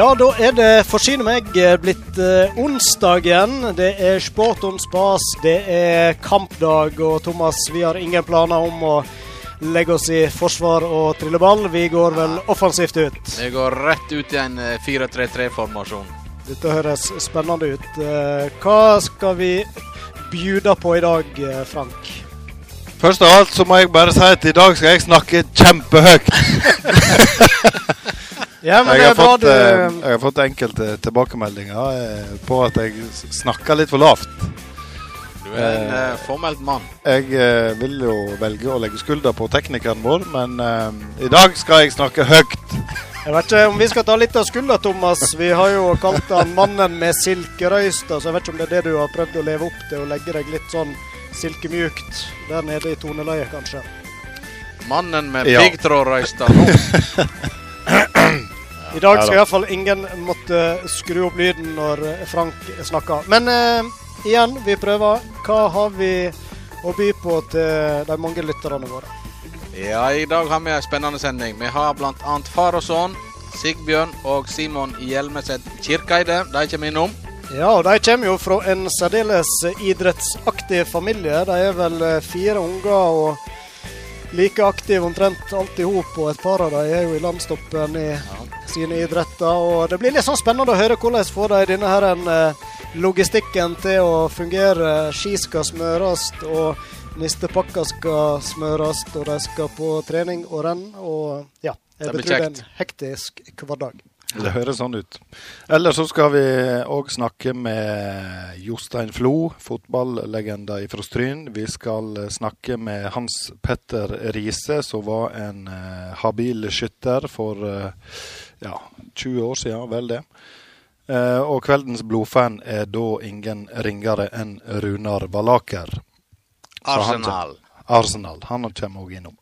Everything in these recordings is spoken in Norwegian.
Ja, da er det forsyne meg blitt eh, onsdag igjen. Det er sport om spas, det er kampdag. Og Thomas, vi har ingen planer om å legge oss i forsvar og trille ball. Vi går vel offensivt ut. Det går rett ut i en eh, 4-3-3-formasjon. Dette høres spennende ut. Eh, Hva skal vi bjuda på i dag, eh, Frank? Først av alt så må jeg bare si at i dag skal jeg snakke kjempehøyt. Ja, men Jeg det har bra fått, du eh, jeg har fått enkelte tilbakemeldinger eh, på at jeg snakker litt for lavt. Du er en eh, formelt mann. Jeg eh, vil jo velge å legge skulder på teknikeren vår, men eh, i dag skal jeg snakke høyt. Jeg vet ikke om vi skal ta litt av skulda, Thomas. Vi har jo kalt han 'mannen med silkerøysta', så jeg vet ikke om det er det du har prøvd å leve opp til, å legge deg litt sånn silkemjukt der nede i toneleiet, kanskje. Mannen med Ja. piggtrådrøysta nå. I dag Ja skal iallfall ingen måtte skru opp lyden når eh, Frank snakker. Men eh, igjen, vi prøver. Hva har vi å by på til de mange lytterne våre? Ja, i dag har vi en spennende sending. Vi har bl.a. far og sønn, Sigbjørn og Simon Hjelmeset Kirkeide. De kommer innom. Ja, og de kommer jo fra en særdeles idrettsaktiv familie. De er vel eh, fire unger og like aktive omtrent alt i hop. Og et par av dem er jo i landstoppen i sine idretter. Og det blir litt sånn spennende å høre hvordan får de denne her en, eh, logistikken til å fungere. Ski skal smøres, og nistepakka skal smøres, og de skal på trening og renn. Og ja, jeg Det blir betror det er kjekt. en hektisk hverdag. Det høres sånn ut. Ellers så skal vi òg snakke med Jostein Flo, fotballegenda fra Stryn. Vi skal eh, snakke med Hans Petter Riise, som var en eh, habil skytter for ja, 20 år siden, vel det. Eh, og kveldens blodfan er da ingen ringere enn Runar Valaker. Arsenal. han Arsenal. Han kommer òg innom.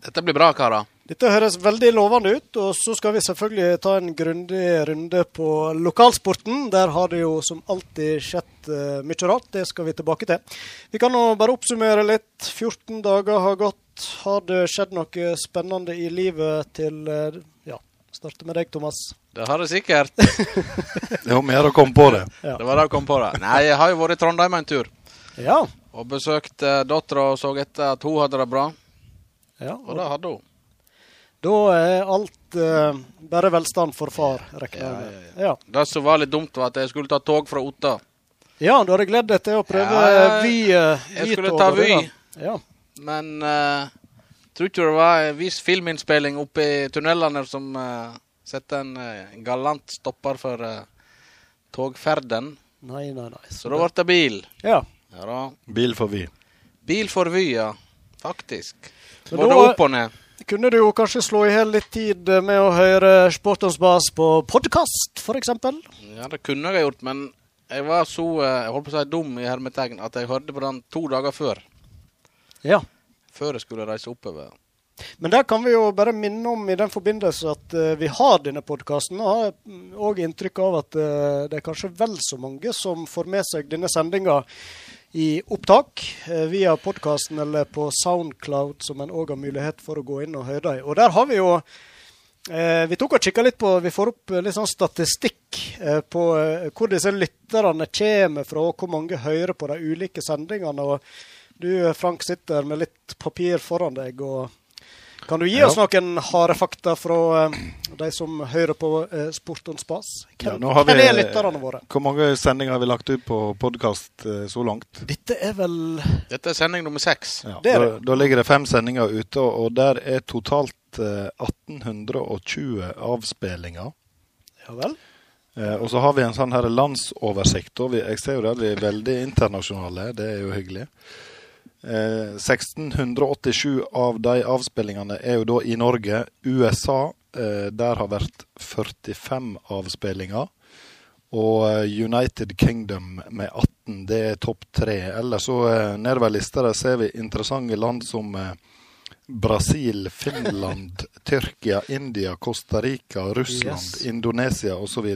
Dette blir bra, karer. Dette høres veldig lovende ut, og så skal vi selvfølgelig ta en grundig runde på lokalsporten. Der har det jo som alltid skjedd uh, mye rart. Det skal vi tilbake til. Vi kan nå bare oppsummere litt. 14 dager har gått. Har det skjedd noe spennende i livet til uh, starte med deg, Thomas. Det har jeg sikkert. Det var mer å komme på det. Ja. Det var det jeg kom på det. Nei, jeg har jo vært i Trondheim en tur. Ja. Og besøkt uh, dattera og så etter at hun hadde det bra. ja Og og det hadde hun. da er alt eh, bare velstand for far, regner jeg Ja, med. Ja, Det som var litt dumt, var at jeg skulle ta tog fra Otta. ja. du hadde gledd deg til å prøve Ja, ja, ja. Vy. eh, Jeg skulle ta Vy. Ja. Men uh, tror ikke det var en viss filminnspilling oppe i tunnelene som uh, setter en uh, galant stopper for uh, togferden. Nei, nei, nei. Så da ble det bil. Ja. Ja da. Bil for Vy. Bil for Vy, ja. Faktisk. Men Både da- opp og ned. Kunne du jo kanskje slå i hjel litt tid med å høre Sportens bas på podkast, f.eks.? Ja, det kunne jeg gjort, men jeg var så jeg holdt på å si dum i hermetegn at jeg hørte på den to dager før. Ja. Før jeg skulle reise oppover. Men der kan vi jo bare minne om i den forbindelse at uh, vi har denne podkasten. Og har òg inntrykk av at uh, det er kanskje vel så mange som får med seg denne sendinga i opptak uh, via podkasten eller på Soundcloud, som en òg har mulighet for å gå inn og høre dem. Og der har vi jo Vi tok og kikka litt på Vi får opp litt sånn statistikk på hvor disse lytterne kommer fra, hvor mange hører på de ulike sendingene. og du, Frank, sitter med litt papir foran deg. og Kan du gi oss noen harde fakta fra eh, de som hører på eh, Sport on spas? Hvem, ja, hvem vi- er lytterne våre? Hvor mange sendinger har vi lagt ut på podkast så langt? Dette er vel Dette er sending nummer seks. Ja, Det er da, da ligger det fem sendinger ute, og der er totalt eh, 1820 avspillinger. Ja vel? Eh, og så har vi en sånn her landsoversikt. Og vi, jeg ser jo der vi er veldig internasjonale, det er jo hyggelig. Eh, 1687 av de avspillingene er jo da i Norge. USA, eh, der har vært 45 avspillinger. Og eh, United Kingdom med 18, det er topp tre. Ellers så eh, nedover lista der ser vi interessante land som eh, Brasil, Finland, Tyrkia, India, Costa Rica, Russland, Yes. Indonesia osv.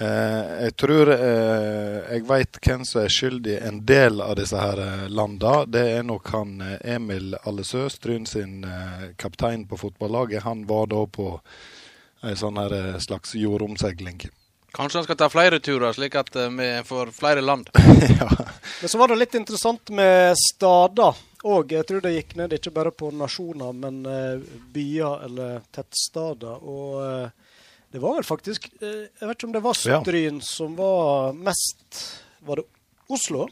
Eh, jeg tror eh, jeg veit hvem som er skyldig i en del av disse her eh, landa. Det er nok han Emil Allesø, Stryn sin eh, kaptein på fotballaget. Han var da på ei sånn her slags jordomseiling. Kanskje han skal ta flere turer, slik at vi får flere land. ja. Men så var det litt interessant med stader òg. Jeg tror det gikk ned ikke bare på nasjoner, men byer eller tettstader. Og det var vel faktisk eh, Jeg vet ikke om det var Ja. Som var mest Var det Oslo?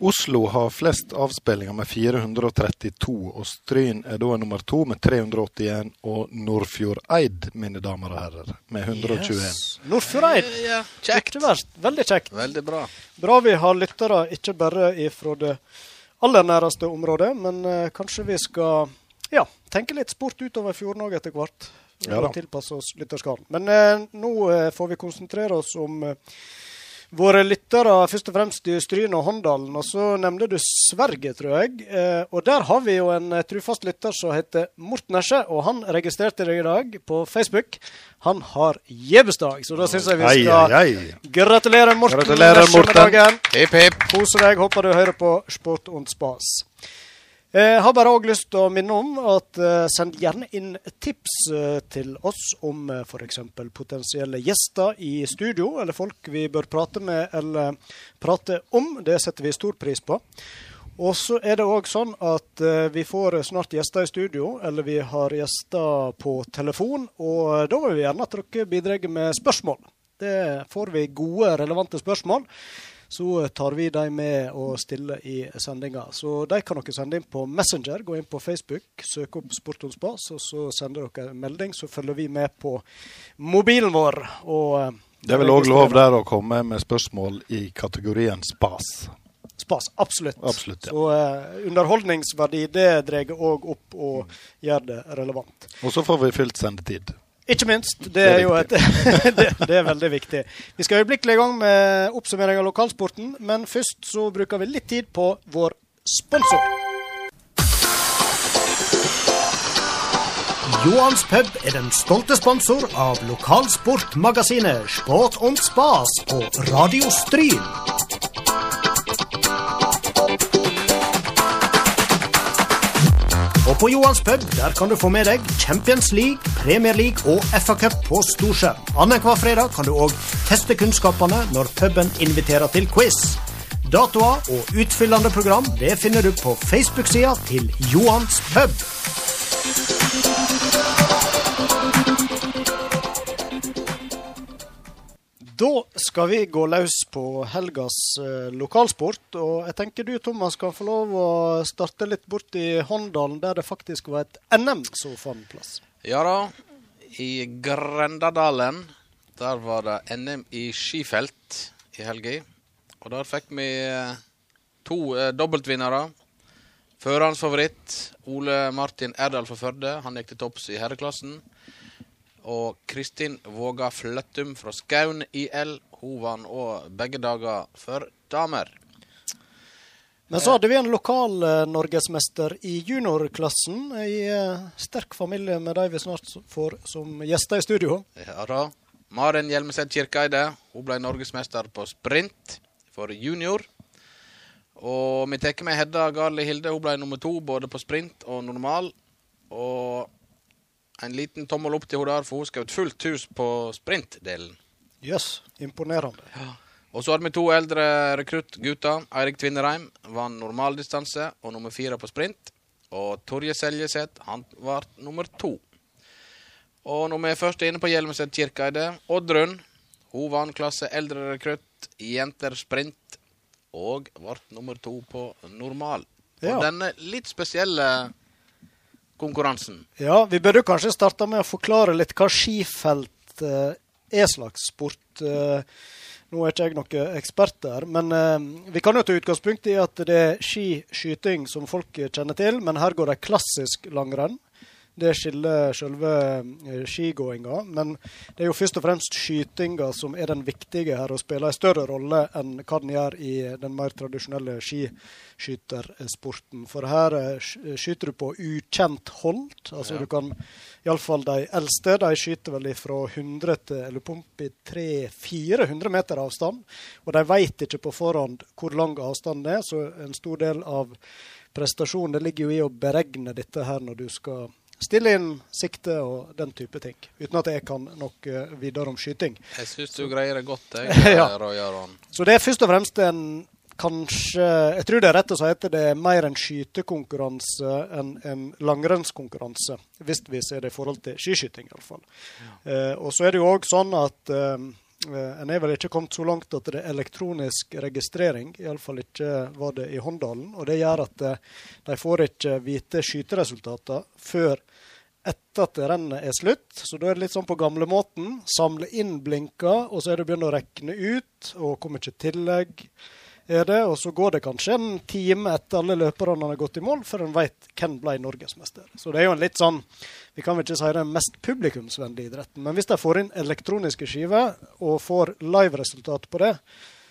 Oslo har flest avspillinger med 432, og Stryn er da nummer to med 381. Og Nordfjordeid, mine damer og herrer, med 121. Yes. Nordfjordeid. Ja, kjekt. Veldig kjekt. Veldig bra. Bra vi har lyttere, ikke bare fra det aller næreste området, men eh, kanskje vi skal ja, tenke litt sport utover fjorden òg etter hvert. Ja. Og tilpasse oss lytterskaren. Men eh, nå eh, får vi konsentrere oss om eh, våre lyttere, først og fremst i Stryn og Håndalen. Og så nevnte du Sverige, tror jeg. Eh, og der har vi jo en eh, trufast lytter som heter Morten Esje, og han registrerte deg i dag på Facebook. Han har gjevesdag, så da syns jeg vi skal ei, ei. Gratulere, Morten. Gratulerer, Esje, med Morten. dagen. Hipp, hipp. Kose deg. Håper du hører på Sport und Spas. Jeg har bare òg lyst til å minne om at eh, send gjerne inn tips eh, til oss om f.eks. potensielle gjester i studio, eller folk vi bør prate med eller prate om. Det setter vi stor pris på. Og så er det òg sånn at eh, vi får snart gjester i studio, eller vi har gjester på telefon. Og da vil vi gjerne at dere bidrar med spørsmål. Det får vi gode, relevante spørsmål så tar vi dem med og stiller i sendinga. Så de kan dere sende inn på Messenger. Gå inn på Facebook, søk opp Sport on Spas, og så sender dere en melding. Så følger vi med på mobilen vår. Og eh, Det er vel òg lov der å komme med spørsmål i kategorien spas. Spas. Absolutt. Absolutt, ja. Så uh, underholdningsverdi det drar òg opp og gjør det relevant. Og så får vi fylt sendetid. Ikke minst. Det er, jo et, det, det er veldig viktig. Vi skal øyeblikkelig i gang med oppsummering av lokalsporten, men først så bruker vi litt tid på vår sponsor. Johans pub er den stolte sponsor av lokalsportmagasinet Sport og Spas på Radio Stryn. På Johans pub der kan du få med deg Champions League, Premier League og FA-cup på storskjerm. Annenhver fredag kan du òg teste kunnskapene når puben inviterer til quiz. Datoer og utfyllende program det finner du på Facebook-sida til Johans pub. Da skal vi gå løs på helgas eh, lokalsport. Og jeg tenker du, Thomas, kan få lov å starte litt bort i Håndalen, der det faktisk var et NM som fant plass. Ja da. I Grendadalen, der var det NM i skifelt i helga. Og der fikk vi eh, to eh, dobbeltvinnere. Førerens favoritt, Ole Martin Erdal fra Førde. Han gikk til topps i herreklassen. Og Kristin Våga Fløttum fra Skaun IL. Hun vant òg begge dager for damer. Men så hadde vi en lokal norgesmester i juniorklassen. I eh, sterk familie med de vi snart får som gjester i studio. Ja da. Maren Hjelmeset Kirkeide hun ble norgesmester på sprint for junior. Og vi tar med Hedda Garli Hilde. Hun ble nummer to både på sprint og normal. Og en liten tommel opp til henne der, for hun skjøt fullt hus på sprintdelen. Jøss, imponerende. Og så hadde vi to eldre rekruttgutter. Eirik Tvinnereim vant normaldistanse og nummer fire på sprint. Og Torje Seljeseth han var nummer to. Og når vi først er inne på Hjelmeset Kirkeide, Oddrun hun vant klasse eldre rekrutt i jenter sprint og ble nummer to på normal. Og Ja. denne litt spesielle konkurransen. Ja, vi burde kanskje starte med å forklare litt hva skifelt eh, er slags sport. Eh, nå er ikke jeg noen ekspert der, men eh, vi kan jo ta utgangspunkt i at det er skiskyting som folk kjenner til, men her går det klassisk langrenn. Det skiller selve eh, skigåinga. Men det er jo først og fremst skytinga som er den viktige her, og spiller en større rolle enn hva den gjør i den mer tradisjonelle skiskytersporten. For her eh, skyter du på ukjent hold. Altså Ja. du kan Iallfall de eldste de skyter vel fra 100 til eller opp i 300-400 meter avstand. Og de vet ikke på forhånd hvor lang avstanden er, så en stor del av prestasjonen det ligger jo i å beregne dette her når du skal stille inn sikte og den type ting. Uten at jeg kan nok videre om skyting. Jeg syns du greier det godt, jeg, Ja. Roy Aron. Så det er først og fremst en kanskje Jeg tror det er rett å si at det er mer en skytekonkurranse enn en langrennskonkurranse. Hvis vi ser det i forhold til skiskyting, iallfall. Eh, og så er det jo òg sånn at eh, en er vel ikke kommet så langt at det er elektronisk registrering. Iallfall ikke var det i Håndalen. Og det gjør at eh, de får ikke vite skyteresultatene før etter at rennet er slutt. Så da er det litt sånn på gamlemåten. Samle inn blinker, og så er det å begynne å regne ut. Og hvor mye tillegg er det. Og så går det kanskje en time etter alle løperne har gått i mål, før en veit hvem ble norgesmester. Så det er jo en litt sånn Vi kan vel ikke si den mest publikumsvennlige idretten, men hvis de får inn elektroniske skiver og får live-resultat på det,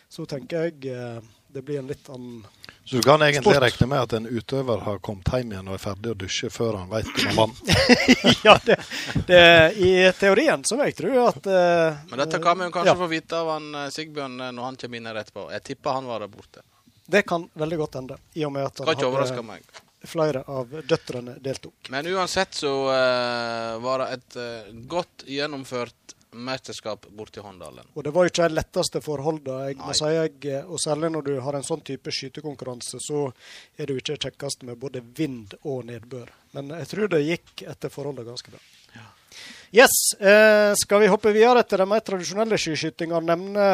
så tenker jeg eh, det blir en litt annen Så du kan egentlig Sport. regne med at en utøver har kommet hjem igjen og er ferdig å dusje før han vet om han vant. ja, det, det, I teorien så vil jeg tro at uh, Men dette kan vi kanskje ja, få vite av han eh, Sigbjørn eh, når han kommer inn her etterpå. Jeg tipper han var der borte. Det kan veldig godt hende, i og med at han hadde meg. flere av døtrene deltok. Men uansett så uh, var det et uh, godt gjennomført mesterskap borti Håndalen. Og det var ikke de letteste forholdene, jeg må si. Jeg, og særlig når du har en sånn type skytekonkurranse, så er jo ikke kjekkest med både vind og nedbør. Men jeg tror det gikk etter forholdene ganske bra. Yes, eh, skal vi hoppe videre til de mer tradisjonelle skiskytinga? Nevne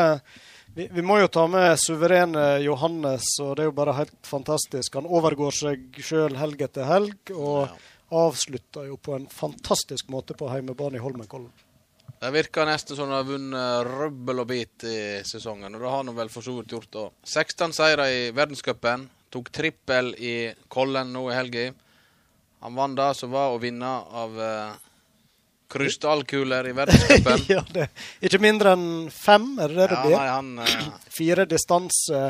vi, vi må jo ta med suverene Johannes, og det er jo bare helt fantastisk. Han overgår seg sjøl helg etter helg, og Ja. avslutter jo på en fantastisk måte på heimebane i Holmenkollen. Det virker nesten som han har vunnet rubbel og bit i sesongen, og det har han vel for så vidt gjort òg. 16 seire i verdenscupen. Tok trippel i Kollen nå i helga. Han vant det som var å vinne av uh, krystallkuler i verdenscupen. ja, det er ikke mindre enn fem, er det det det ja, blir? nei, han uh, Fire distanse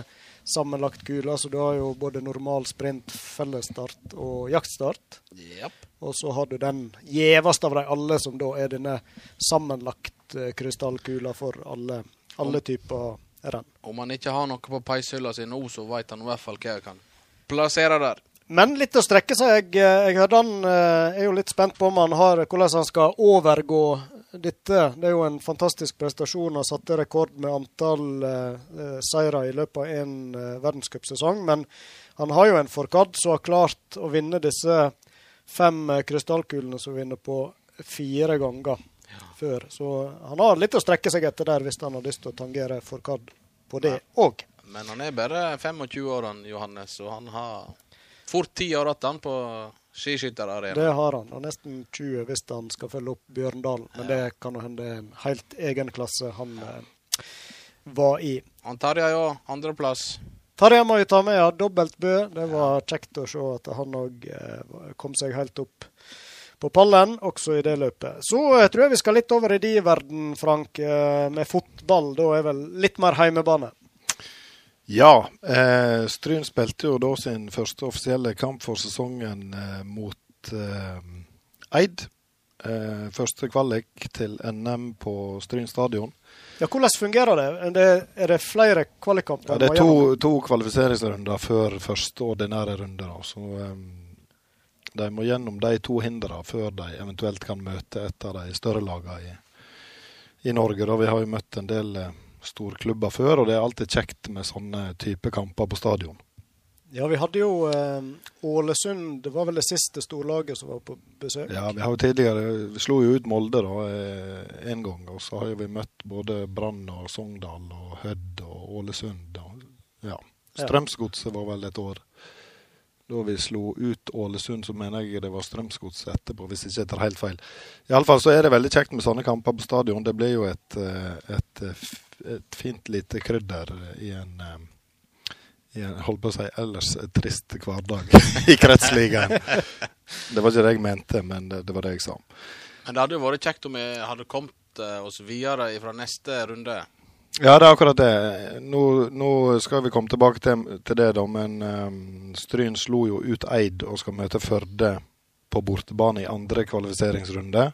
sammenlagt kula, så du har jo både normal sprint, fellesstart og jaktstart. Yep. Og så har du den gjeveste av de alle, som da er denne sammenlagt eh, krystallkula for alle, alle typer renn. Om han ikke har noe på peishylla si nå, så veit han i hvert fall hva jeg kan plassere der. Men litt å strekke seg. Jeg, jeg hørte han eh, er jo litt spent på om han har, hvordan han skal overgå dette. Det er jo en fantastisk prestasjon. Han satte rekord med antall eh, eh, seire i løpet av en eh, verdenscupsesong. Men han har jo en forkad som har klart å vinne disse fem eh, krystallkulene som vinner på fire ganger før. Så han har litt å strekke seg etter der hvis han har lyst til å tangere forkad på det òg. Men han er bare 25 år, Johannes, og han har fort ti år igjen på skiskytterarena. Det har han, og nesten 20 hvis han skal følge opp Bjørndalen. Men det kan hende en helt egen klasse han eh, var i. Han Tarjei òg, andreplass. Tarjei må jo ta med, ja. Dobbelt Bø. Det var kjekt å se at han òg eh, kom seg helt opp på pallen, også i det løpet. Så jeg tror jeg vi skal litt over i de verden, Frank, eh, med fotball. Da er vel litt mer heimebane. Ja, eh, Stryn spilte jo da sin første offisielle kamp for sesongen eh, mot eh, Eid. Eh, første kvalik til NM på Stryn stadion. Ja, Hvordan fungerer det? Er det, er det flere kvalikkamper? Ja, det er to, to kvalifiseringsrunder før første ordinære runde. Så eh, de må gjennom de to hindrene før de eventuelt kan møte et av de større lagene i, i Norge. Da. Vi har jo møtt en del eh, storklubber før, og det er alltid kjekt med sånne type kamper på stadion. Ja, vi hadde jo eh, Ålesund, det var vel det siste storlaget som var på besøk? Ja, vi har jo tidligere Vi slo jo ut Molde da én gang, og så har vi møtt både Brann og Sogndal og Hødd og Ålesund. Og, ja. Strømsgodset var vel et år. Da vi slo ut Ålesund, så mener jeg det var Strømsgodset etterpå, hvis jeg ikke tar helt feil. Iallfall så er det veldig kjekt med sånne kamper på stadion. Det blir jo et, eh, et, eh, et fint lite krydder i en eh, i en, holdt på å si, ellers trist hverdag i kretsligaen. Det var ikke det jeg mente, men det, det var det jeg sa. Men det hadde jo vært kjekt om vi hadde kommet oss videre fra neste runde. Ja, det er akkurat det. Nå, nå skal vi komme tilbake til, til det, da. Men um, Stryn slo jo ut Eid og skal møte Førde på bortebane i andre kvalifiseringsrunde.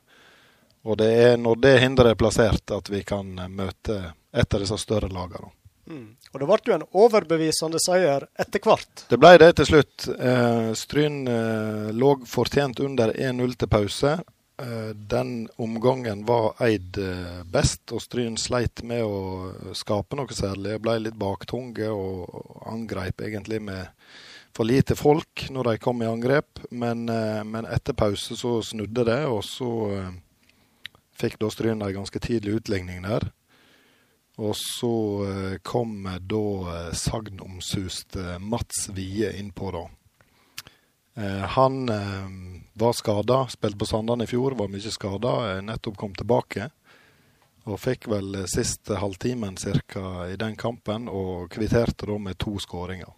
Og det er når det hinderet er plassert, at vi kan møte et av disse større lagene. Mm. Og det ble jo en overbevisende seier etter hvert. Det ble det til slutt. Uh, Stryn uh, lå fortjent under 1-0 til pause. Eh, den omgangen var Eid eh, best, og Stryn sleit med å skape noe særlig. Ble litt baktunge og angrep egentlig med for lite folk når de kom i angrep. Men, eh, men etter pause så snudde det, og så eh, fikk da Stryn ei ganske tidlig utligning der. Og så eh, kom da eh, sagnomsuste Mats Wie innpå, da. Eh, han var skada, spilte på Sandane i fjor, var mye skada. Nettopp kom tilbake. Og fikk vel siste halvtimen cirka i den kampen, og kvitterte da med to skåringer.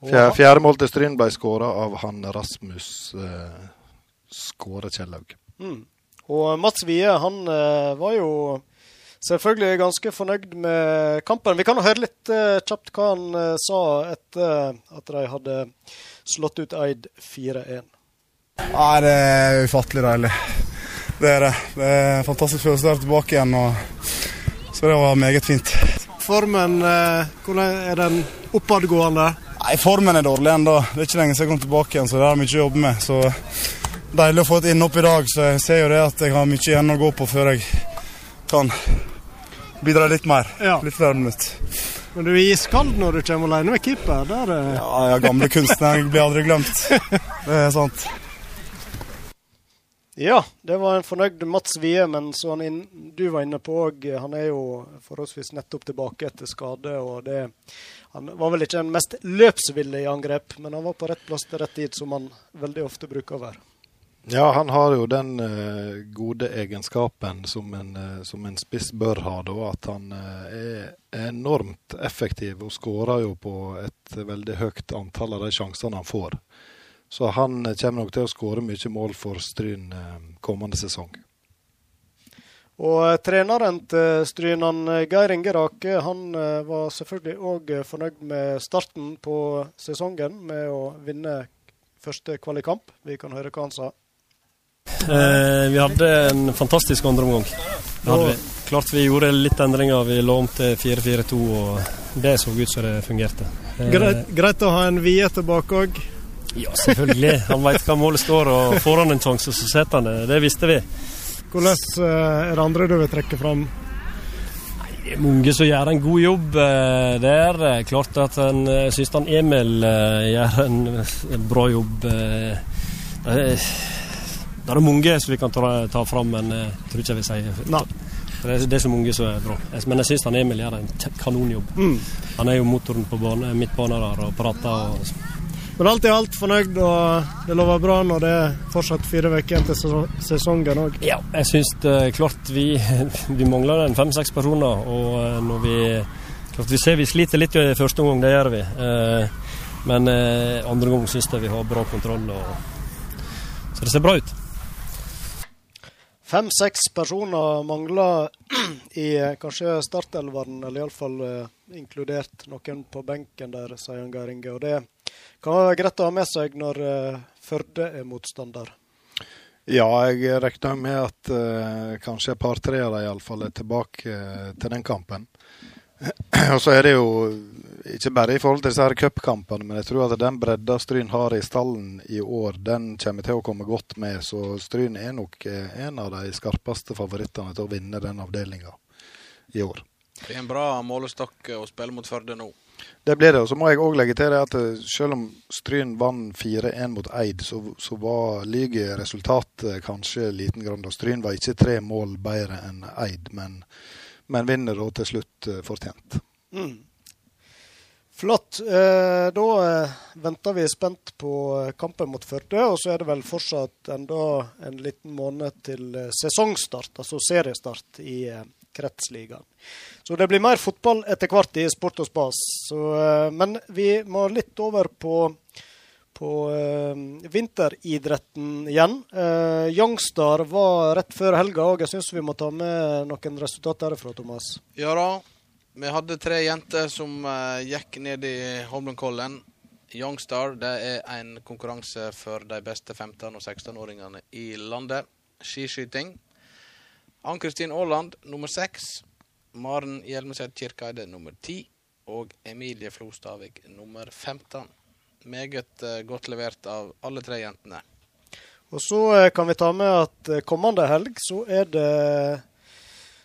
Fjerde, fjerde mål til Stryn ble skåra av han Rasmus eh, Skåre Kjellaug. Mm. Og Mats Wie, han eh, var jo selvfølgelig ganske fornøyd med kampen. Vi kan høre litt uh, kjapt hva han uh, sa etter at de hadde slått ut Eid 4-1. Nei, Det er ufattelig deilig. Det er det. Det er en fantastisk følelse å være tilbake igjen. Og... Så det var meget fint. Formen, uh, hvordan er den oppadgående? Nei, Formen er dårlig ennå. Det er ikke lenge siden jeg kom tilbake igjen, så det er mye å jobbe med. Så Deilig å få et innhopp i dag. Så jeg ser jo det at jeg har mye igjen å gå på før jeg kan bidra litt mer. Ja. Litt flere minutter. Men du er iskald når du kommer alene med keeper? Der, er... Ja, ja, gamle kunstner blir aldri glemt. Det er sant. Ja, det var en fornøyd Mats Wie, men som du var inne på òg, han er jo forholdsvis nettopp tilbake etter skade. og det, Han var vel ikke den mest løpsville i angrep, men han var på rett plass til rett tid, som han veldig ofte bruker å være. Ja, han har jo den uh, gode egenskapen som en, uh, som en, spiss bør ha, da, at han uh, er enormt effektiv og skårer jo på et veldig høyt antall av de sjansene han får. Så han kommer nok til å skåre mye mål for Stryn kommende sesong. Og treneren til Stryn, Geir Inge Rake, han var selvfølgelig òg fornøyd med starten på sesongen med å vinne første kvalikkamp. Vi kan høre hva han sa. Eh, vi hadde en fantastisk andreomgang. Vi. Klart vi gjorde litt endringer. Vi lå om til 4-4-2, og det så ut som det fungerte. Eh, greit, greit, å ha en Vie tilbake òg? Ja, selvfølgelig. Han veit hva målet står, og får han en sjanse, så setter han det. Det visste vi. Hvordan eh, er det andre du vil trekke fram? Det er mange som gjør en god jobb Det der. Klart at en syns Emil gjør en bra jobb. Det er mange som vi kan ta, ta fram, men jeg eh, tror ikke jeg vil si Nei. Det er, det er så mange som er bra. Men jeg syns Emil gjør en kanonjobb. Mm. Han er jo motoren på bane, midtbanen der og prater. Og... Men alt i alt fornøyd, og det lover bra når det er fortsatt fire uker igjen til sesongen òg? Ja, jeg syns klart vi, vi mangler en fem-seks personer. Og eh, når vi klart vi ser vi sliter litt i første omgang, det gjør vi. Eh, men andre gang syns jeg vi har bra kontroll. Og, så det ser bra ut. Fem-seks personer mangler i kanskje startelveren, eller iallfall uh, inkludert noen på benken der, sier Geir Inge. Og det kan være greit å ha med seg når uh, Førde er motstander. Ja, jeg regner med at uh, kanskje et par-tre av dem iallfall er tilbake uh, til den kampen. Og så er det jo ikke bare i forhold til disse her cupkampene, men jeg tror at den bredda Stryn har i stallen i år, den kommer til å komme godt med. Så Stryn er nok eh, en av de skarpeste favorittene til å vinne den avdelinga i år. Det er en bra målestokk å spille mot Førde nå. Det blir det. Og så må jeg òg legge til det at eh, selv om Stryn vant 4-1 mot Eid, så, så var resultatet kanskje liten grad. Stryn var ikke tre mål bedre enn Eid, men, men vinner da til slutt eh, fortjent. Mm. Flott. Eh, da eh, venter vi spent på eh, kampen mot Førde. Og så er det vel fortsatt enda en liten måned til sesongstart, altså seriestart i kretsligaen. Så det blir mer fotball etter hvert i sport og spas. Men vi må litt over på, på vinteridretten igjen. Youngstar var rett før helga òg. Jeg syns vi må ta med noen resultat derfra, Thomas. Ja da. Vi hadde tre jenter som uh, gikk ned i Holmenkollen. Youngstar det er en konkurranse for de beste 15- og 16-åringene i landet. Skiskyting. Ann-Kristin Aaland nummer seks. Maren Hjelmeset Kirkeide nummer 10 og Emilie Flostavik nummer 15. Meget uh, godt levert av alle tre jentene. Og så eh, kan vi ta med at kommende helg så er det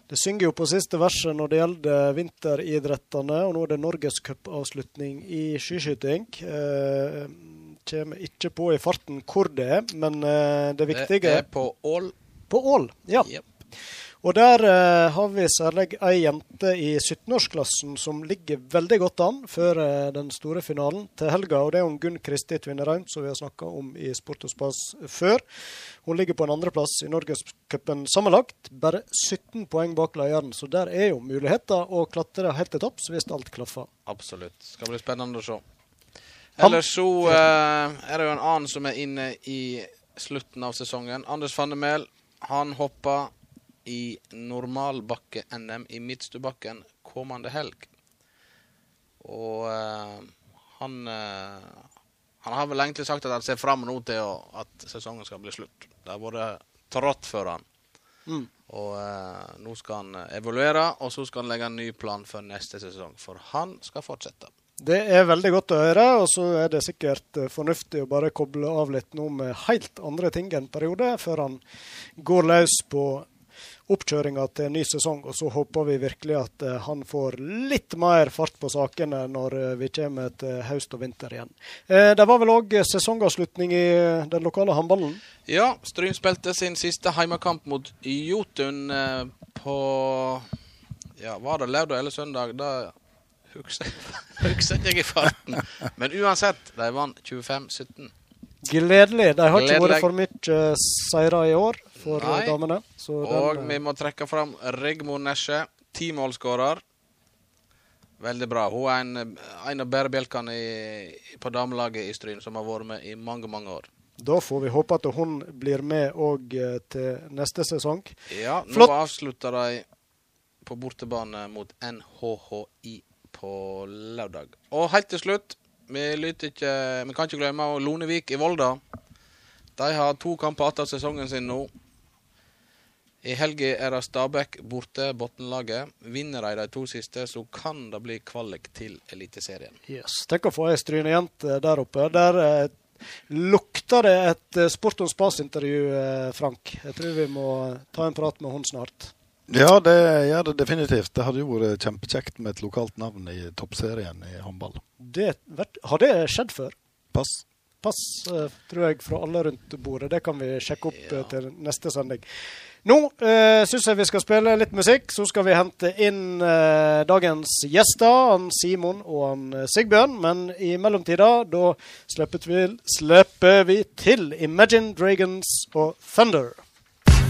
Det synger jo på siste verset når det gjelder vinteridrettene, og nå er det norgescupavslutning i skiskyting. Eh, kommer ikke på i farten hvor det er, men eh, det viktige Det er på Ål. På Ål, ja. Jep. Og der eh, har vi særlig ei jente i 17-årsklassen som ligger veldig godt an før eh, den store finalen til helga. Og det er hun Gunn Kristi Tvinnereim, som vi har snakka om i Sport og Spas før. Hun ligger på en andreplass i Norgescupen sammenlagt. Bare 17 poeng bak lederen, så der er jo muligheter å klatre helt til topps hvis alt klaffer. Absolutt. Skal bli spennende å se. Eller Ellers så eh, er det jo en annen som er inne i slutten av sesongen. Anders Fannemel. Han hopper i normalbakke-NM i Midtstubakken kommende helg. Og uh, han uh, Han har vel egentlig sagt at han ser fram nå til å, at sesongen skal bli slutt. Det har vært trått for han. Mm. Og uh, nå skal han evaluere, og så skal han legge en ny plan for neste sesong. For han skal fortsette. Det er veldig godt å høre, og så er det sikkert fornuftig å bare koble av litt nå med helt andre ting en periode, før han går løs på oppkjøringa til en ny sesong. Og så håper vi virkelig at eh, han får litt mer fart på sakene når eh, vi kommer til høst og vinter igjen. Eh, Det var vel òg sesongavslutning i den lokale håndballen. Ja, Stryn spilte sin siste heimekamp mot Jotun på Ja, var det lørdag eller søndag? Da husker jeg ikke i farten. Men uansett, de vant 25-17. Gledelig. De har ikke vært for mye eh, seire i år for eh, Nei. damene. Så den, Og eh, vi må trekke fram Rigmor Nesje. Timålsskårer. Veldig bra. Hun er en, en av bærebjelkene i, på damelaget i Stryn, som har vært med i mange, mange år. Da får vi håpe at hun blir med òg til neste sesong. Ja, nå Flott. avslutter de på bortebane mot NHHI på lørdag. Og helt til slutt, vi, ikke, vi kan ikke glemme Lonevik i Volda. De har to kamper av sesongen sin nå. I helga er det Stabæk borte, bunnlaget. Vinner de de to siste, så kan det bli kvalik til Eliteserien. Yes. Tenk å få ei strynejente der oppe. Der eh, lukter det et eh, Sport om spas-intervju, eh, Frank. Jeg tror vi må ta en prat med henne snart. Ja, det gjør det definitivt. Det hadde jo vært kjempekjekt med et lokalt navn i toppserien i håndball. Det, har det skjedd før? Pass. Pass, eh, tror jeg, fra alle rundt bordet. Det kan vi sjekke opp Ja. eh, til neste sending. Nå eh, syns jeg vi skal spille litt musikk. Så skal vi hente inn eh, dagens gjester, han Simon og han eh, Sigbjørn. Men i mellomtida, da slipper vi, slipper vi til Imagine Dragons og Thunder.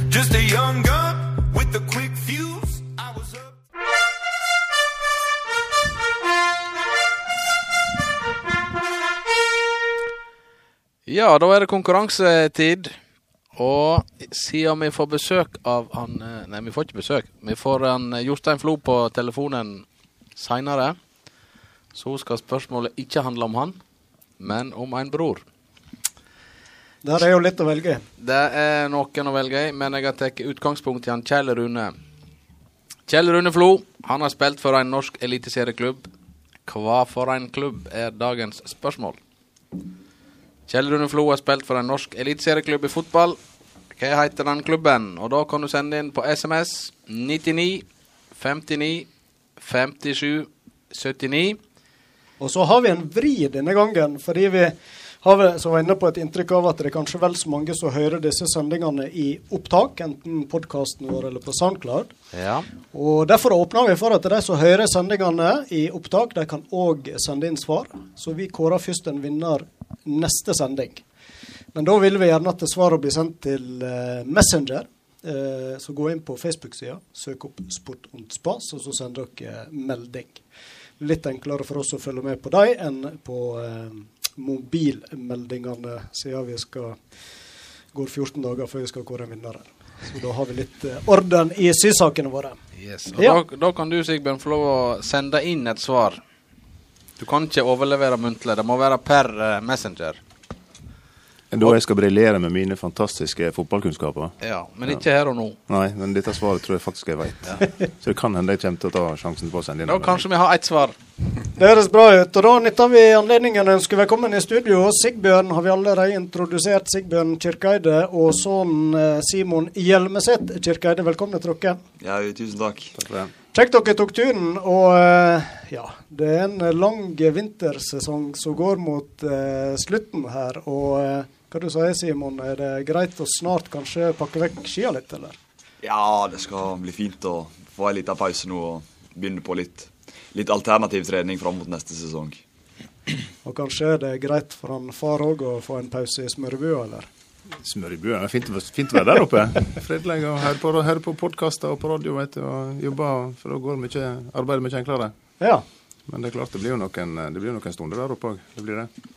Just a young gun with a quick fuse. I was up. Ja, da er det konkurransetid. Og siden vi får besøk av han eh, Nei, vi får ikke besøk. Vi får han eh, Jostein Flo på telefonen seinere. Så skal spørsmålet ikke handle om han, men om en bror. Der er jo litt å velge i. Det er noen å velge i, men jeg har tatt utgangspunkt i han Kjell Rune. Kjell Rune Flo han har spilt for en norsk eliteserieklubb. Hva for en klubb er dagens spørsmål? Kjell Rune Flo har spilt for en norsk eliteserieklubb i fotball. Hva heter den klubben? Og da kan du sende inn på SMS 99 59 57 79. Og så har vi en vri denne gangen, fordi vi har vi så var inne på et inntrykk av at det er kanskje vel så mange som hører disse sendingene i opptak, enten podkasten vår eller på SoundCloud. Ja. Og Derfor åpner vi for at de som hører sendingene i opptak, de kan òg sende inn svar. Så vi kårer først en vinner neste sending. Men da vil vi gjerne at svaret blir sendt til eh, Messenger. Eh, så gå inn på Facebook-sida, søk opp Sport und Spas, og så sender dere melding. Litt enklere for oss å følge med på dem enn på eh, mobilmeldingene, siden vi skal går 14 dager før vi skal kåre en vinner. Så da har vi litt eh, orden i sysakene våre. Yes. Og Ja. da, da kan du, Sigbjørn, få lov å sende inn et svar. Du kan ikke overlevere muntlig. Det må være per eh, Messenger. Da jeg skal briljere med mine fantastiske fotballkunnskaper. Ja, men ikke her og nå. Nei, men dette svaret tror jeg faktisk jeg vet. Så det kan hende jeg kommer til å ta sjansen på å sende inn Da kanskje vi har ett svar. Det høres bra ut. og Da nytter vi anledningen å ønsker velkommen i studio. Sigbjørn har vi allerede introdusert. Sigbjørn Kirkeide og sønnen eh, Simon Hjelmeset Kirkeide. velkommen til dere. Ja, tusen takk. Takk for det. Kjekt dere tok turen. Og eh, ja, det er en lang vintersesong som går mot eh, slutten her. Og eh, hva du sier Simon, er det greit å snart kanskje pakke vekk skia litt, eller? Ja, det skal bli fint å få en liten pause nå og begynne på litt, litt alternativ trening fram mot neste sesong. Og kanskje er det greit for han far òg å få en pause i smørbua, eller? Smøribua. Det er fint, fint å være der oppe. Fredelig å høre på, høre på podkaster og på radio vet du, og jobbe, for da går mye, arbeidet mye enklere. Ja. Men det er klart det blir jo noen, det blir noen stunder der oppe òg. Det blir det.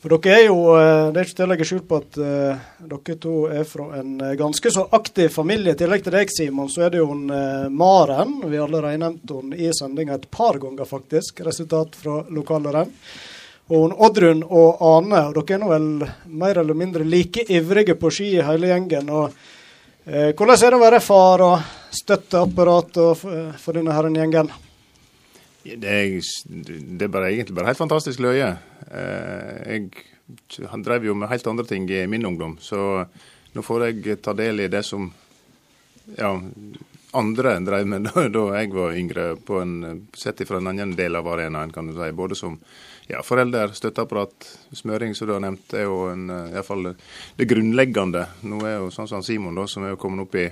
For dere er jo, eh, det er ikke til å legge skjul på at eh, dere to er fra en eh, ganske så aktiv familie. I tillegg til deg, Simon, så er det jo en Maren. Vi har allerede nevnt henne i sendinga et par ganger, faktisk. Resultat fra lokale renn. Og Oddrun og Ane, og dere er nå vel mer eller mindre like ivrige på ski hele gjengen. og eh, Hvordan er det å være far og støtteapparat og, for denne herren gjengen? Det er, det er bare, egentlig bare helt fantastisk løye. Eh, Jeg han drev jo med helt andre ting i min ungdom, så nå får jeg ta del i det som ja, andre drev med da, da jeg var yngre, på en, sett fra en annen del av arenaen, kan du si. Både som ja, forelder, støtteapparat, smøring, som du har nevnt, er jo en, eh, i hvert fall det grunnleggende. Nå er jo sånn som Simon, da, som er jo kommet opp i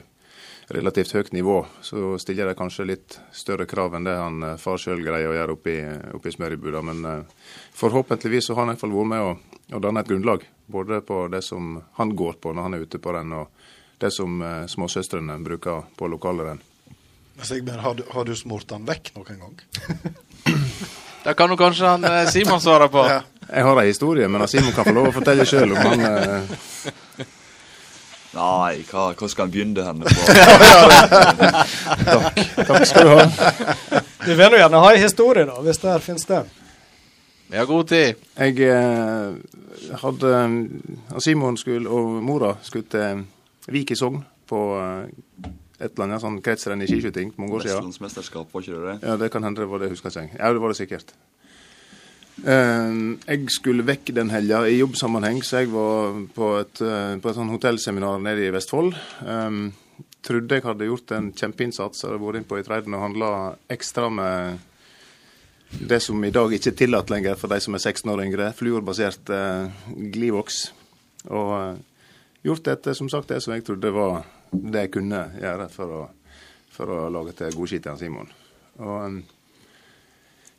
relativt høyt nivå, så stiller de kanskje litt større krav enn det han eh, far sjøl greier å gjøre oppe i, oppe i smørjebuda. Men eh, forhåpentligvis så har han i hvert fall vært med å, å danne et grunnlag. Både på det som han går på når han er ute på renn, og det som eh, småsøstrene bruker på lokale renn. Sigbjørn, har du, har du smurt den vekk noen gang? Det kan jo kanskje han eh, Simon svare på. Ja. Jeg har ei historie, men Simon kan få lov å fortelle sjøl om han eh, Nei, hva, hva skal en begynne henne på? Takk skal du ha. Du vil jo gjerne ha en historie, da, hvis det her finnes det. Vi har god tid. Jeg eh, hadde eh, Simon skulle, og mora skulle til Vik i Sogn på eh, et eller annet sånn kretsrenn i skiskyting for mange år siden. Vestlandsmesterskap, var ikke det det? Ja, det kan hende det var det, husker jeg. Ja, det var det sikkert. Eh, jeg skulle vekk den helga i jobbsammenheng, så jeg var på et, eh, på et sånn hotellseminar nede i Vestfold. Eh, trodde jeg hadde gjort en kjempeinnsats, hadde vært inn på i treiden og handla ekstra med det som i dag ikke er tillatt lenger for de som er 16 år yngre, fluorbasert eh, Glivox. Og eh, gjort dette, som sagt, det som jeg trodde var det jeg kunne gjøre for å, for å lage til godski til han Simon. Og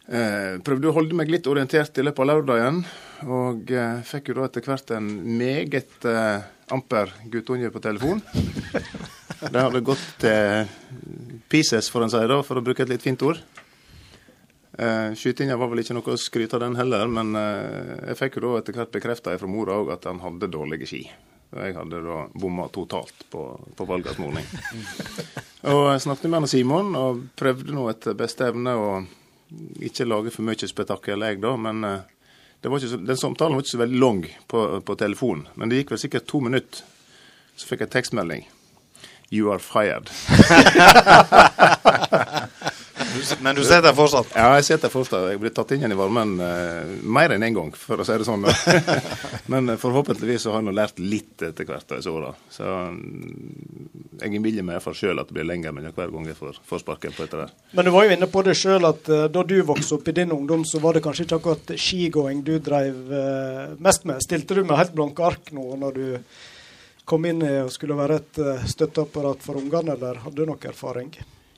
eh, prøvde å holde meg litt orientert i løpet av lørdagen, og eh, fikk jo da etter hvert en meget eh, amper guttunge på telefon. Det hadde gått til pieces, for en si da, for å bruke et litt fint ord. Eh, Skytinga var vel ikke noe å skryte av den heller, men eh, jeg fikk jo da etter hvert bekrefta fra mora òg at han hadde dårlige ski. Og jeg hadde da bomma totalt på, på valget av og jeg snakket med han Simon og prøvde nå etter beste evne å ikke lage for mye spetakkel, jeg da, men eh, så, den samtalen var ikke så veldig lang på, på telefon. Men det gikk vel sikkert to minutter, så fikk jeg tekstmelding. You are fired. Du, men du sitter fortsatt? Ja, jeg sitter fortsatt. Jeg blir tatt inn igjen i varmen uh, mer enn én en gang, for å si det sånn. Men eh, forhåpentligvis så har jeg nå lært litt etter hvert disse åra. Så mm, jeg innbiller meg iallfall sjøl at det blir lenger mellom hver gang jeg får, får sparken på dette der. Men du var jo inne på det sjøl at uh, da du vokste opp i din ungdom, så var det kanskje ikke akkurat skigåing du drev uh, mest med. Stilte du med helt blanke ark nå når du kom inn og skulle være et støtteapparat for ungene, eller hadde du noe erfaring?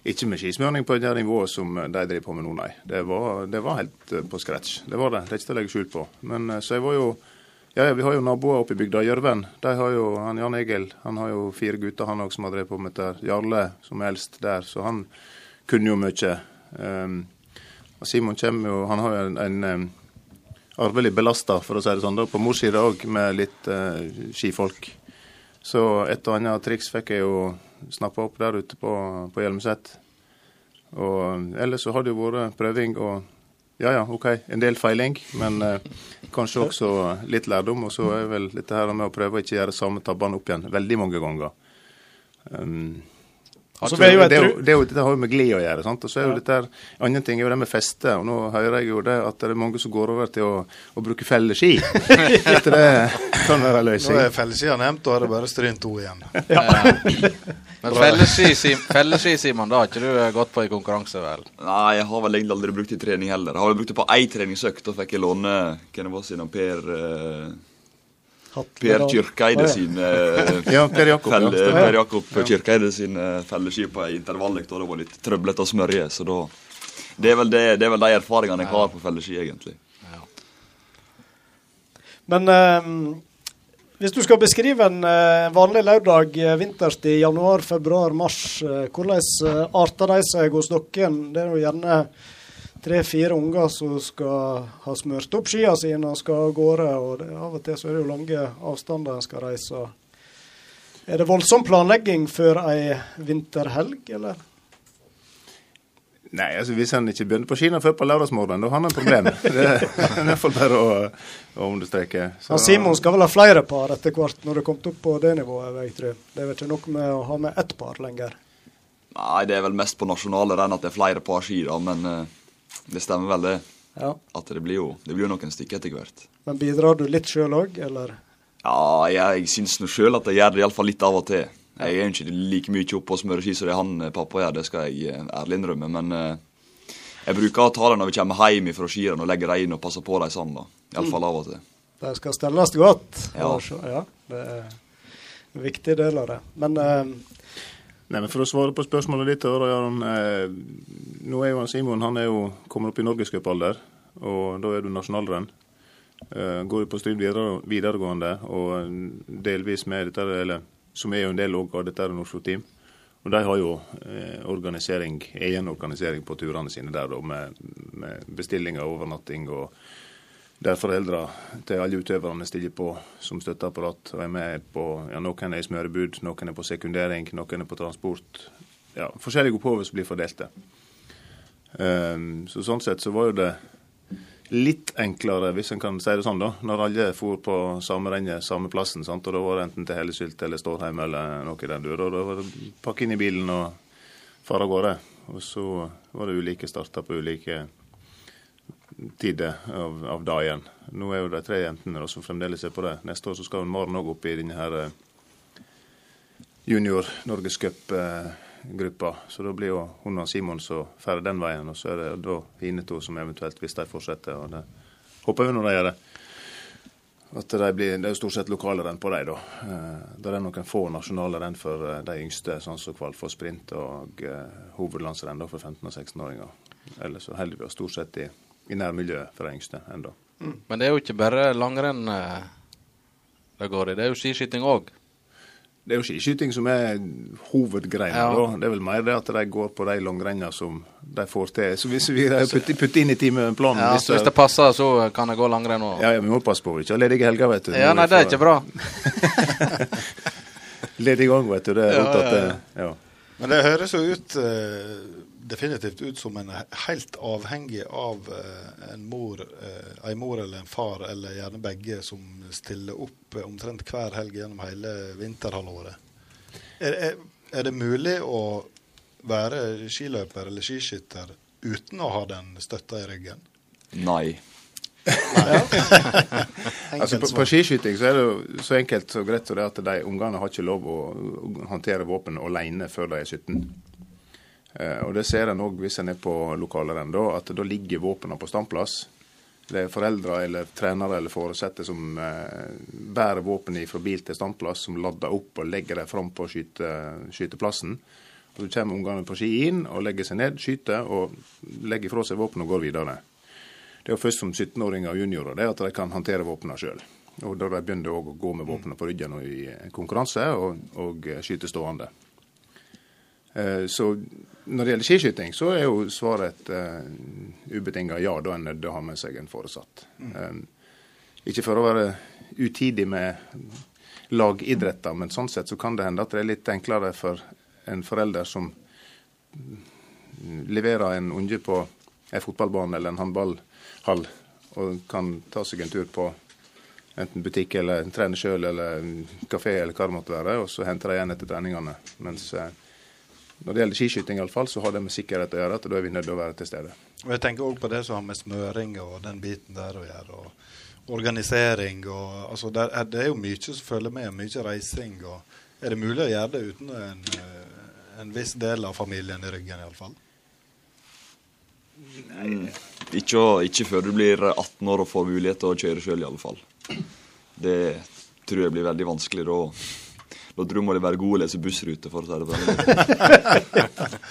Ikke med skismøring på det nivået som de driver på med nå, nei. Det var, det var helt eh, på scratch. Det var det. Det er ikke til å legge skjul på. Men eh, så jeg var jo ja, ja, vi har jo naboer oppe i bygda, Gjørven. De har jo, han Jan Egil han har jo fire gutter, han òg, som har drevet på med dette. Jarle, som er eldst der, så han kunne jo mye. Um, og Simon kommer jo Han har jo en, en um, arvelig belasta, for å si det sånn, da, på mors side òg, med litt uh, skifolk. Så et og annet triks fikk jeg jo snappa opp der ute på, på Hjelmeset. Og ellers så har det jo vært prøving og ja ja, OK, en del feiling, men eh, kanskje også litt lærdom. Og så er vel dette her med å prøve å ikke gjøre samme tabbene opp igjen veldig mange ganger. Um, Så det, er jo det, er jo- det, er jo- dette har jo med glid å gjøre. sant? Og så er jo dette her, Andre ting er jo det med feste. og Nå hører jeg jo det at det er mange som går over til å, å bruke felleski. At det kan være løsning. Nå er fellesida nevnt, da er det bare Stryn 2 igjen. Men felleski, felleski, Simon, det har ikke du eh, gått på i konkurranse, vel? Nei, jeg har vel egentlig aldri brukt det i trening heller. Jeg har vel brukt det på én treningsøkt. Da fikk jeg låne hvem det var sin Per eh, Per Kyrkeide sin Ja, Per Jakob. felle, Ja. Per Jakob Kyrkeide sin eh, felleski på ei intervalløkt, og det var litt trøblete å smørje. Så da det er, vel det, det er vel de erfaringene jeg har på felleski, egentlig. Men eh, hvis du skal beskrive en eh, vanlig lørdag eh, vinterstid, januar, februar, mars, eh, hvordan eh, arter de seg hos dere? Det er jo gjerne tre-fire unger som skal ha smurt opp skia sine og skal av gårde. og det, Av og til så er det jo lange avstander en skal reise. Er det voldsom planlegging før ei vinterhelg, eller? Nei, altså hvis han ikke begynner på skiene før på lørdagsmorgenen, da har han et problem. Det er i hvert fall bare å, å understreke. Så- Han Simon skal vel ha flere par etter hvert, når du er kommet opp på det nivået, jeg tror. Det er vel ikke nok med å ha med ett par lenger. Nei, det er vel mest på nasjonale renn at det er flere par ski, da, men eh, det stemmer vel det. Ja. At det blir jo det blir jo noen stykker etter hvert. Men bidrar du litt sjøl òg, eller? Ja, jeg, jeg syns nå sjøl at jeg gjør det iallfall litt av og til. Jeg er jo ikke like mye oppe og smører ski som det han eh, pappa gjør, det skal jeg eh, ærlig innrømme. Men eh, jeg bruker å ta det når vi kommer hjem fra skirenn og legger dem inn og passer på dem da. Iallfall av og til. De skal stelles godt. Ja. Ja. Det er en viktig del av det. Men eh, Nei, men For å svare på spørsmålet ditt, da, Jaron. Eh, nå er jo han Simon han er jo kommet opp i norgescupalder, og da er du nasjonalrenn. Eh, går jo på strid videre, videregående og delvis med dette, eller som er jo en del av dette Oslo Team. Og de har jo eh, organisering, egen organisering på turene sine der, da, med, med bestilling av overnatting og der foreldra til alle utøverne stiller på som støtteapparat og er med på ja, Noen er i smørebud, noen er på sekundering, noen er på transport. Ja, Forskjellige oppgaver som blir fordelte. Um, så Sånn sett så var jo det litt enklere, hvis en kan si det sånn, da, når alle for på samme rennet, samme plassen. sant? Og Da var det enten til Hellesylt eller Stårheim eller noe i den duren. og Da var det pakke inn i bilen og fare av gårde. Og så var det ulike starter på ulike tider av, av dagen. Nå er jo de tre jentene som fremdeles er på det. Neste år så skal Maren òg opp i denne her eh, junior norgescup-gruppa. Så da blir jo hun og Simon så ferdig den veien. Og så er det da hine to som eventuelt, hvis de fortsetter. og det håper vi når de gjør det. At de blir, Det er jo stort sett lokale renn på dem, da. Eh, Det er noen få nasjonale renn for eh, de yngste, sånn som kval for sprint og eh, hovedlandsrenn for 15- og 16-åringer. Ellers så holder vi oss stort sett i, i nærmiljøet for de yngste ennå. Men det er jo ikke bare langrenn eh, det går i, det er jo skiskyting òg. Det er jo skiskyting som er hovedgreia. Ja. Det er vel mer det at de går på de langrennene som de får til. Så hvis vi putter, putt inn i timeplanen Ja, så hvis det passer, så kan det gå langrenn òg. ja, ja, vi må passe på vi ikke har ledige helger, vet du. Ja, nei, det er ikke bra. Ledig gang, vet du. Det er Ja, ja, det, ja. Men det høres jo ut eh, definitivt ut som en helt avhengig av eh, en mor, eh, en mor eller en far, eller gjerne begge, som stiller opp eh, omtrent hver helg gjennom hele vinterhalvåret. Er, er, er det mulig å være skiløper eller skiskytter uten å ha den støtta i ryggen? Nei. Altså, på, på skiskyting så er det jo så enkelt og greit så det at de ungene har ikke lov å håndtere våpen alene før de er 17. Eh, og det ser en òg hvis en er på lokalrenn, at da ligger våpnene på standplass. Det er foreldre eller trenere eller foresatte som eh, bærer våpen fra bil til standplass, som lader opp og legger dem fram på skyte, skyteplassen. Og Så kommer ungene på ski inn og legger seg ned, skyter og legger fra seg våpen og går videre. Det er jo først som 17-åringer og juniorer det at de kan håndtere våpnene sjøl. Og da de begynner også å gå med våpnene på ryggen og i konkurranse og, og skyte stående. Eh, Så når det gjelder skiskyting, så er jo svaret et uh, ubetinga ja. Da er en nødt til å ha med seg en foresatt. Eh, ikke for å være utidig med lagidretter, men sånn sett så kan det hende at det er litt enklere for en forelder som leverer en unge på en fotballbane eller en håndballhall og kan ta seg en tur på enten butikk eller trene sjøl eller kafé eller hva det måtte være, og så henter de igjen etter treningene. Mens eh, når det gjelder skiskyting, i alle fall, så har det med sikkerhet å gjøre. at Da er vi nødt til å være til stede. Og jeg tenker også på det som har med smøring og den biten der å gjøre. og Organisering og altså der er, Det er jo mye som følger med, mye reising. og Er det mulig å gjøre det uten en, eh, en viss del av familien i ryggen, iallfall? Ikke, å- ikke før du blir 18 år og får mulighet til å kjøre sjøl, i alle fall. Det tror jeg blir veldig vanskelig. Da, da tror jeg må det være god å lese bussrute, for å si det sånn.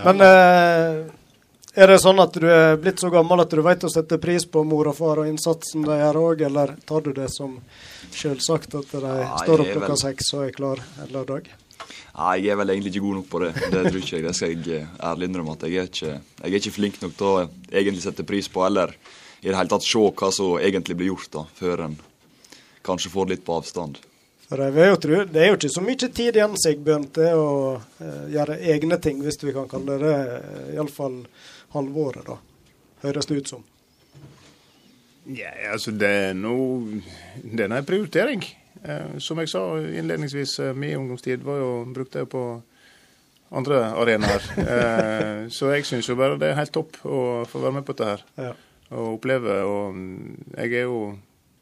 Men eh, er det sånn at du er blitt så gammel at du vet å sette pris på mor og far og innsatsen de gjør òg, eller tar du det som selvsagt at de Ja, står opp klokka vel- seks og er klar en lørdag? Nei, jeg er vel egentlig ikke god nok på det. Det tror ikke jeg. Det skal jeg eh, ærlig innrømme at jeg er ikke Jeg er ikke flink nok til å egentlig sette pris på, eller i det hele tatt se hva som egentlig blir gjort, da, før en kanskje får litt på avstand. For jeg vil jo tro, Det er jo ikke så mye tid igjen Sigbjørn, til å eh, gjøre egne ting, hvis vi kan kalle det uh, iallfall halvåret, da. Høres det ut som. Ja, altså det er noe Det er nå en prioritering. Eh, som jeg sa innledningsvis, eh, min ungdomstid var jo, brukte jeg på andre arenaer. Eh, så jeg syns jo bare det er helt topp å få være med på dette her. Ja. Og oppleve. Og mm, jeg er jo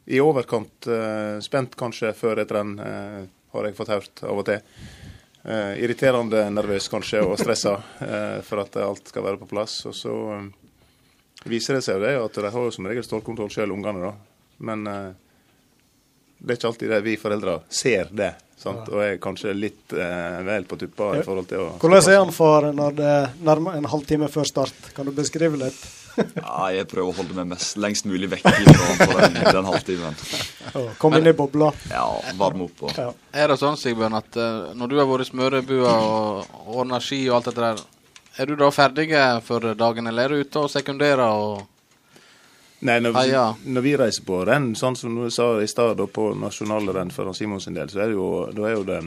i overkant eh, spent kanskje før et renn, eh, har jeg fått hørt av og til. Eh, irriterende nervøs kanskje og stressa for at alt skal være på plass. Og så viser det seg jo det at de har jo som regel stålkontroll sjøl, ungene. da. Men det er ikke alltid det vi foreldre ser det. Sant? Og er kanskje litt eh, vel på tuppa i forhold til å Hvordan er han for når det nærmer en halvtime før start? Kan du beskrive litt? Ja, jeg prøver å holde meg mest, lengst mulig vekk fra på den, den halvtimen. Kom inn i bobla. Ja, varme opp og Ja. Er det sånn, Sigbjørn, at uh, når du har vært i smørebua og ordna ski og alt dette der, er du da ferdig for dagen, eller er du ute og sekunderer og Nei, når, Ah, ja. når vi reiser på renn, sånn som du sa i stad, på nasjonale renn for Simons sin del, så er det jo, da er jo det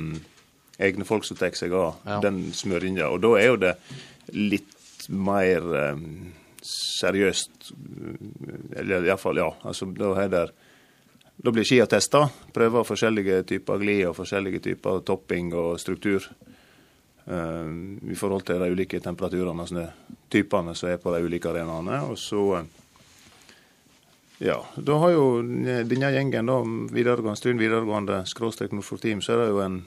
egne folk som tar seg av Ja. den smøringa. Og da er jo det litt mer um, seriøst. Eller iallfall, ja. Altså, da er det da blir skia testa. Prøver forskjellige typer glid og forskjellige typer topping og struktur. um, I forhold til de ulike temperaturene og snøtypene som er på de ulike arenaene. Og så eh, ja, da har jo denne gjengen, da, videregående, Stuen videregående, skråstrek Nordfjord Team, så er det jo en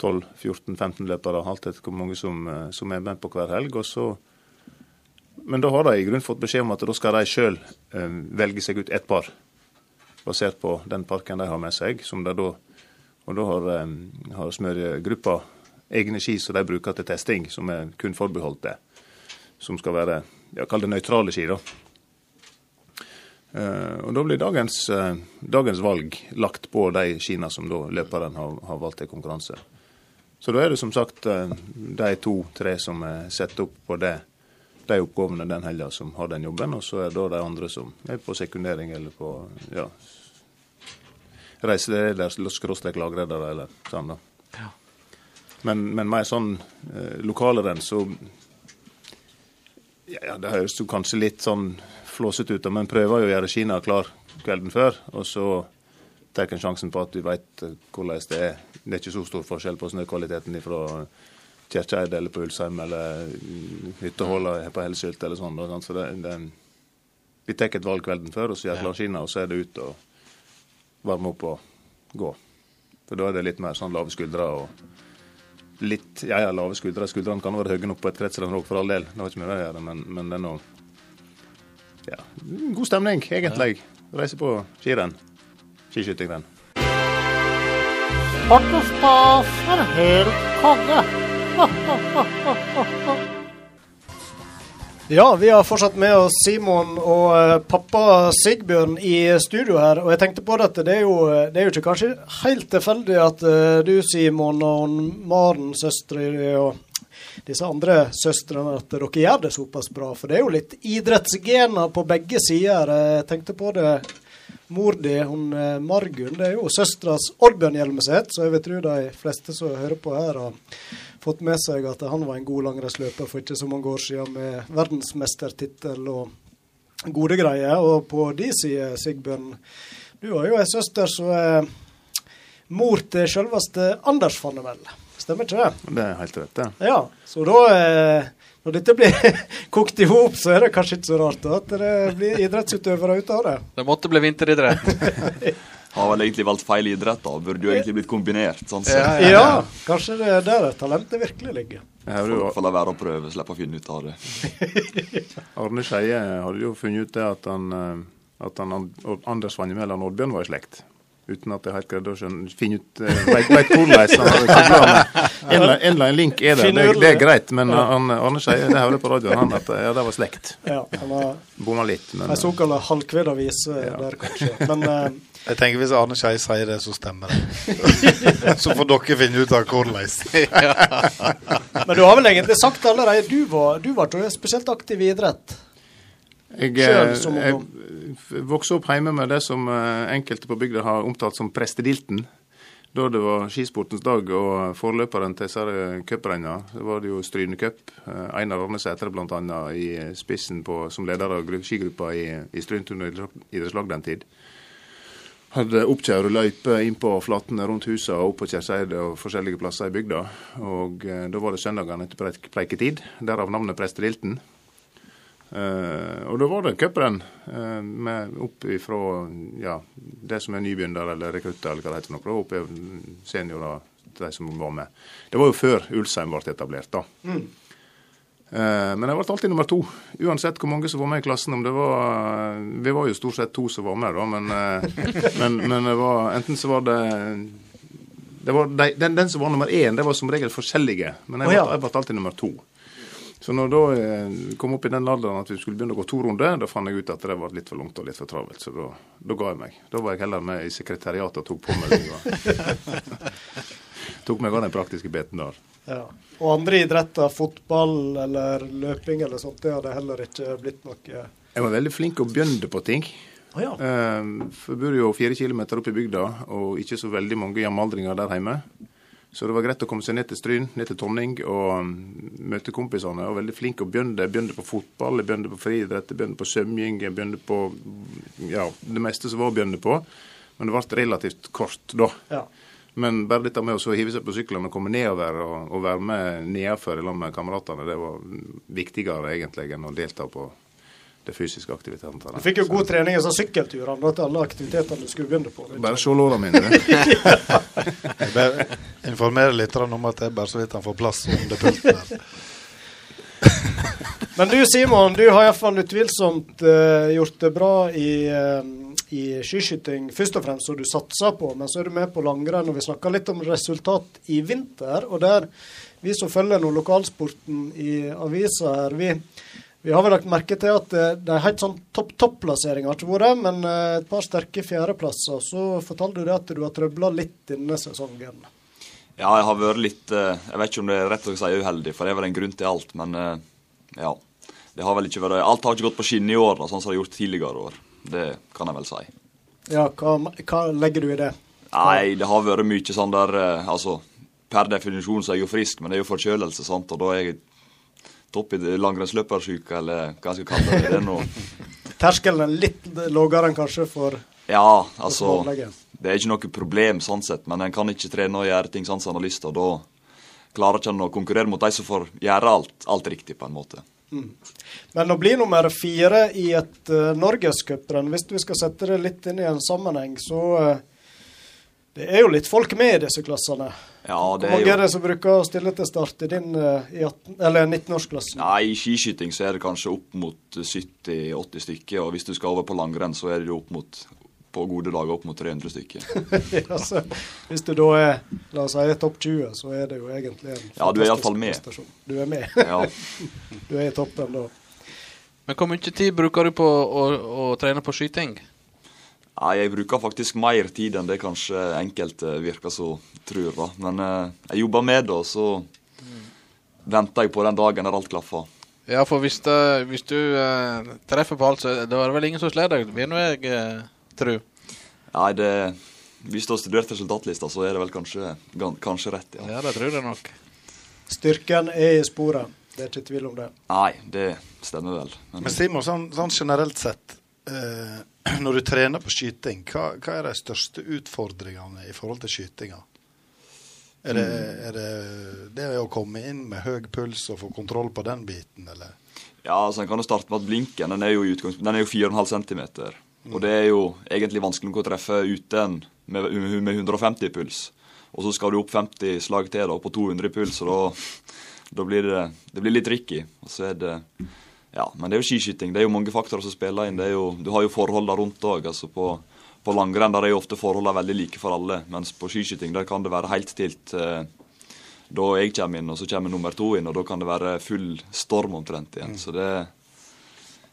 12-14-15 løpere, alt etter hvor mange som, eh, som er med på hver helg. og så men da har de i grunnen fått beskjed om at da skal de sjøl eh, velge seg ut ett par, basert på den parken de har med seg. da, Og da har, eh, har smørgruppa egne ski som de bruker til testing, som er kun forbeholdt det. Som skal være ja, kall det nøytrale ski, da. Eh, og Da blir dagens, eh, dagens valg lagt på de skiene som da løperen har, har valgt til konkurranse. Så da er det som sagt eh, de to-tre som er satt opp på det, de oppgavene den helga som har den jobben, og så er det da de andre som er på sekundering eller på ja, reiseleder, skråstrek lagredere eller sånn. da. Men, men mer sånn eh, lokalrenn, så ja, ja, Det høres jo kanskje litt sånn flåsete ut, men prøver jo å gjøre Kina klar kvelden før. Og så tar en sjansen på at du veit hvordan det er. Det er ikke så stor forskjell på snøkvaliteten fra Kjerkeid eller på Ulsheim eller hytteholdet på Helsylt eller sånn. Så det, det, vi tar et valg kvelden før, og så gjør klar Kina, og så er det ut og varme opp og gå. For da er det litt mer sånn lave skuldre og litt Ja, ja, lave skuldre. Skuldrene kan være høye nok på et kretsrenn òg, for all del. Det har ikke med det å gjøre, men, men det er nå Ja, god stemning, egentlig. Reise på skirenn. Skiskytingrenn. Stas er helt konge. Ja, vi har fortsatt med oss Simon og eh, pappa Sigbjørn i studio her. Og jeg tenkte på dette, det er jo, det er jo ikke kanskje helt tilfeldig at eh, du, Simon, og Maren, søstera og disse andre søstrene, at dere gjør det såpass bra. For det er jo litt idrettsgener på begge sider. Jeg tenkte på det. Mor di, hun eh, Margunn, det er jo søsteras Oddbjørn Hjelmeset, så jeg vil tro de fleste som hører på her, har fått med seg at han var en god langrennsløper for ikke så mange år siden med verdensmestertittel og gode greier. Og på de side, Sigbjørn, du har jo ei søster som er mor til selveste Anders Fannemel. Stemmer ikke det? Det er helt rett, det. Ja, så da eh, Når dette blir kokt i hop, så er det kanskje ikke så rart at det blir idrettsutøvere ut av det. Det måtte bli vinteridrett. Har vel egentlig valgt feil idrett, da. Burde jo egentlig blitt kombinert. sånn sett. Ja, ja, Ja, kanskje det er der talentet virkelig ligger. Får la være å prøve, slippe å finne ut av det. Arne Skeie hadde jo funnet ut det at han, eh, at han Anders Vannemel og Oddbjørn var i slekt. Uten at jeg helt greide å skjønne, finne ut uh, vet hvordan han. En eller en eller annen link er der, det, det er greit. Men han, Arne Skeie, det hører jeg på radioen, han at ja, det var slekt. Ja, han har Bomma litt, men ei såkalt halvkvedavis der, kanskje. Men uh, Jeg tenker Hvis Arne Skeie sier det, så stemmer det. så får dere finne ut av hvordan. Men du har vel egentlig sagt allerede du var, du var spesielt aktiv i idrett? Jeg, Selv eh, som jeg ungdom. vokste opp hjemme med det som eh, enkelte på bygda har omtalt som prestedilten. Da det var skisportens dag og forløperen til disse cuprennene, var det jo Stryne Cup. Eh, Einar Arnesæter bl.a. i spissen på, som leder av skigruppa i, i Stryntun idrettslag den tid. Hadde oppkjørt løype inn på flatene rundt husa og opp på Kjærseide og forskjellige plasser i bygda. Og da var det søndagene etter preik preiketid, derav navnet Prestedilten. Eh, og da var det cuprenn med opp ifra ja, det som er nybegynner eller rekrutter, eller hva det heter, for noe, opp i seniorer, de som var med. Det var jo før Ulsheim ble etablert, da. Eh, men jeg ble alltid nummer to, uansett hvor mange som var med i klassen. om det var, Vi var jo stort sett to som var med, da, men, eh, men, men det var, enten så var det det var de, den, den som var nummer én, det var som regel forskjellige. Men jeg ble, jeg ble alltid nummer to. Så når da eh, kom opp i den alderen at vi skulle begynne å gå to runder, da fant jeg ut at det var litt for langt og litt for travelt. Så da, da ga jeg meg. Da var jeg heller med i sekretariatet og tok på meg det. tok meg av den praktiske biten der. Ja. Og andre idretter, fotball eller løping eller sånt, det hadde heller ikke blitt noe Jeg var veldig flink og begynte på ting. Å ja. Eh, jeg bor jo fire kilometer opp i bygda, og ikke så veldig mange jamaldringer der hjemme. Så det var greit å komme seg ned til Stryn, ned til Tonning og um, møte kompisene. Var veldig flink og begynne. Jeg begynte på fotball, begynte på friidrett, begynte på svømming, begynte på ja, det meste som var å begynne på. Men det ble relativt kort da. Ja. Men bare dette med å hive seg på sykkelen og komme nedover og, og være med nedenfor sammen med kameratene, det var viktigere egentlig enn å delta på de fysiske aktivitetene. Du fikk jo god trening i sånn sykkelturene til alle aktivitetene du skulle begynne på. Bare se låra mine. det. Jeg bare informerer litt om at det er bare så vidt han får plass under pulten her. Men du Simon, du har iallfall utvilsomt uh, gjort det bra i, uh, i skiskyting, først og fremst, som du satser på. Men så er du med på langrenn, og vi snakka litt om resultat i vinter. Og der vi som følger nå lokalsporten i avisa her, vi, vi har vel lagt merke til at eh, de helt sånn topp-topp-plasseringer har ikke vært, men eh, et par sterke fjerdeplasser. Så fortalte du det at du har trøbla litt denne sesongen. Ja, jeg har vært litt eh, Jeg vet ikke om det er rett å si uheldig, for det er vel en grunn til alt. Men ja. Det har vel ikke vært Alt har ikke gått på skinner i år, da, sånn som det har gjort tidligere år. Det kan jeg vel si. Ja, hva, hva legger du i det? Nei, det har vært mye sånn der Altså, per definisjon så er jeg jo frisk, men det er jo forkjølelse, sant. Og da er jeg topp i langrennsløpersyke, eller hva jeg skal kalle det. Det er Terskelen er litt lavere enn kanskje for Ja, altså. Det er ikke noe problem sånn sett, men en kan ikke trene og gjøre ting sånn som en har lyst til, da klarer ikke en å konkurrere mot de som får gjøre alt, alt riktig, på en måte. Men å bli nummer fire i et uh, norgescuprenn, hvis vi skal sette det litt inn i en sammenheng, så uh, Det er jo litt folk med i disse klassene. Ja, Hvor mange er er det som bruker å stille til start i din uh, i 18, eller 19-årsklassen? Nei, i skiskyting så er det kanskje opp mot 70-80 stykker, og hvis du skal over på langrenn, så er det jo opp mot på gode dager opp mot 300 stykker. Ja, så hvis du da er la oss si topp 20, så er det jo egentlig en Ja, du er i hvert fall med. prestasjon. Du er med. Ja. du er i toppen da. Men hvor mye tid bruker du på å, å trene på skyting? Nei, jeg bruker faktisk mer tid enn det kanskje enkelte virker som tror, da. Men eh, jeg jobber med det, og så venter jeg på den dagen der alt klaffer. Ja, for hvis, det, hvis du eh, treffer på alt, så er det vel ingen som slår deg, vil nå jeg eh, tro. Nei, det Hvis du har studert resultatlista, så er det vel kanskje, gan- kanskje rett, ja. Ja, det tror jeg nok. Styrken er i sporet. Det er ikke tvil om det. Nei, det stemmer vel. Men, Men Simon, sånn, sånn generelt sett, eh, når du trener på skyting, hva, hva er de største utfordringene i forhold til skytinga? Er det, er det det å komme inn med høy puls og få kontroll på den biten, eller? ja, altså En kan jo starte med at blinken den er jo, den er jo 4,5 cm. Og det er jo egentlig vanskelig å treffe ute en med, med 150 puls. Og så skal du opp 50 slag til da, på 200 puls, og da, da blir det, det blir litt tricky. Og så er det Ja, men det er jo skiskyting. Det er jo mange faktorer som spiller inn. Det jo, du har jo forholdene rundt òg. Altså på, på langrenn der er jo ofte forholdene veldig like for alle, mens på skiskyting der kan det være helt stilt. Eh, da jeg kommer inn, og så kommer nummer to inn, og da kan det være full storm omtrent igjen. Så det,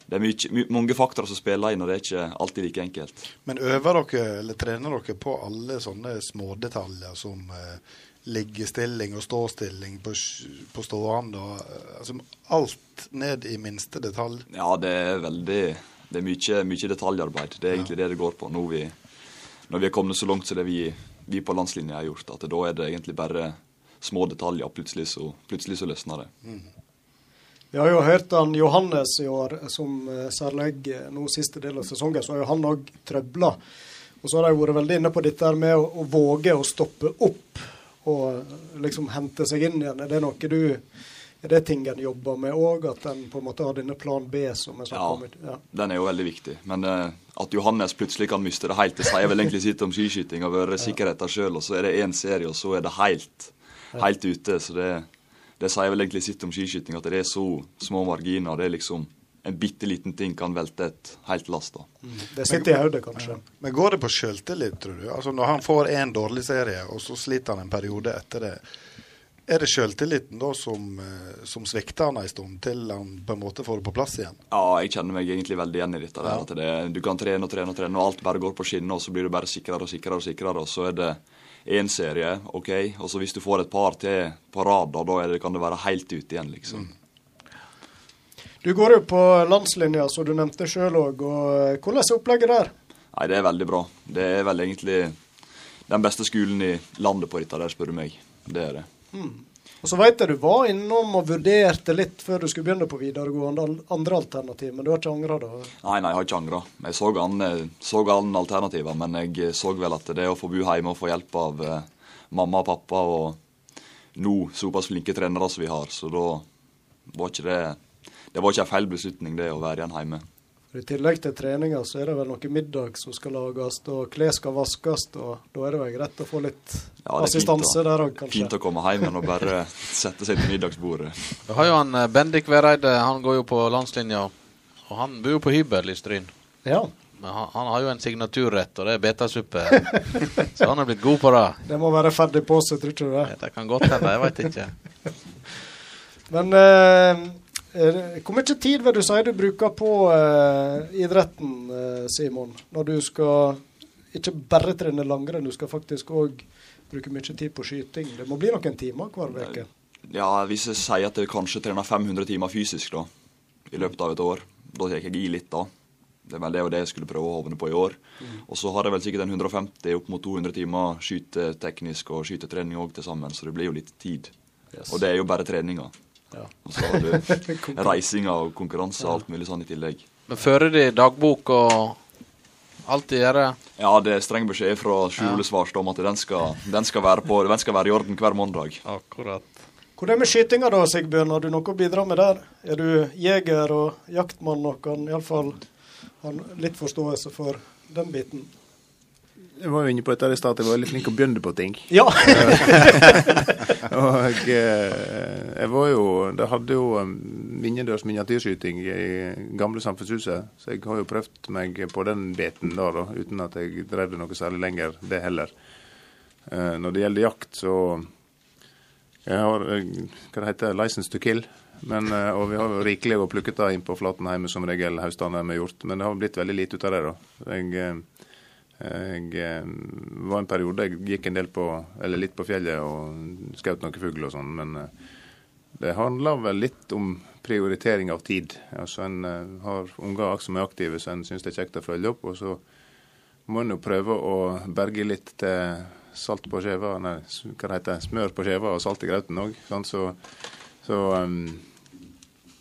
det er mye, my, mange faktorer som spiller inn, og det er ikke alltid like enkelt. Men øver dere, eller trener dere på alle sånne smådetaljer som eh, liggestilling og ståstilling på, på stående? Og, eh, altså, alt ned i minste detalj? Ja, det er veldig Det er mye, mye detaljarbeid. Det er egentlig det det går på. Når vi, når vi er kommet så langt som det vi, vi på landslinja har gjort, at da er det egentlig bare små detaljer. Plutselig så, plutselig så løsner det. Vi har jo hørt han Johannes i år, som eh, særlig eh, nå siste del av sesongen, så har jo han òg trøbla. Og så har de vært veldig inne på dette med å, å våge å stoppe opp og liksom hente seg inn igjen. Er det noe du er det ting en jobber med òg, at en på en måte har denne plan B som er Ja, kommet? om? Ja. den er jo veldig viktig. Men eh, at Johannes plutselig kan miste det helt, det sier vel egentlig sitt om skiskyting. og vært sikkerheten sjøl, og så er det én serie, og så er det helt, helt ute. Så det, det sier vel egentlig sitt om skiskyting, at det er så små marginer. Det er liksom en bitte liten ting kan velte et helt lass. da. Det sitter i hodet, kanskje. Men går det på sjøltillit, tror du? Altså Når han får én dårlig serie, og så sliter han en periode etter det. Er det sjøltilliten da som, eh, som svikter han en stund, til han på en måte får det på plass igjen? Ja, jeg kjenner meg egentlig veldig igjen i dette. der, at det, Du kan trene og trene og trene, og alt bare går på skinner, og så blir du bare sikrere og sikrere, og sikrere, og så er det én serie, OK, og så hvis du får et par til på rad, da, da er det, kan det være helt ute igjen, liksom. Du går jo på landslinja, som du nevnte sjøl òg. Og hvordan er opplegget der? Nei, det er veldig bra. Det er vel egentlig den beste skolen i landet på dette der, spør du meg. Det er det. Og så vet jeg du var innom og vurderte litt før du skulle begynne på videregående, andre alternativ, men du har ikke angra da? Nei, nei, jeg har ikke angra. Jeg så alle så an alternativer, men jeg så vel at det å få bo hjemme og få hjelp av eh, mamma og pappa og nå såpass flinke trenere som vi har, så da var ikke det Det var ikke en feil beslutning, det å være igjen hjemme. I tillegg til treninga så er det vel noe middag som skal lages, og klær skal vaskes, og da er det vel greit å få litt Ja, assistanse der òg, kanskje. Fint å komme hjem og bare sette seg til middagsbordet. Du har jo han eh, Bendik Vereide, han går jo på landslinja. Og han bor jo på hybel i Stryn. Ja, Men han, han har jo en signaturrett, og det er betasuppe. Så han er blitt god på det. det må være ferdig på seg, tror du det? Det kan godt hende, jeg veit ikke. Men eh, hvor mye tid vil du si du bruker på eh, idretten, eh, Simon? Når du skal ikke bare trene langrenn, du skal faktisk òg bruke mye tid på skyting. Det må bli noen timer hver uke. Ja, hvis jeg sier at jeg kanskje trener 500 timer fysisk da, i løpet av et år, da tar jeg i litt da. Det er vel det og det jeg skulle prøve å hovne på i år. Og så har jeg vel sikkert en 150 opp mot 200 timer skyteteknisk og skytetrening òg til sammen, så det blir jo litt tid. Og det er jo bare treninga. Ja. Og så har du reisinger og konkurranse og alt mulig sånn i tillegg. Men fører de dagbok og alt de gjør? Ja, det er streng beskjed fra Sjur Svarstad om at den skal, den, skal være på, den skal være i orden hver mandag. Akkurat. Hvordan er det med skytinga da, Sigbjørn? Har du noe å bidra med der? Er du jeger og jaktmann og kan iallfall ha litt forståelse for den biten? Jeg var jo inne på dette i stad, jeg var veldig flink til å begynne på ting. Ja! Og eh, jeg var jo Det hadde jo um, innendørs miniatyrskyting i gamle Samfunnshuset, så jeg har jo prøvd meg på den biten da, da uten at jeg drev det noe særlig lenger, det heller. Eh, når det gjelder jakt, så Jeg har eh, hva det heter, license to kill. Men, og vi har jo rikelig å plukke det inn på flaten hjemme som regel høstene vi har gjort. Men det har blitt veldig lite ut av det, da. Jeg, jeg eh, var en periode jeg gikk en del på, eller litt på fjellet og skjøt noen fugl og sånn, men eh, det handler vel litt om prioritering av tid. Altså En eh, har unger som er aktive, så en syns det er kjekt å følge opp. Og så må en jo prøve å berge litt til salt på skjeva, nei, hva det heter smør på skjeva og salt i grauten òg. Så, så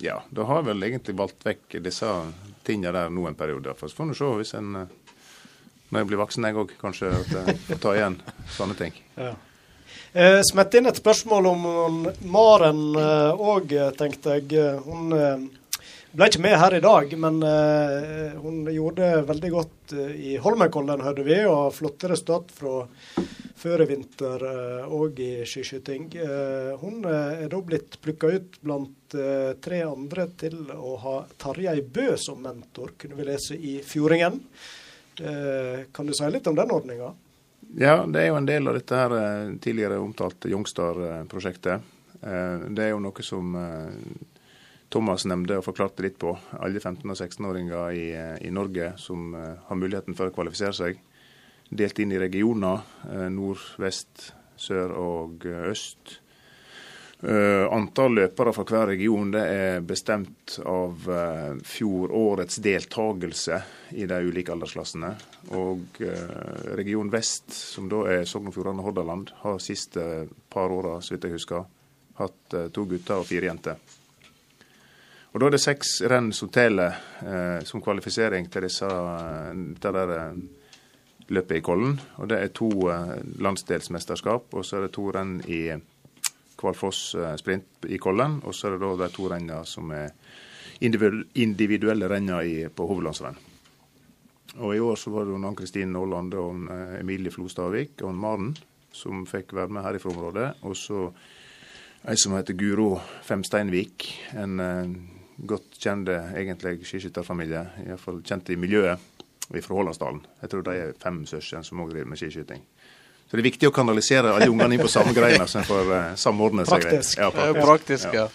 ja, da har jeg vel egentlig valgt vekk disse tingene der nå en periode. Så får en se hvis en når jeg blir voksen jeg òg, kanskje at jeg får ta igjen sånne ting. Ja. Eh, Smett inn et spørsmål om Maren òg, tenkte jeg. Eh, Hun eh, ble ikke med her i dag, men eh, hun gjorde det veldig godt eh, i Holmenkollen, hørte vi, og flotte resultat fra før i vinter òg i skiskyting. Eh, hun eh, er da blitt plukka ut blant eh, tre andre til å ha Tarjei Bø som mentor, kunne vi lese i Fjordingen. Eh, kan du si litt om den ordninga? Ja, det er jo en del av dette her eh, tidligere omtalte Youngstar-prosjektet. Eh, Det er jo noe som Thomas nevnte og forklarte litt på. Alle 15- og 16-åringer i, i Norge som har muligheten for å kvalifisere seg. Delt inn i regioner. Nord, vest, sør og øst. Eh, antall løpere fra hver region er bestemt av uh, fjorårets deltakelse i de ulike aldersklassene. Og eh, region vest, som da er Sogn og Fjordane og Hordaland, har siste par åra, så jeg husker, hatt eh, to gutter og fire jenter. Og Da er det seks renn som teller eh, som kvalifisering til disse, eh, dette der, eh, løpet i Kollen. Og Det er to eh, landsdelsmesterskap, og så er det to renn i Kvalfoss eh, sprint i Kollen. Og så er det da de to rennene som er individuelle renner på hovedlandsrenn. Og I år så var det jo Ann-Kristin Aaland og eh, Emilie Flostadvik og Maren som fikk være med her fra området. Og så ei som heter Guro Femsteinvik. En eh, godt kjent egentlig skiskytterfamilie, iallfall kjent i miljøet, fra Hålandsdalen. Jeg tror de er fem søsken som òg driver med skiskyting. Så det er viktig å kanalisere alle ungene inn på samme greina, så en får uh, samordne seg. Praktisk. Ja, Det er praktisk, ja.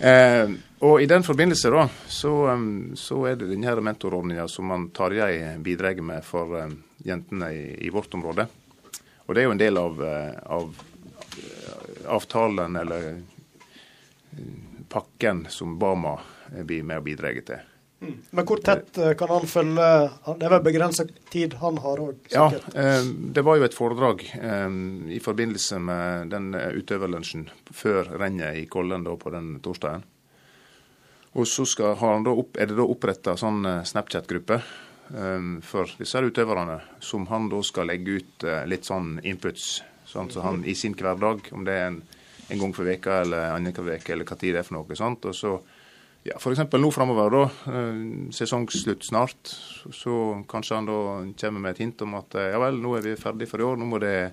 Eh, og i den forbindelse da, så, um, så er det denne mentorordninga som man Tarjei bidrar med for um, jentene i, i vårt område. Og det er jo en del av, uh, av avtalen eller pakken som Bama blir med og bidrar til. Men hvor tett eh, kan han følge Det er vel begrensa tid han har òg, Ja, eh, det var jo et foredrag eh, i forbindelse med den utøverlunsjen før rennet i Kollen da, på den torsdagen. Og så skal, han da opp, er det da oppretta sånn Snapchat-gruppe for disse utøverne, som han da skal legge ut litt sånn inputs. Sånn så han i sin hverdag, om det er en, en gang for veka eller annenhver uke, eller hva tid det er for noe. sånt, og så ja, F.eks. nå framover, da. eh, Sesongslutt snart. Så kanskje han da kommer med et hint om at eh, ja vel, nå er vi ferdig for i år. Nå må dere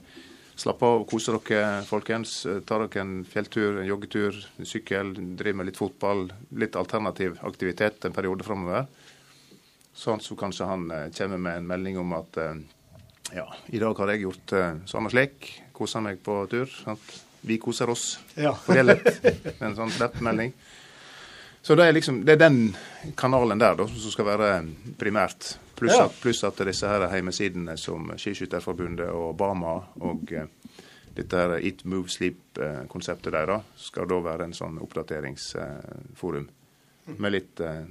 slappe av og kose dere, folkens. Eh, Ta dere en fjelltur, en joggetur, en sykkel, drive med litt fotball. Litt alternativ aktivitet en periode framover. Sånn så kanskje han kommer med en melding om at ja, i dag har jeg gjort sånn og slik. Kosa meg på tur. Sant? Vi koser oss Ja. på med En sånn slett melding. Så det er liksom, det er den kanalen der da, som skal være primært. Pluss Ja. at, pluss at disse her hjemmesidene som Skiskytterforbundet og Bama og eh, dette her Eat, Move, Sleep-konseptet deres skal da være en sånn oppdateringsforum. Med litt eh,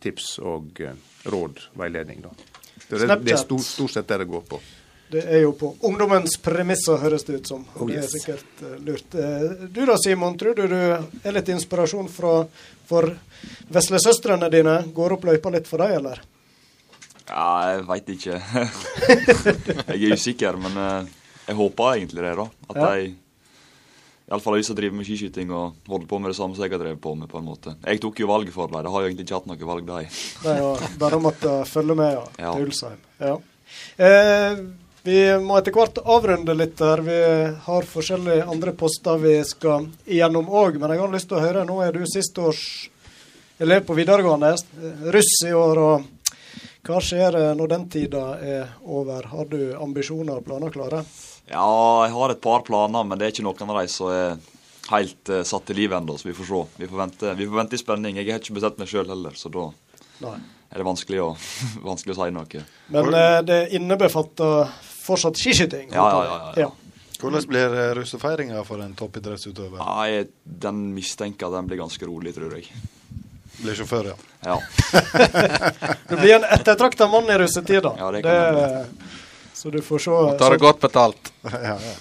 tips og eh, råd, veiledning. da. Det, det er stort, stort sett det det går på. Det er jo på ungdommens premisser, høres det ut som. Oh, det er sikkert uh, lurt. Uh, du da, Simon. Tror du du er litt inspirasjon fra, for veslesøstrene dine? Går opp løypa litt for deg, eller? Ja, jeg veit ikke. jeg er usikker, men uh, jeg håper egentlig det, da. At Ja. de iallfall har som driver med skiskyting og holder på med det samme som jeg har drevet på med. på en måte. Jeg tok jo valget for dem. De har jo egentlig ikke hatt noe valg, de. Er bare måtte følge med ja, Ja. til Ulsheim. Ja. Eh, vi må etter hvert avrunde litt her. Vi har forskjellige andre poster vi skal igjennom òg, men jeg har lyst til å høre. Nå er du siste års elev på videregående, russ i år. og Hva skjer eh, når den tida er over? Har du ambisjoner og planer klare? Ja, jeg har et par planer, men det er ikke noen av de som er helt uh, satt i livet ennå, så vi får se. Vi får vente, vi får vente i spenning. Jeg har ikke bestemt meg sjøl heller, så da Nei. er det vanskelig å, vanskelig å si noe. Men eh, det innebefatter fortsatt skiskyting? Ja, ja, ja, ja. Hvordan blir eh, russefeiringa for en toppidrettsutøver? Nei, den mistenker den blir ganske rolig, tror jeg. Blir sjåfør, ja. Ja. Du blir en ettertrakta mann i russetida. Ja, det kan Så du får se. Og tar det godt betalt. ja, ja.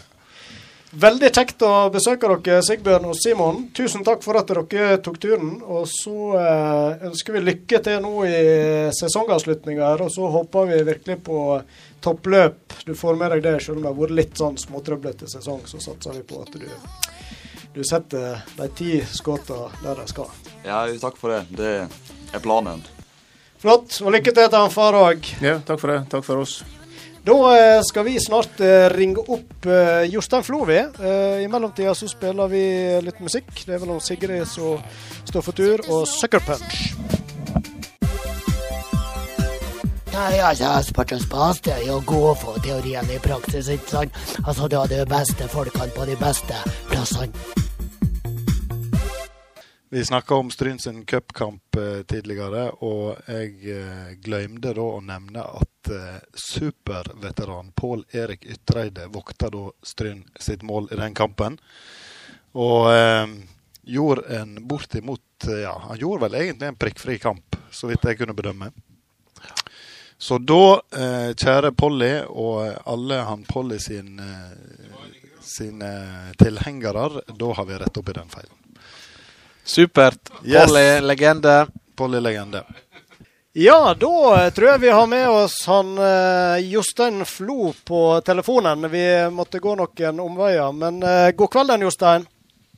Veldig kjekt å besøke dere, Sigbjørn og Simon. Tusen takk for at dere tok turen. Og så eh, ønsker vi lykke til nå i sesongavslutninga her, og så håper vi virkelig på toppløp. Du får med deg det, selv om det har vært litt sånn småtrøblete sesong, så satser vi på at du, du setter de ti skuddene der de skal. Ja, takk for det. Det er planen. Flott. Og lykke til til han far òg. Ja, takk for det. Takk for oss. Da eh, skal vi snart eh, ringe opp eh, Jostein Flo, vi. Eh, I mellomtida så spiller vi litt musikk. Det er vel om Sigrid som står for tur, og Sucker Punch. Nei, altså, sportens bas det er jo å gå for teorien i praksis, ikke sant? Altså, du har de beste folkene på de beste plassene. Vi snakka om Stryn sin cupkamp eh, tidligere, og jeg eh, glemte da å nevne at eh, superveteran Pål Erik Ytreide vokta da Stryn sitt mål i den kampen. Og eh, gjorde en bortimot Ja, han gjorde vel egentlig en prikkfri kamp, så vidt jeg kunne bedømme. Så da, eh, kjære Polly og alle han Polly sin, sine tilhengere, da har vi rett opp i den feilen. Supert. Yes. Polly, legende. Polly legende. Ja, da tror jeg vi har med oss han eh, Jostein Flo på telefonen. Vi måtte gå noen omveier. Men uh, god kvelden, Jostein.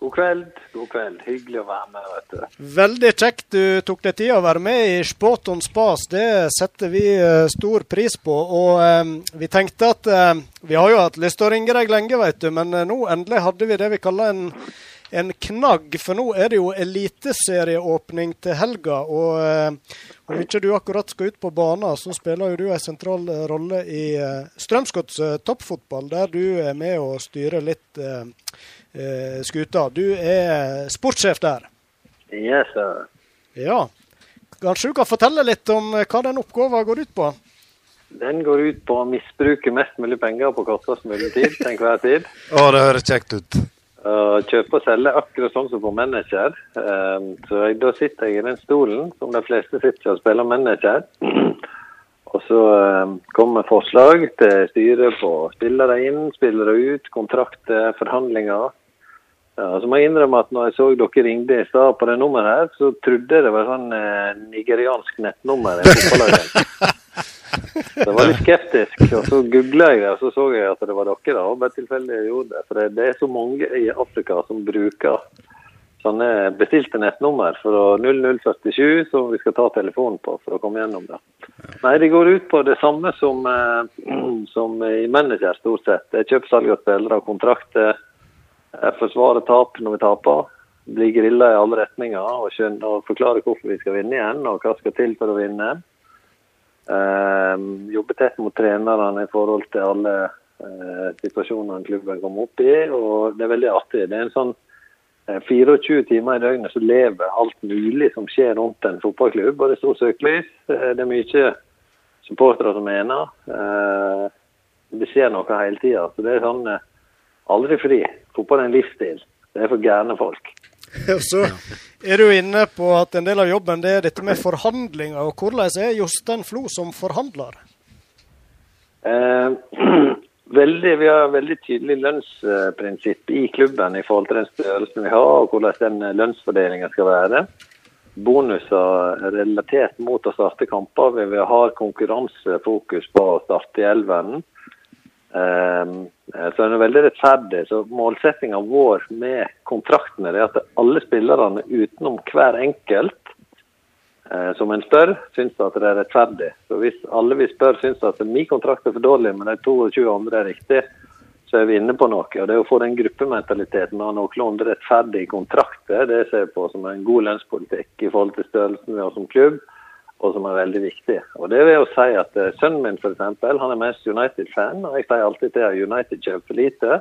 God kveld. God kveld. Hyggelig å være med. vet du. Veldig kjekt du tok deg tid å være med i Sport on spas. Det setter vi uh, stor pris på. Og eh, vi tenkte at uh, Vi har jo hatt lyst til å ringe deg lenge, vet du, men nå endelig hadde vi det vi kaller en, en knagg. For nå er det jo eliteserieåpning til helga. Og eh, om ikke du akkurat skal ut på banen, så spiller jo du en sentral rolle i eh, Strømsgodts eh, toppfotball, der du er med og styrer litt eh, eh, skuta. Du er sportssjef der. Yes, sir. Ja. Kanskje du kan fortelle litt om eh, hva den oppgaven går ut på? Den går ut på å misbruke mest mulig penger på kortest mulig tid til enhver tid. Å, det høres kjekt ut. Kjøpe og selge akkurat sånn som på manager. Um, så jeg, da sitter jeg i den stolen som de fleste sitter og spiller manager. Og så um, kommer forslag til styret på spillere inn, spillere ut, kontrakter, forhandlinger. Så må jeg innrømme at når jeg så dere ringte i stad på det nummeret her, så trodde jeg det var sånn eh, nigeriansk nettnummer. Så jeg var litt skeptisk, og så googla jeg det, og så så jeg at det var dere. da, og bare tilfeldig gjorde det. For det, det er så mange i Afrika som bruker sånne bestilte nettnummer for å 0047 som vi skal ta telefonen på for å komme gjennom det. Nei, det går ut på det samme som, eh, som i manager, stort sett. Det er kjøp, salg av spillere kontrakter. eh, Forsvare tap når vi taper. Bli grilla i alle retninger og, skjønne, og forklare hvorfor vi skal vinne igjen, og hva skal til for å vinne. Eh, jobbe tett mot trenerne i forhold til alle eh, situasjonene klubben kommer opp i. og Det er veldig artig. Det er en sånn eh, 24 timer i døgnet så lever alt mulig som skjer rundt en fotballklubb. og Det er stort søkelys. Eh, Det er mye supportere som mener. Eh, Det skjer noe hele tida. Så det er sånn eh, aldri fri. Fotball er en livsstil. Det er for gærne folk. Og så er du inne på at en del av jobben det er dette med forhandlinger. og Hvordan er Jostein Flo som forhandler? Eh, veldig, vi har veldig tydelig lønnsprinsipp i klubben i forhold til den størrelsen vi har, og hvordan den lønnsfordelingen skal være. Bonuser relatert mot å starte kamper. Vi har konkurransefokus på å starte i elveren. Eh, så den er veldig rettferdig. Så Målsettinga vår med kontraktene er at alle spillerne utenom hver enkelt eh, som en spør, syns at det er rettferdig. Så Hvis alle vi spør syns at min kontrakt er for dårlig, men de 22 andre er riktig, så er vi inne på noe. Og Det å få den gruppementaliteten og noenlunde rettferdige kontrakter, det ser jeg på som en god lønnspolitikk i forhold til størrelsen vi har som klubb og som er veldig viktig. Og det vil jo si at eh, Sønnen min for eksempel, han er mest United-fan, og jeg sier alltid til at United kjøper for lite.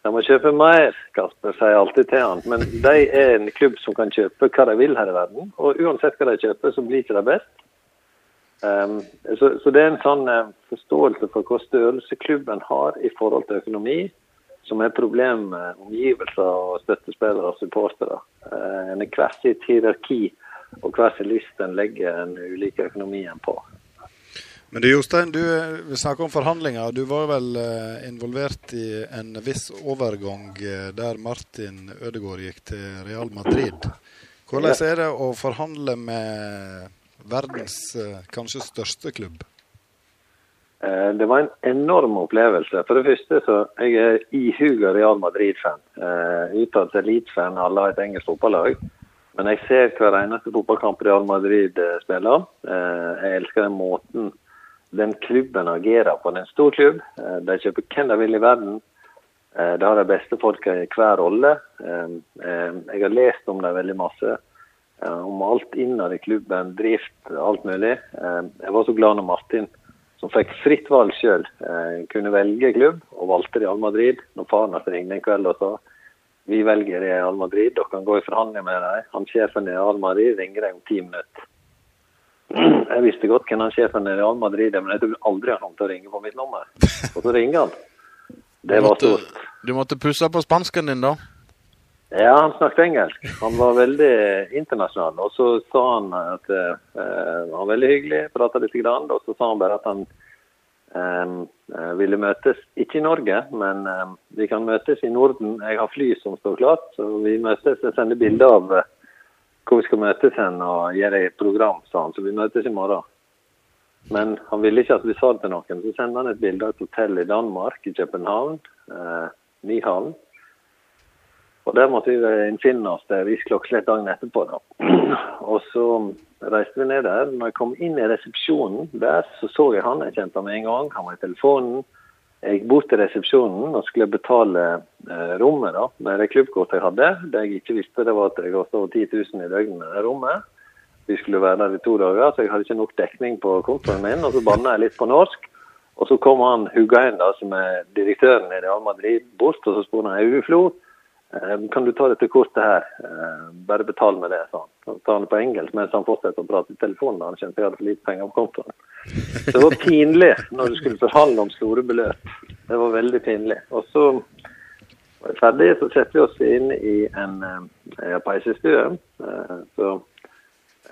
De må kjøpe mer, Kasper, sier jeg alltid til han. Men de er en klubb som kan kjøpe hva de vil her i verden. Og uansett hva de kjøper, så blir ikke de best. Um, så, så det er en sånn uh, forståelse for hva størrelse klubben har i forhold til økonomi, som er problem med omgivelser og støttespillere og supportere. Uh, en er hver sitt hierarki og hver sin lyst en legger den ulike økonomien på. Men du Jostein, du eh, vi snakker om forhandlinger. Du var vel eh, involvert i en viss overgang eh, der Martin Ødegaard gikk til Real Madrid. Hvordan er det å forhandle med verdens kanskje største klubb? Det var en enorm opplevelse. For det første så jeg er ihuga Real Madrid-fan. Uttalt elite-fan. Har et engelsk fotballag. Men jeg ser hver eneste fotballkamp Real Madrid eh, spiller. Eh, Jeg elsker den måten den klubben agerer på. Det er en stor klubb. Eh, De kjøper hvem de vil i verden. De har de beste folka i hver rolle. Jeg har lest om det veldig masse. Om alt innad i klubben, drift, alt mulig. Jeg var så glad når Martin som fikk fritt valg sjøl, kunne velge klubb, og valgte Real Madrid. Når faren hans ringte en kveld og sa vi velger Real Madrid, dere kan gå i forhandling med dem. Han sjefen i Real Madrid ringer deg om ti minutter. Jeg visste godt hvem han sjefen i Real Madrid er, men jeg trodde aldri han kom til å ringe på mitt nummer. Og så ringer han. Det var stort. du måtte pusse på spansken din, da? Ja, han snakket engelsk. Han var veldig internasjonal. Og så sa han at uh, han var veldig hyggelig, prata litt, grann, og så sa han bare at han ville møtes, ikke i Norge, men eh, vi kan møtes i Norden. Jeg har fly som står klart, så vi møtes. Jeg sender bilde av eh, hvor vi skal møtes hen og gjøre et program, sa han. Så vi møtes i morgen. Men han ville ikke at vi sa det til noen. Så sendte han et bilde av et hotell i Danmark, i København. Eh, Nyhavn. Og der måtte vi innfinne oss der isklokkeslett dagen etterpå. da. Og så reiste vi ned der. Når jeg kom inn i resepsjonen der, så så jeg han. Jeg kjente med en gang. Han var i telefonen. Jeg gikk bort til resepsjonen og skulle betale eh, rommet da, med det klubbkortet jeg hadde. Det jeg ikke visste, det var at det kostet over 10 000 i døgnet med det rommet. Vi skulle være der i to dager, så jeg hadde ikke nok dekning på kontoen min. Og så banna jeg litt på norsk. Og så kom han Hugain, da, som er direktøren i Real Madrid, bort, og så spurte han Uflo, eh, kan du ta dette kortet her? Eh, Bare betal med det, sa han. Så tar han det på engelsk mens han fortsetter å prate i telefonen. Han kjente jeg hadde for lite penger på kontoen. Det var pinlig når du skulle forhandle om store beløp. Det var veldig pinlig. Og så var vi ferdig, så setter vi oss inn i en eh, peisestue. Eh, så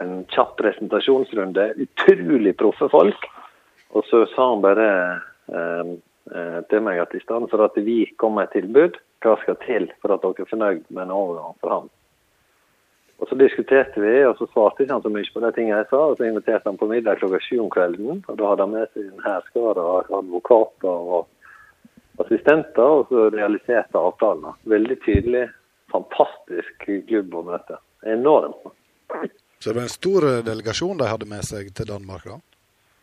en kjapp presentasjonsrunde. Utrolig proffe folk. Og så sa han bare eh, eh, til meg at i stedet for at vi kommer med et tilbud, hva skal til for at dere er fornøyd med en overgang for ham? Og Så diskuterte vi, og så svarte ikke han så mye på de tingene jeg sa. og Så inviterte han på middag klokka sju om kvelden. og Da hadde han med seg en hærskare av advokater og assistenter, og så realiserte avtalen. Veldig tydelig. Fantastisk klubb å møte. Enormt. Så det var en stor eh, delegasjon de hadde med seg til Danmark, da?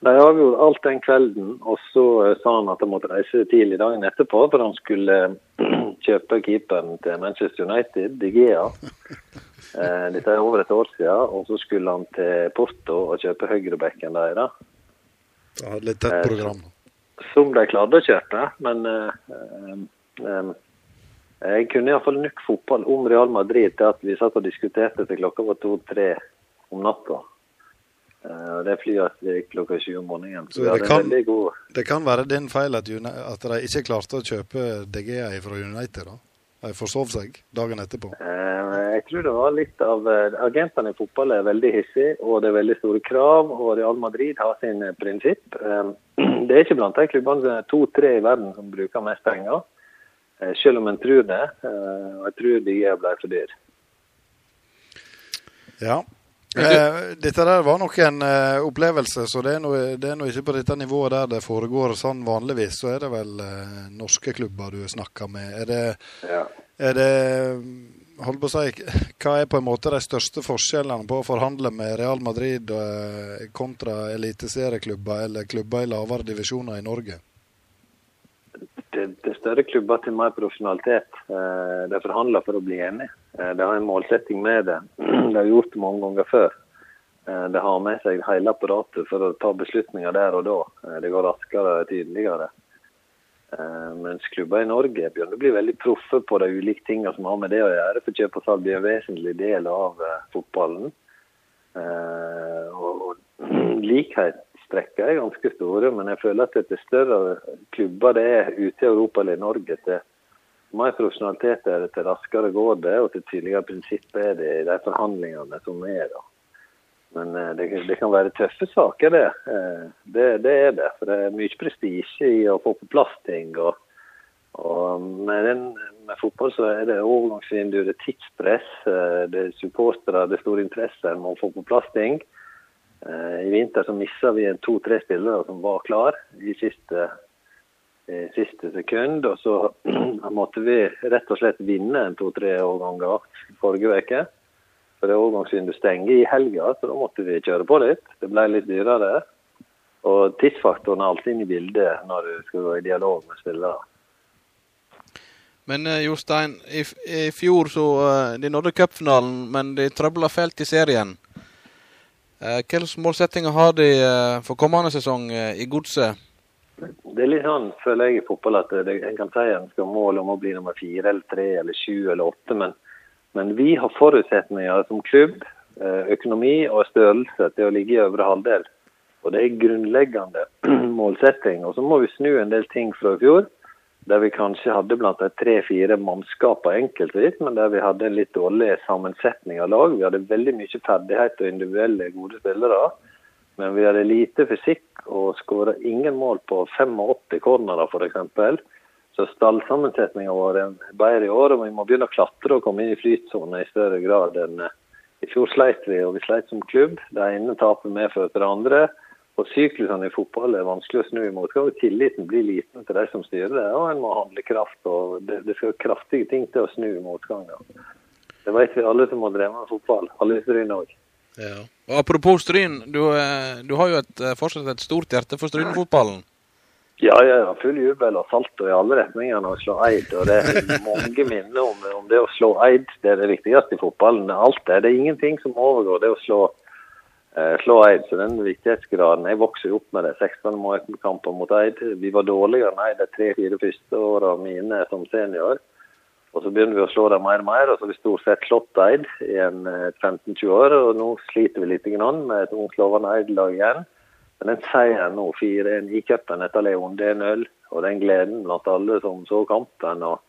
De avgjorde alt den kvelden, og så eh, sa han at han måtte reise tidlig dagen etterpå, for han skulle eh, kjøpe keeperen til Manchester United, De Gea. Eh, dette er over et år siden, og så skulle han til Porto og kjøpe høyrebekken deres. Han hadde litt tett program. Som de klarte å kjøpe, men jeg kunne iallfall nok fotball om Real Madrid til at vi satt og diskuterte til klokka var to-tre om natta. Eh, det flyet gikk klokka sju om morgenen. Så Så det kan, det kan være din feil at, at de ikke klarte å kjøpe DGA fra United. da. De forsov seg dagen etterpå. Eh, Jeg tror det var litt av eh, Agentene i fotball er veldig hissige, og det er veldig store krav. Og Real Madrid har sin prinsipp. Det er ikke blant de klubbene to-tre i verden som bruker mest penger, selv om en tror det. Og jeg tror de ble for dyr. Ja. Eh, dette der var nok en eh, opplevelse, så det er, nå ikke på dette nivået der det foregår sånn vanligvis. Så er det vel eh, norske klubber du snakker med. Er det, Ja. er det Hold på å si, Hva er på en måte de største forskjellene på å forhandle med Real Madrid eh, kontra eliteserieklubber eller klubber i lavere divisjoner i Norge? Større klubber til mer profesjonalitet. Eh, De forhandler for å bli enige. Eh, De har en målsetting med det. De har gjort det mange ganger før. Eh, De har med seg hele apparatet for å ta beslutninger der og da. Det går raskere og tydeligere. Mens klubber i Norge begynner å bli veldig proffe på de ulike tingene som har med det å gjøre. For kjøp og salg blir en vesentlig del av fotballen. Og, og likhetstrekkene er ganske store, men jeg føler at til større klubber det er ute i Europa eller i Norge, til mer profesjonalitet er det, til raskere går det, og til tydeligere prinsipp er det i de forhandlingene som er. da. Men eh, det, det kan være tøffe saker, det. Eh, det. Det er det. For det er mye prestisje i å få på plass ting. Og, og med, den, med fotball så er det overgangsvindu, det er tidspress, eh, det er supportere, det er stor interesse Man må få på plass ting. Eh, I vinter så mista vi to-tre spillere som var klar i siste, i siste sekund. Og så måtte vi rett og slett vinne en to-tre årganger forrige uke. For det overgangsvinduet stenger i helga, så da måtte vi kjøre på litt. Det ble litt dyrere. Og tidsfaktoren er alltid inne i bildet når du skal gå i dialog med spillere. Men eh, Jostein, i, i fjor så eh, De nådde cupfinalen, men de trøbla fælt i serien. Eh, Hvilke målsettinger har de eh, for kommende sesong eh, i Godset? Det er litt sånn, føler jeg i fotball, at det, en kan si en skal ha mål om å bli nummer fire eller tre eller sju eller åtte, men, men vi har forutsetninger som klubb, økonomi og størrelse til å ligge i øvre halvdel. Og det er grunnleggende målsetting. Og så må vi snu en del ting fra i fjor, der vi kanskje hadde blant de tre-fire mannskaper enkeltvis, men der vi hadde en litt dårlig sammensetning av lag. Vi hadde veldig mye ferdighet og individuelle gode spillere. Men vi hadde lite fysikk og skåra ingen mål på 85 cornerer f.eks. Så stallsammensetninga vår er bedre i år, og vi må begynne å klatre og komme inn i flytsone i større grad enn eh, i fjor sleit vi, og vi sleit som klubb. Det ene tapet medførte det andre. Og syklusene i fotball er vanskelig å snu imot. Skal tilliten bli liten til de som styrer det, og en må handle kraft. og Det, det skal kraftige ting til å snu motganger. Det vet vi alle som har drevet med fotball. Alle i Stryn òg. Og Apropos Stryn, du, eh, du har jo et, eh, fortsatt et stort hjerte for Strynefotballen. Ja, ja, ja. Full jubel og salto i alle retningene og slå Eid. Og det er mange minner om, om det å slå Eid. Det er det viktigste i fotballen. Alt det. Det er ingenting som overgår det å slå, eh, slå Eid. Så den viktighetsgraden Jeg vokste jo opp med det. 16 målkamper mot Eid. Vi var dårligere enn Eid de tre-fire første åra mine som senior. Og så begynner vi å slå dem mer og mer, og så har vi stort sett slått Eid i en eh, 15-20 år. Og nå sliter vi litt med et ungt lovende Eid-lag igjen. Men den seieren nå, 4-1 i cupen etter Leon, det er en. Og den gleden blant alle som så kampen og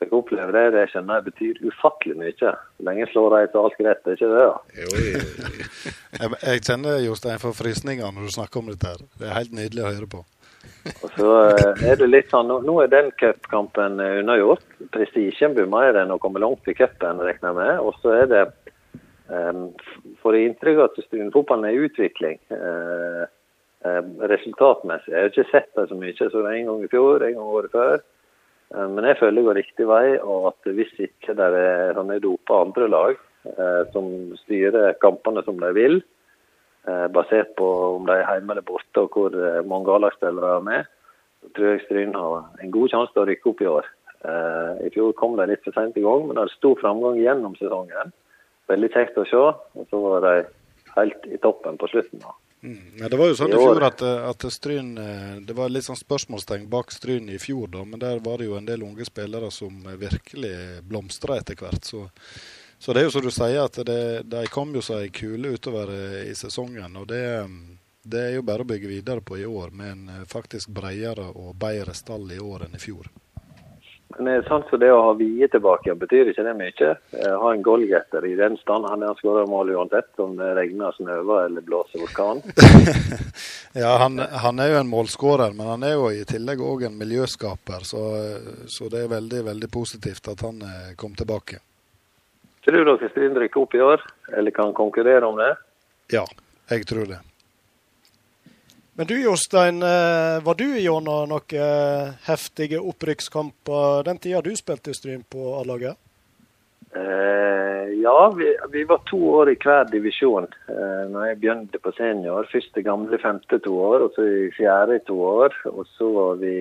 fikk oppleve det, det skjønner jeg betyr ufattelig mye. Lenge slår de, så er alt greit, det er ikke det? da? Jeg, jeg kjenner Jostein for frysninger når du snakker om dette. her. Det er helt nydelig å høre på. Og så eh, er det litt sånn, nå- er den cupkampen eh, unnagjort. Prestisjen blir mer enn å komme langt i cupen, regner jeg med. Og så er det um, Får jeg inntrykk av at Strynefotballen er i utvikling. eh, resultatmessig. Jeg har ikke sett det så mye. Så det en gang i fjor, en gang året før. Eh, men jeg føler det går riktig vei, og at hvis ikke det er sånne dopa andre lag eh, som styrer kampene som de vil, eh, basert på om de er hjemme eller borte og hvor eh, mange A-lagsspillere er med, så tror jeg Stryn har en god sjanse til å rykke opp i år. Eh, I fjor kom de litt for sent i gang, men det er stor framgang gjennom sesongen. Veldig kjekt å se. Og så var de helt i toppen på slutten. da. Ja, det var jo sånn i I fjor at, at Stryn eh, Det var litt sånn spørsmålstegn bak Stryn i fjor, da, men der var det jo en del unge spillere som eh, virkelig blomstra etter hvert. Så, så det er jo som du sier, at det, de kom jo som ei kule utover eh, i sesongen. Og det, mm, det er jo bare å bygge videre på i år, med en faktisk bredere og bedre stall i år enn i fjor. Men det er sant for det å ha Vie tilbake, betyr ikke det mye? Eh, Ha en goalgetter i den stand. Han har skåra mål uansett om det regner, snøver eller blåser orkan. Ja, han, han er jo en målskårer, men han er jo i tillegg òg en miljøskaper. Så, så det er veldig, veldig positivt at han eh, kom tilbake. Tror dere Stryn rykker opp i år, eller kan konkurrere om det? Ja, jeg tror det. Men du Jostein, eh, var du gjennom noen eh, heftige opprykkskamper den tida du spilte i Stryn på A-laget? Eh, ja, vi, vi var to år i hver divisjon eh, når jeg begynte på senior. Først i gamle femte to år, og så i fjerde i to år. Og så var vi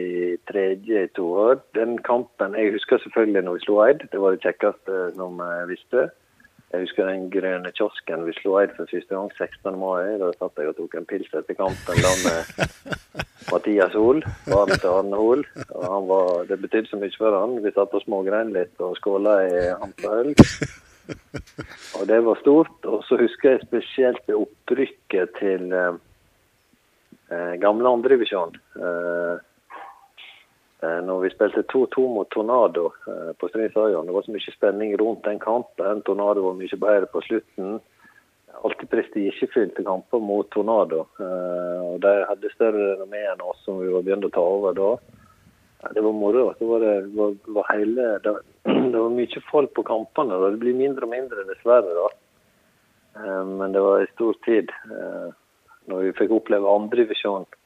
tredje i to år. Den kampen Jeg husker selvfølgelig når vi slo Eid. Det var det kjekkeste som jeg visste. Jeg husker den grønne kiosken vi slo Eid for første gang 16. mai. Da satt jeg og tok en pils etter kampen da med Mathias Hoel, faren til Arne Hoel. Og han var, det betydde så mye for han. Vi satt og smågrein litt og skåla i hans. Og det var stort. Og så husker jeg spesielt det opprykket til eh, eh, gamle andredivisjon. Eh, når vi spilte 2-2 mot Tornado eh, på Stryn. Det var så mye spenning rundt den kampen. Tornado var mye bedre på slutten. alltid prestisjefylte kamper mot Tornado. Eh, og De hadde større renommé enn oss som vi var begynt å ta over da. Det var moro. Det var, det var, var hele, det, det var mye folk på kampene. Det blir mindre og mindre, dessverre. da. Eh, Men det var en stor tid eh, når vi fikk oppleve andredivisjon i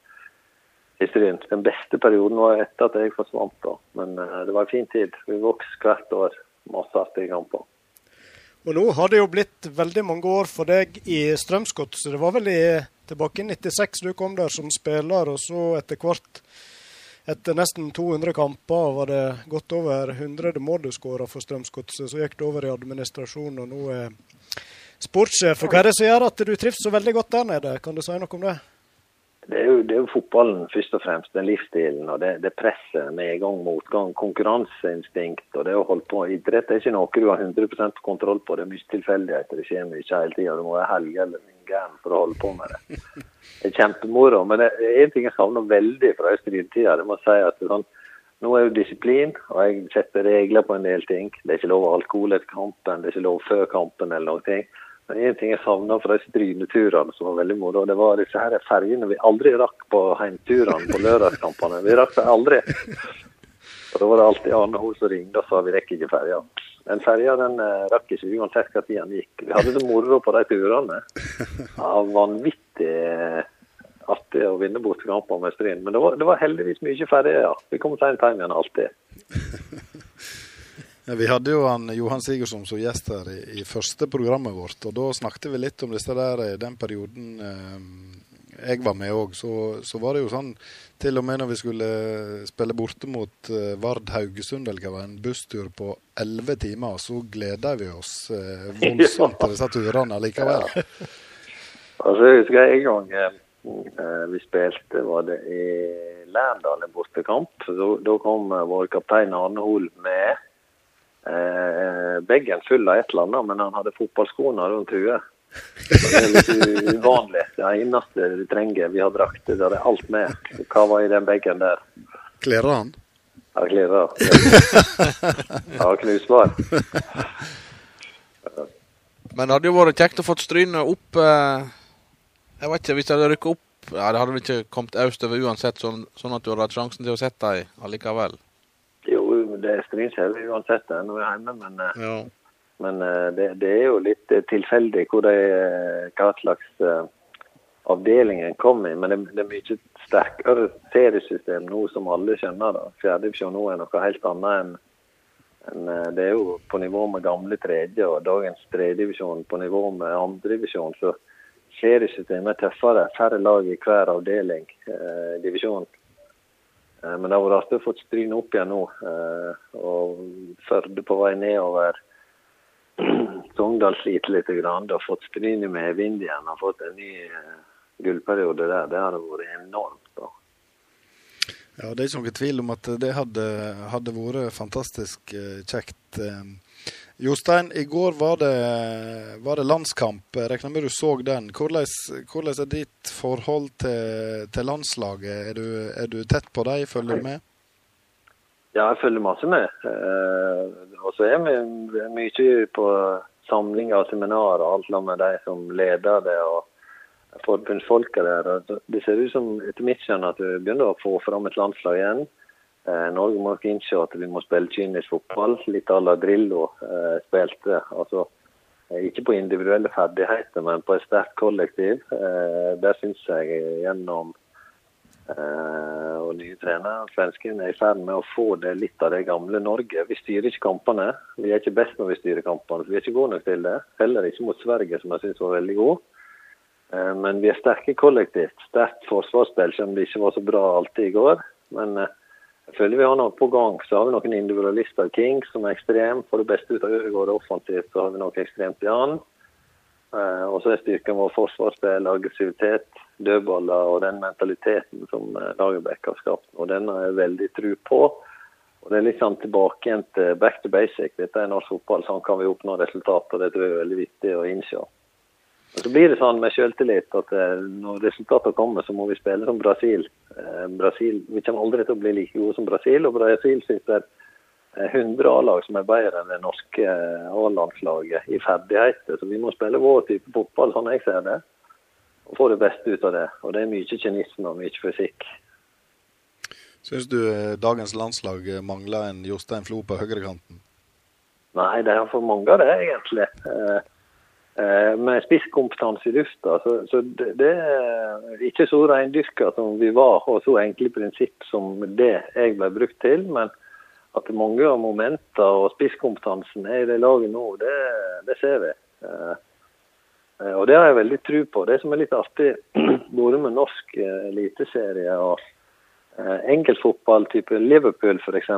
Stryn. Den beste perioden var etter at jeg forsvant. da. Men eh, det var en fin tid. Vi vokste hvert år. Masse artige kamper. Og nå har det jo blitt veldig mange år for deg i Strømsgodset. Det var vel i, tilbake i 96 du kom der som spiller, og så etter hvert, etter nesten 200 kamper, var det godt over 100 mål du skåra for Strømsgodset. Så gikk du over i administrasjon, og nå er sportssjef. Hva er det som gjør at du trives så veldig godt der nede? Kan du si noe om det? Det er, jo, det er jo fotballen først og fremst, den livsstilen og det, det presset med gang, motgang, konkurranseinstinkt. og det å holde på. Idrett er ikke noe du har 100% kontroll på. Det er mye tilfeldigheter. Det skjer mye hele tida. Du må være helg eller gæren for å holde på med det. Det er kjempemoro. Men en ting jeg savner veldig fra Østerrike-tida. Det må jeg si at sånn, nå er jo disiplin, og jeg setter regler på en del ting. Det er ikke lov alkohol etter kampen, det er ikke lov før kampen eller noen ting. Men en ting jeg savna fra de stryneturene som var veldig moro, det var disse her ferjene vi aldri rakk på heimturene på lørdagskampene. Vi rakk dem aldri. Og Da var det alltid Arne Hoel som ringte og sa vi rekker ikke ferja. Den ferja den eh, rakk ikke uansett hva tid den gikk. Vi hadde det moro på de turene. Ja, vanvittig eh, artig å vinne bortekamper med Stryn. Men det var, det var heldigvis mye ferjer, ja. Vi kom sent hjem igjen alltid. Vi hadde jo han Johan Sigurdsson som gjest her i, i første programmet vårt, og da snakket vi litt om disse der i den perioden eh, jeg var med òg. Så, så var det jo sånn til og med når vi skulle spille borte mot eh, Vard Haugesund, eller hva det var, en busstur på elleve timer, så gleda vi oss eh, voldsomt til disse turene likevel. Altså, jeg husker en gang eh, vi spilte, var det i Lærdal en bortekamp. Så, Da kom eh, vår kaptein Arne Hol med eh, bagen full av et eller annet, men han hadde fotballskoene rundt huet. Så Det er litt uvanlig. Det eneste du trenger, vi har drakt. Det er alt med. Hva var i den bagen der? Kler han? Ja, klirrer. Ja, knusbar. Men det hadde jo vært kjekt å få Stryne opp eh, Jeg vet ikke, hvis de hadde rykket opp ja, Det hadde vel ikke kommet østover uansett, sånn, sånn at du hadde hatt sjansen til å sette dem allikevel. Det er Strynkjell uansett når vi er hjemme, men, eh, Ja. men eh, det, det er jo litt eh, tilfeldig hvor de, hva slags avdelingen kommer kom i. Men det, det er mye sterkere seriesystem nå, som alle skjønner. da. Fjerdedivisjon nå er noe helt annet enn eh, Det er jo på nivå med gamle tredje og dagens tredjedivisjon på nivå med andredivisjon. Så seriesystemet er tøffere. Færre lag i hver avdeling, eh, divisjon. Eh, Men det har vært artig å få Stryn opp igjen nå. eh, Og Førde på vei nedover. Sogndal sliter litt. Det har fått strynet i medvind igjen. Har fått en ny eh, gullperiode der. Det har vært enormt. da. Ja, Det er ikke noen tvil om at det hadde, hadde vært fantastisk kjekt. Jostein, i går var det, var det landskamp. Regner med du så den. Hvordan, hvordan er ditt forhold til, til landslaget? Er du, er du tett på dem? Følger du med? Ja, jeg følger masse med. Eh, og så er vi mye på samlinger og seminarer og alt sammen med de som leder det. og forbundsfolka der. Det ser ut som etter mitt skjønn at vi begynner å få fram et landslag igjen. Eh, Norge må nok innse at vi må spille kynisk fotball, litt à la Drillo eh, spilte. altså eh, Ikke på individuelle ferdigheter, men på et sterkt kollektiv. Der syns jeg gjennom eh, og nye trenere, svenskene, er i ferd med å få det litt av det gamle Norge. Vi styrer ikke kampene. Vi er ikke best når vi styrer kampene, så vi er ikke gode nok til det. Heller ikke mot Sverige, som jeg syns var veldig god. Men vi er sterke kollektivt. Sterkt forsvarsspill, selv om det ikke var så bra alltid i går. Men eh, jeg føler vi har noe på gang. Så har vi noen individualister. King, som er ekstrem. Får det beste ut av Ødegaard offensivt, så har vi noe ekstremt i han. Eh, Og så er styrken vår forsvarsspill, aggressivitet, dødballer og den mentaliteten som eh, Lagerbäck har skapt. Og den har jeg veldig tro på. Og Det er litt sånn tilbake igjen til back to basic. Dette er norsk fotball, sånn kan vi oppnå resultat. og Det tror jeg er veldig viktig å innse. Og Så blir det sånn med selvtillit at eh, når resultatene kommer, så må vi spille som Brasil. Eh, Brasil vi kommer aldri til å bli like gode som Brasil, og Brasil sitter eh, 100 A-lag som er bedre enn det norske eh, A-landslaget i ferdigheter. Så vi må spille vår type fotball, sånn jeg ser det, og få det beste ut av det. Og det er mye kynisme og mye fysikk. Syns du eh, dagens landslag eh, mangler en Jostein Flo på høyrekanten? Nei, de har for mange av det, egentlig. Eh, eh, med spisskompetanse i lufta. Så, så det, det er ikke så reindyrka som vi var, og så enkle prinsipp som det jeg ble brukt til. Men at mange av momentene og spisskompetansen er i det laget nå, det, det ser vi. Eh, eh, og det har jeg veldig tro på. Det som er litt artig, både med norsk eh, eliteserie og eh, enkeltfotball type Liverpool f.eks.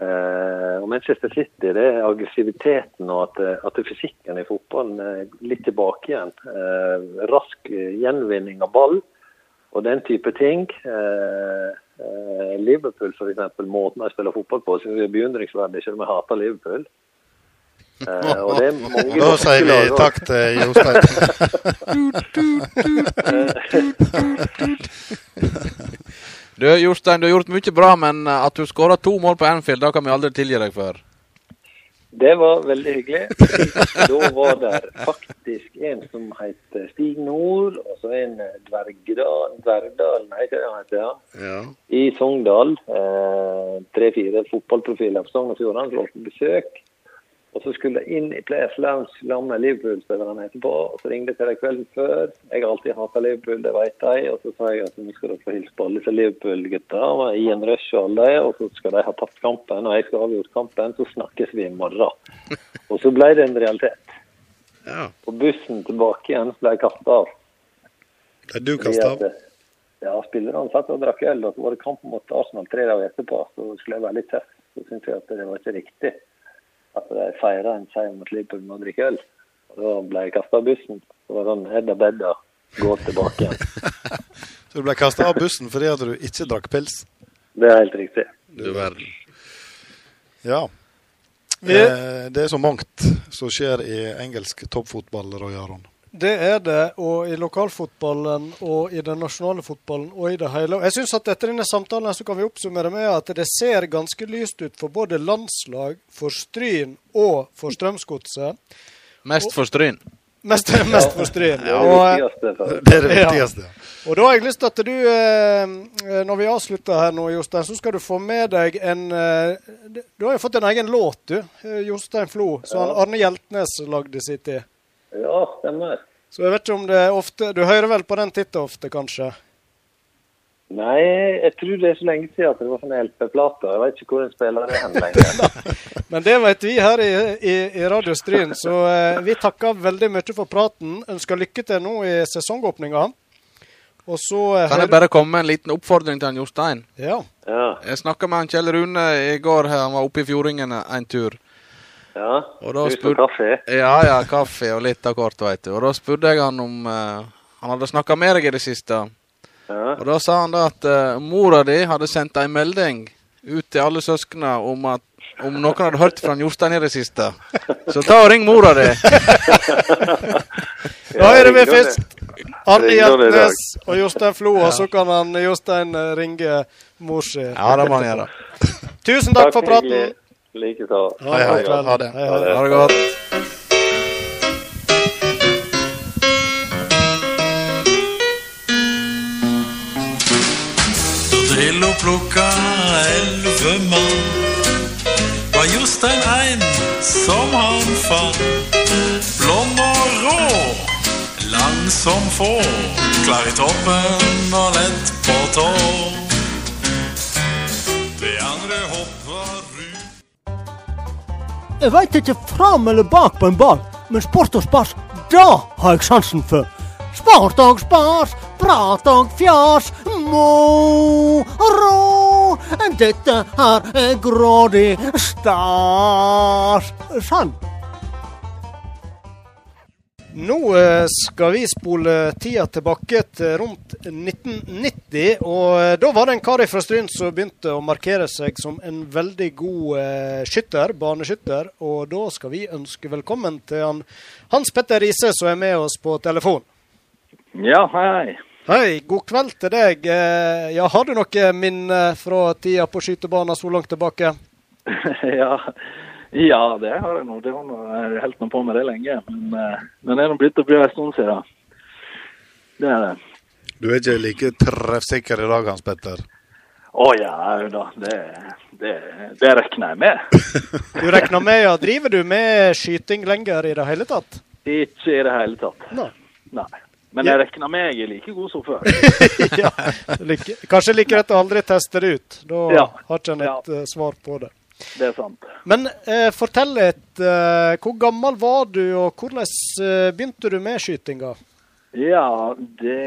Eh, Eh, og Manchester City det er aggressiviteten og at, eh, at fysikken i fotballen er litt tilbake igjen. Eh, rask eh, gjenvinning av ball og den type ting. Eh, eh, Liverpool f.eks. måten de spiller fotball på, synes jeg er beundringsverdig, selv om jeg hater Liverpool. Uh, og det er mange nå sier vi takk til Jostein. Du, Jostein, du har gjort mye bra, men eh, at du skåra to mål på Anfield, det kan vi aldri tilgi deg for. Det var veldig hyggelig. Da var det faktisk en som het Stig Nord, og så en Dvergdal, Dvergdal nei, hva han heter ja. Ja. i Sogndal. Eh, Tre-fire fotballprofiler på Sogn og Fjordane som var på besøk. Og så skulle jeg inn i Players Lounge sammen med Liverpool-spillerne etterpå. og Så ringte jeg til dem kvelden før. Jeg har alltid hata Liverpool, det vet de. Og så sa jeg at nå skal dere få hilse på alle disse Liverpool-gutta. I en Rush og alle. Og så skal de ha tapt kampen, og jeg skal ha avgjort kampen. Så snakkes vi i morgen. Og så ble det en realitet. Ja. På bussen tilbake igjen så ble jeg kasta av. Er du kasta av? Ja, spillerne satt og drakk øl, og så var det kamp mot Arsenal tre dager etterpå. Så skulle jeg være litt tøff. Så syntes jeg at det var ikke riktig at de feira en seier mot Liverpool med å drikke øl. Og Da ble jeg kasta av bussen. Så var det sånn hedda bedda, gå tilbake igjen. Så du ble kasta av bussen fordi at du ikke drakk pils? Det er helt riktig. Du verden. Ja. Vi- Eh, Det er så mangt som skjer i engelsk toppfotball, Roy Aron. Det er det, og i lokalfotballen og i den nasjonale fotballen og i det hele. Og Jeg synes at etter denne samtalen så kan vi oppsummere med at det ser ganske lyst ut for både landslag, for Stryn og for Strømsgodset. Mest for Stryn. Mest, mest for Stryn. Ja, det Det er det Ja. viktigste. og da har jeg lyst til at du, eh, når vi avslutter her nå, Jostein, så skal du få med deg en eh, Du har jo fått en egen låt, du. eh, Jostein Flo, som Arne Hjeltnes lagde sitt i. Ja, stemmer. Så jeg vet ikke om det er ofte Du hører vel på den titta ofte, kanskje? Nei, jeg tror det er så lenge siden at det var sånn LP-plate. Jeg vet ikke hvor den spiller det hen lenger. Men det vet vi her i, i, i Radio Stryn, så eh, vi takker veldig mye for praten. Ønsker lykke til nå i sesongåpninga. Og så eh, Kan jeg bare komme med en liten oppfordring til han Jostein? Ja. Ja, Jeg snakka med han Kjell Rune i går, han var oppe i Fjordingen en tur. Ja. Brus og kaffe. Ja, ja, kaffe og litt av kort, veit du. Og da spurte jeg han om uh, han hadde snakka med deg i det siste. Ja. Og da sa han da at uh, mora di hadde sendt ei melding ut til alle søskene om at om noen hadde hørt fra Jostein i det siste. Så ta og ring mora di. Da er det ringer først. Dag. Hjeltnes og Jostein Flo, og så kan han Jostein eh, ringe mor si. Ja, det må han gjøre. Tusen takk for praten. Likeså. Ha ha. Ha det. Ha det godt. Drillo plukka elleve mann. Var Jostein ein som han fant. Blond og rå, lang som få. Klar i toppen og lett på tå. Jeg veit ikke fram eller bak på en ball, men sport og spas, da har jeg sansen for. Sport og spas, prat og fjas, moro. Dette her er grådig stas. Sann. Nå eh, skal vi spole tida tilbake til rundt 1990. og eh, Da var det en kar fra Stryn som begynte å markere seg som en veldig god eh, skytter, baneskytter. Og da skal vi ønske velkommen til han, Hans Petter Riise, som er med oss på telefon. Ja, hei, hei. God kveld til deg. Ja, Har du noe minne fra tida på skytebanen så langt tilbake? ja. Ja, det har jeg nå. Det har jeg holdt nå på med det lenge. Men, eh, men det er nå blitt å bli en stund siden. Det er det. Du er ikke like treffsikker i dag, Hans Petter. Å ja, jo da. Det, det, det regner jeg med. Du regner med, ja. Driver du med skyting lenger i det hele tatt? Ikke i det hele tatt. Nei. Nei. Men jeg regner med jeg er like god som før. ja. Kanskje like rett å aldri teste det ut. Da Ja. har ikke en et ja. svar på det. Det er sant. Men eh, fortell litt. Eh, hvor gammel var du, og hvordan eh, begynte du med skytinga? Ja, det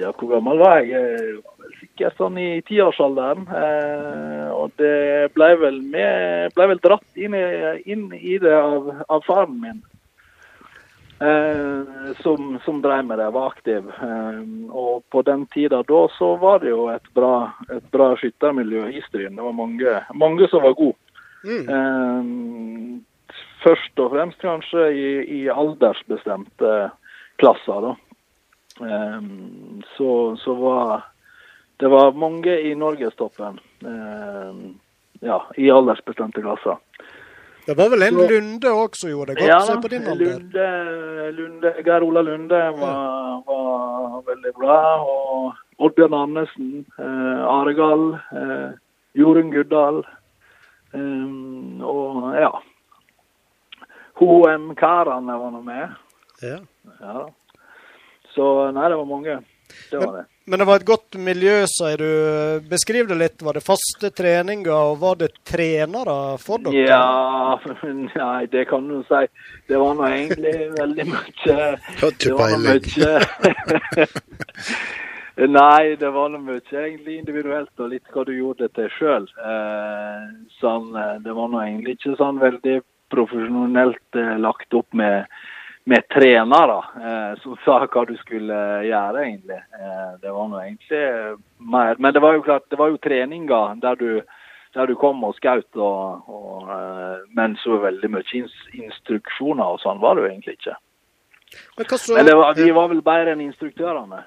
Ja, hvor gammel var jeg? Jeg var sikkert sånn i tiårsalderen. Eh, og det ble vel, med, ble vel dratt inn i, inn i det av, av faren min. Eh, som, som drev med det, var aktiv. Eh, og på den tida da så var det jo et bra, et bra skyttermiljø i Stryn. Det var mange, mange som var gode. Mm. først og fremst kanskje i, i aldersbestemte klasser, da. Eh, så, så var det var mange i norgestoppen. Eh, ja, i aldersbestemte klasser. Det var vel en Så- Lunde òg som gjorde det godt, Ja, så på din alder. Lunde, Lunde, Geir Ola Lunde var, var veldig bra. Og Oddbjørn Andersen, eh, Aregall, eh, Jorunn Guddal. Eh, og ja. HM-karene var nå med. Ja. Ja. Så nei, det var mange. Det var det. Men det var et godt miljø, sier du. Beskriv det litt. Var det faste treninger, og var det trenere for dere? Ja, nei, det kan du si. Det var nå egentlig veldig mye Det var mye Nei, det var nå mye egentlig individuelt og litt hva du gjorde til sjøl. Eh, sånn, eh, det var nå egentlig ikke sånn veldig profesjonelt eh, lagt opp med, med trenere eh, som sa hva du skulle gjøre, egentlig. Eh, det var nå egentlig eh, mer Men det var jo klart, det var jo treninger der du der du kom og skjøt, og, og, eh, men så veldig mye instruksjoner og sånn var det jo egentlig ikke. Men hva så Men det var, vi var vel bedre enn instruktørene.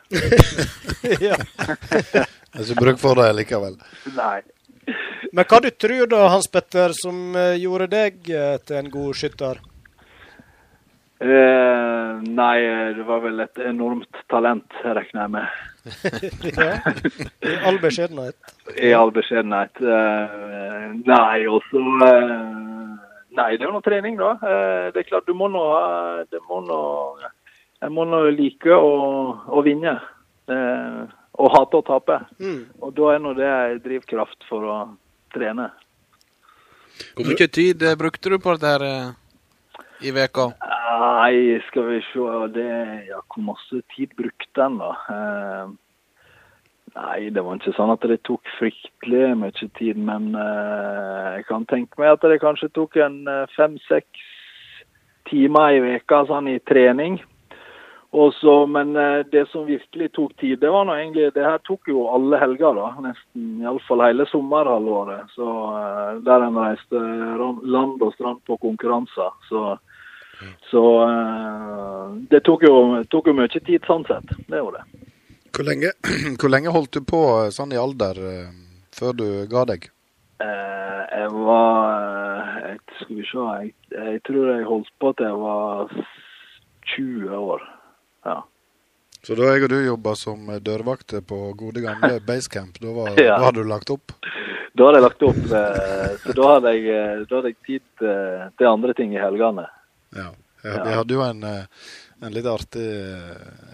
ja. Ikke bruk for det likevel. Nei. Men hva du tror da, Hans Petter, som eh, gjorde deg eh, til en god skytter? Eh, nei, det var vel et enormt talent, regner jeg med. ja. I all beskjedenhet. I all beskjedenhet. Uh, nei, og så eh, Nei, det er jo noe trening, da. Eh, det er klart, du må nå ha Det må nå Jeg må nå like å, å vinne. Eh, og hate å tape. Mm. Og da er nå det en drivkraft for å trene. Hvor mye tid brukte du på dette her i veka? Nei, skal vi se det, ja, Hvor masse tid brukte en, da? Eh, nei, det var ikke sånn at det tok fryktelig mye tid. Men eh, jeg kan tenke meg at det kanskje tok en eh, fem-seks timer i veka sånn i trening. Så, men eh, det som virkelig tok tid, det var nå egentlig Det her tok jo alle helger, da. Nesten iallfall hele sommerhalvåret. Så eh, Der en reiste land og strand på konkurranser. Så så eh, det tok jo, tok jo mye tid sånn sett. Det gjorde det. Hvor lenge, hvor lenge holdt du på sånn i alder før du ga deg? Jeg var jeg, Skal vi se jeg, jeg tror jeg holdt på til jeg var 20 år. Ja. Så da jeg og du jobba som dørvakter på gode gamle Basecamp, da, var, Ja. da hadde du lagt opp? Da hadde jeg lagt opp, eh, så da hadde jeg, eh, da hadde jeg tid eh, til andre ting i helgene. Ja. Vi hadde jo en, en litt artig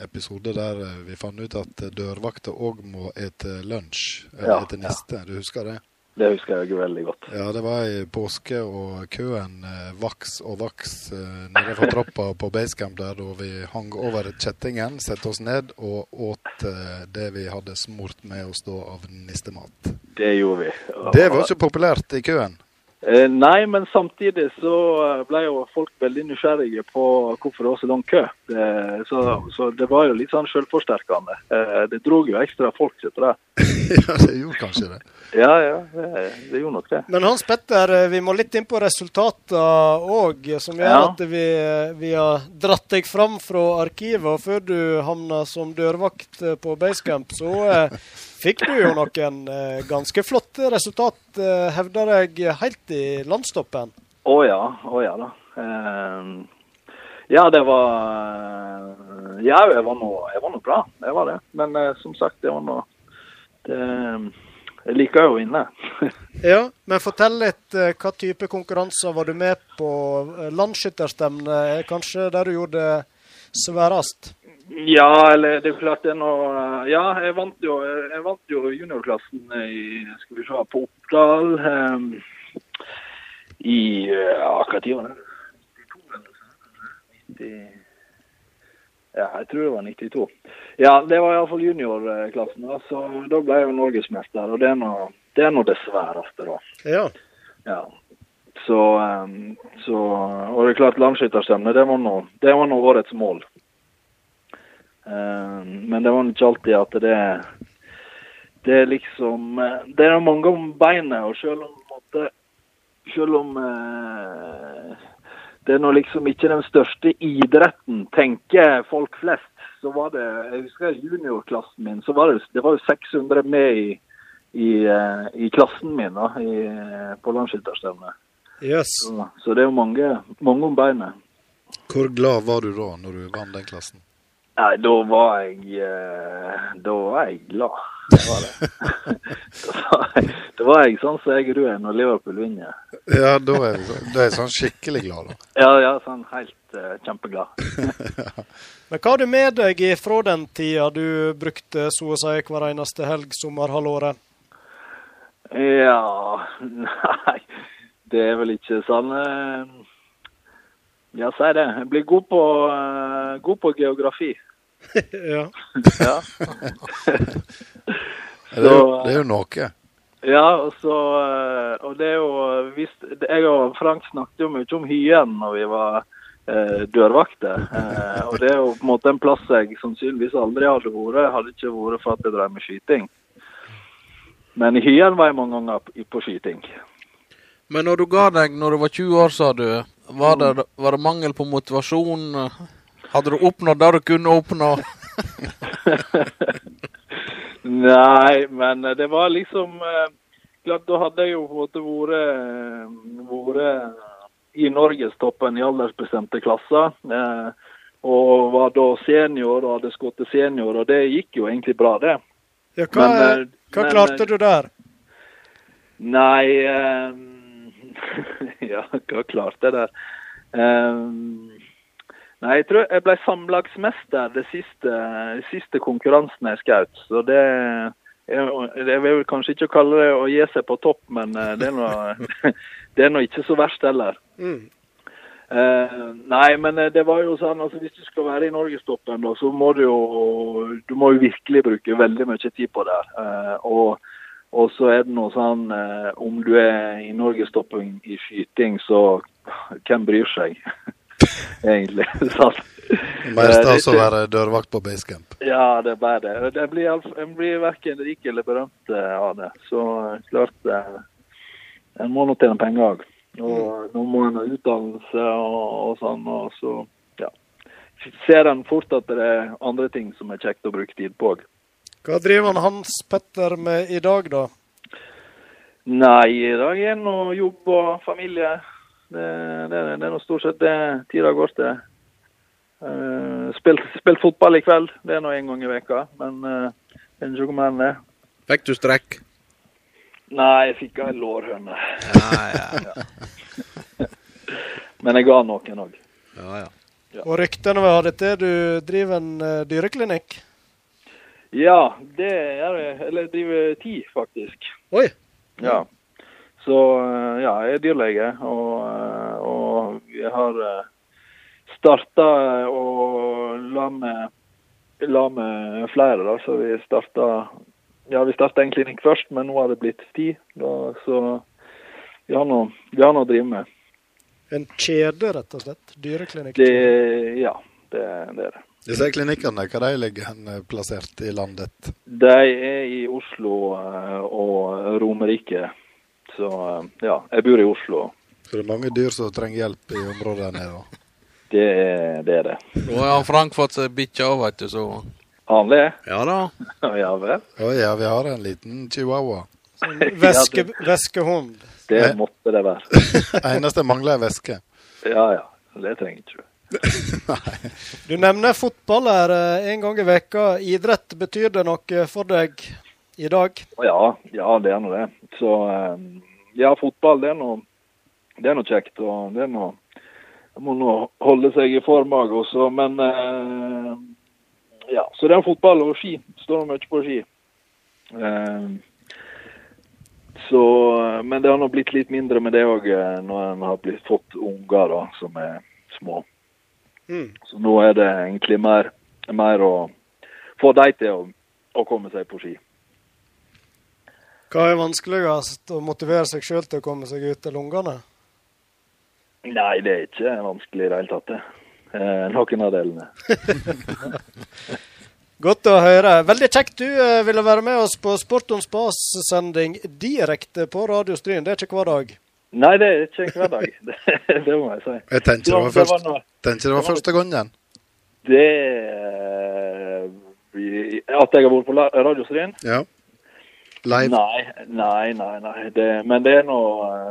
episode der vi fant ut at dørvakter òg må ete lunsj. Eller Ja, ete niste. Du husker det? Det husker jeg veldig godt. Ja, det var i påske, og køen eh, vaks og vaks eh, nede fra trappa på Basecamp der, da vi hang over kjettingen, satte oss ned og åt eh, det vi hadde smurt med oss da av nistemat. Det gjorde vi. Og- Det var ikke populært i køen. Eh, nei, men samtidig så ble jo folk veldig nysgjerrige på hvorfor det var så lang kø. Det, så, så det var jo litt sånn selvforsterkende. Eh, Det dro jo ekstra folk til det. ja, det gjorde kanskje det. Ja, ja, det, det gjorde nok det. Men Hans Petter, eh, vi må litt inn på resultatene òg, som gjør Ja. at vi, vi har dratt deg fram fra arkivet. Og før du havna som dørvakt eh, på Basecamp, så eh, fikk du jo noen eh, ganske flotte resultat, eh, hevder jeg, helt i landstoppen. Å ja, å ja da. Eh, ja, det var Ja, jeg var nå jeg var nå bra. Jeg var det. Men eh, som sagt, det var nå det, Jeg liker jo å vinne. Ja, men fortell litt eh, hva type konkurranser var du med på? Eh, Landsskytterstevne er kanskje der du gjorde det sværest? Ja, eller det er klart det er noe Ja, jeg vant jo, jeg vant jo juniorklassen i Skal vi se, på Oppdal Um, i Ja, hva tid var det? 90, ja, jeg tror det var 92. Ja, det var iallfall juniorklassen. da, Så da ble jeg jo norgesmester. Og det er nå det, er noe det sværeste, da. Ja. Ja. Så, ehm, så Og det er klart, landsskytterstevne, det var nå det var nå årets mål. Ehm, men det var ikke alltid at det Det er liksom eh, Det er mange om beinet, og selv om Selv om eh, det er nå liksom ikke den største idretten, tenker folk flest, så var det Jeg husker juniorklassen min, så var det, det var jo 600 med i, i, eh, i klassen min da, i, på landsskytterstevnet. Yes. Så, så det er jo mange, mange om beinet. Hvor glad var du da, når du vant den klassen? Nei, da var jeg eh, Da var jeg glad. Det var det. da, var jeg, jeg sånn som jeg du er når Liverpool vinner. Ja, er da er jeg sånn skikkelig glad, da. Ja, ja, sånn helt uh, kjempeglad. Men hva har du med deg fra den tida du brukte så å si hver eneste helg sommerhalvåret? Ja Nei, det er vel ikke sånn eh, Ja, si det. Jeg blir god på, uh, god på geografi. ja. ja. Det er jo, det er jo noe. Ja, og så eh, Og det er jo visst, Jeg og Frank snakket jo mye om hyen når vi var eh, dørvakter. Eh, og det er jo på en måte en plass jeg sannsynligvis aldri hadde vært. Hadde ikke vært for at jeg drev med skyting. Men i hyen var jeg mange ganger på skyting. Men når du ga deg når du var 20 år, sa du, var det, var det mangel på motivasjon? Hadde du oppnådd det du kunne oppnå? Nei, men eh, det var liksom eh, Klart, da hadde jeg jo på en måte vært vært i norgestoppen i aldersbestemte klasser. Eh, og var da senior og hadde skutt senior, og det gikk jo egentlig bra, det. Ja, hva Men, eh, hva men, klarte eh, du der? Nei um, Ja, hva klarte jeg der? Eh, nei, jeg tror jeg ble samlagsmester det siste, siste konkurransen jeg skjøt. Så det jeg, vil kanskje ikke kalle det å gi seg på topp, men eh, det er nå det er nå ikke så verst heller. Mm. Eh, nei, men eh, det var jo sånn, altså hvis du skal være i norgestoppen, da, så må du jo du må jo virkelig bruke veldig mye tid på det. Eh, og, og så er det noe sånn eh, Om du er i norgestoppen i skyting, så hvem bryr seg? Egentlig. sant? Mer stas å være dørvakt på basecamp. Ja, det bare det. En blir, jeg blir verken rik eller berømt eh, av det. Så klart eh, En må nå tjene penger òg. Og nå må en ha utdannelse og, og sånn. Og så ja. ser en fort at det er andre ting som er kjekt å bruke tid på òg. Hva driver han Hans Petter med i dag, da? Nei, i dag er det jobb og familie. Det, det, det er nå stort sett det tida går til. Uh, spilt, spilt fotball i kveld. Det er nå én gang i veka, men uh, det er ikke noe mer enn det. Fikk du strekk? Nei, jeg fikk ei lårhøne. Ja, ja. Men jeg ga noen òg. ja, ja. Og ryktene vi hadde til du driver en eh, dyreklinikk? Ja, det gjør jeg. Eller jeg driver ti, faktisk. Oi! Ja. Så eh, ja, jeg er dyrlege, og, eh, og jeg har starta å la med, la med flere, da. Så vi starta ja, vi starta en klinikk først, men nå har det blitt ti. Da, så vi har noe vi har noe å drive med. En kjede, rett og slett? Dyreklinikk? Det, ja, Det, det er det. Disse klinikkene, hva de ligger hen eh, plassert i landet? De er i Oslo eh, og Romerike. Så eh, ja, jeg bor i Oslo. Så det er mange dyr som trenger hjelp i området her nede. da. Det er det. Er det. Nå har han Frank fått seg bikkje òg, veit du, så Har han det? Ja da. ja vel. Å ja, vi har en liten chihuahua. Veske, veskehund. Det måtte det være. Eneste mangler er væske. Ja ja. Det trenger ikke du. Du nevner fotball her eh, en gang i veka. Idrett, betyr det noe for deg i dag? Ja, ja, det er nå det. Så eh, ja, fotball det er noe, det er noe kjekt. og det er noe må nå holde seg i form òg også, men eh, Ja, så det er fotball og ski. Står mye på ski. Eh, så, men det har nå blitt litt mindre med det òg når en har blitt fått unger da, som er små. Mm. Så nå er det egentlig mer, mer å få dem til å, å komme seg på ski. Hva er vanskeligst, Å motivere seg sjøl til å komme seg ut til lungene? Nei, det er ikke vanskelig i det hele tatt, det. Eh, noen av delene. Godt å høre. Veldig kjekt du eh, ville være med oss på Sport om spas-sending direkte på Radio Stryn. Det er ikke hver dag. Nei, det er ikke hver dag. Det, det må jeg si. Jeg tenker det var, første det var tenker det var første gangen. Det eh, At jeg har vært på Radio Stryn? Ja. Live. Nei, nei, nei. nei. Det, men det er nå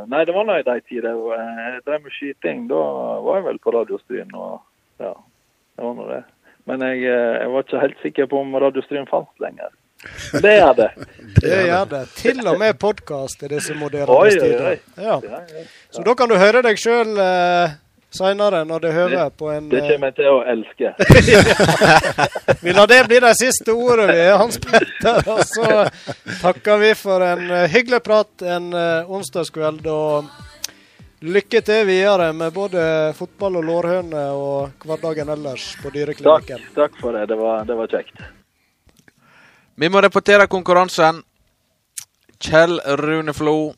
Nei, det var nå i de tider jeg drev med skyting. Da var jeg vel på Radiostryn Og ja, det var nå det. Men jeg, eh, jeg var ikke helt sikker på om Radio Stryn fantes lenger. Det gjør det. Det gjør det. Til og med podkast i disse moderne tider. Ja. Så da kan du høre deg sjøl eh, seinere, når det høver på en Det eh, kommer jeg til å elske. Vi lar det bli de siste ordene, vi, Hans Petter. Og så takker vi for en eh, hyggelig prat en eh, onsdagskveld. Og lykke til videre med både fotball og lårhøne og hverdagen ellers på Takk, dyreklinikken. takk for det. Det var, det var kjekt. Vi må repetere konkurransen. Kjell Rune Flo.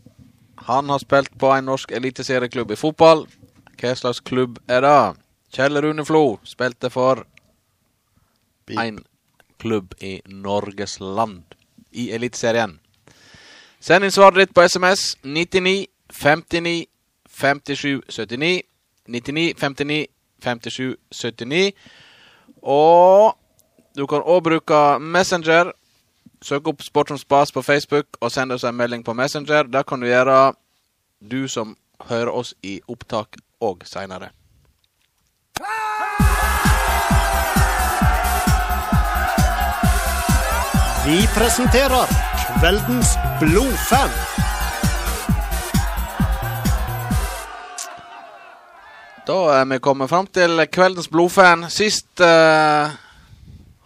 Han har spilt på en norsk eliteserieklubb i fotball. Hva slags klubb er det? Kjell Rune Flo spilte for en klubb i Norges land i Eliteserien. Send inn svaret ditt på SMS 99 59 57 79. 99 59 57 79. Og du kan òg bruke Messenger. Søk opp Sport som spas på Facebook og send oss en melding på Messenger. Det kan du gjøre, du som hører oss i opptak òg seinere. Vi presenterer kveldens blodfan. Da er vi kommet fram til kveldens blodfan. Sist eh,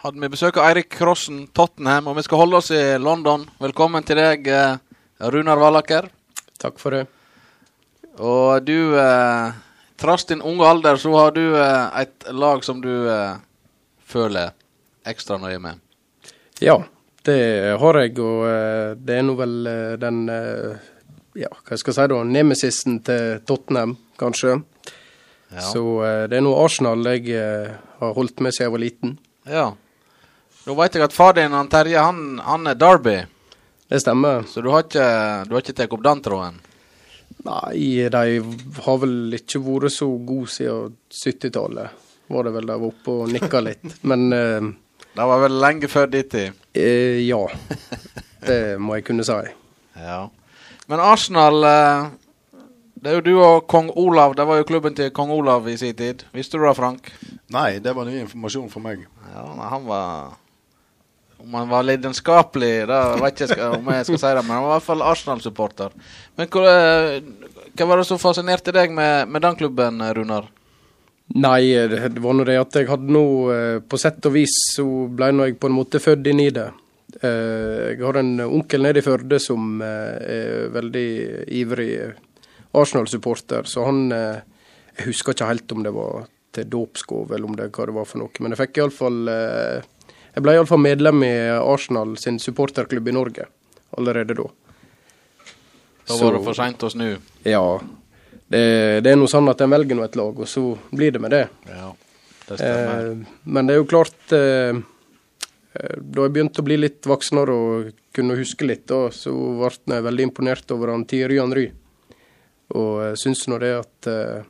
hadde vi besøk av Eirik Krossen, Tottenham, og vi skal holde oss i London. Velkommen til deg, eh, Runar Vallaker. Takk for det. Og du, eh, trass din unge alder, så har du eh, et lag som du eh, føler ekstra nøye med. Ja, det har jeg, og eh, det er nå vel eh, den eh, Ja, hva skal jeg si da? Nemesisen til Tottenham, kanskje. Ja. Så eh, det er nå Arsenal jeg har holdt med siden jeg var liten. Ja. Nå veit jeg at far din, han Terje, han, han er Derby. Det stemmer. Så du har ikke, du har ikke tatt opp den tråden? Nei, de har vel ikke vært så gode siden 70-tallet. Var det vel de var oppe og nikka litt. Men eh, Det var vel lenge før din tid? eh, ja. Det må jeg kunne si. Ja. Men Arsenal eh, Det er jo du og kong Olav. Det var jo klubben til kong Olav i sin tid. Visste du det, Frank? Nei, det var ny informasjon for meg. Ja, nei, han var Om han var lidenskapelig, det vet jeg ikke om jeg skal si det, men han var i hvert fall Arsenal-supporter. Men hva, eh, hva var det som fascinerte deg med, med den klubben, Runar? Nei, det det var nå det at jeg hadde nå eh, På sett og vis så ble nå jeg på en måte født inn i det. Eh, Jeg har en onkel nede i Førde som eh, er veldig ivrig Arsenal-supporter, så han eh, Jeg husker ikke helt om det var til dåpsgave eller om det hva det var for noe, men jeg fikk iallfall Jeg ble iallfall medlem i Arsenal sin supporterklubb i Norge allerede da. Da var det for seint å snu. Ja. Det, det er nå sånn at en velger nå et lag, og så blir det med det. Ja. det stemmer. Eh, men det er jo klart eh, eh, Da jeg begynte å bli litt voksnere og kunne huske litt, da, så ble jeg veldig imponert over han Thierry Henry. Og jeg syns nå det at eh,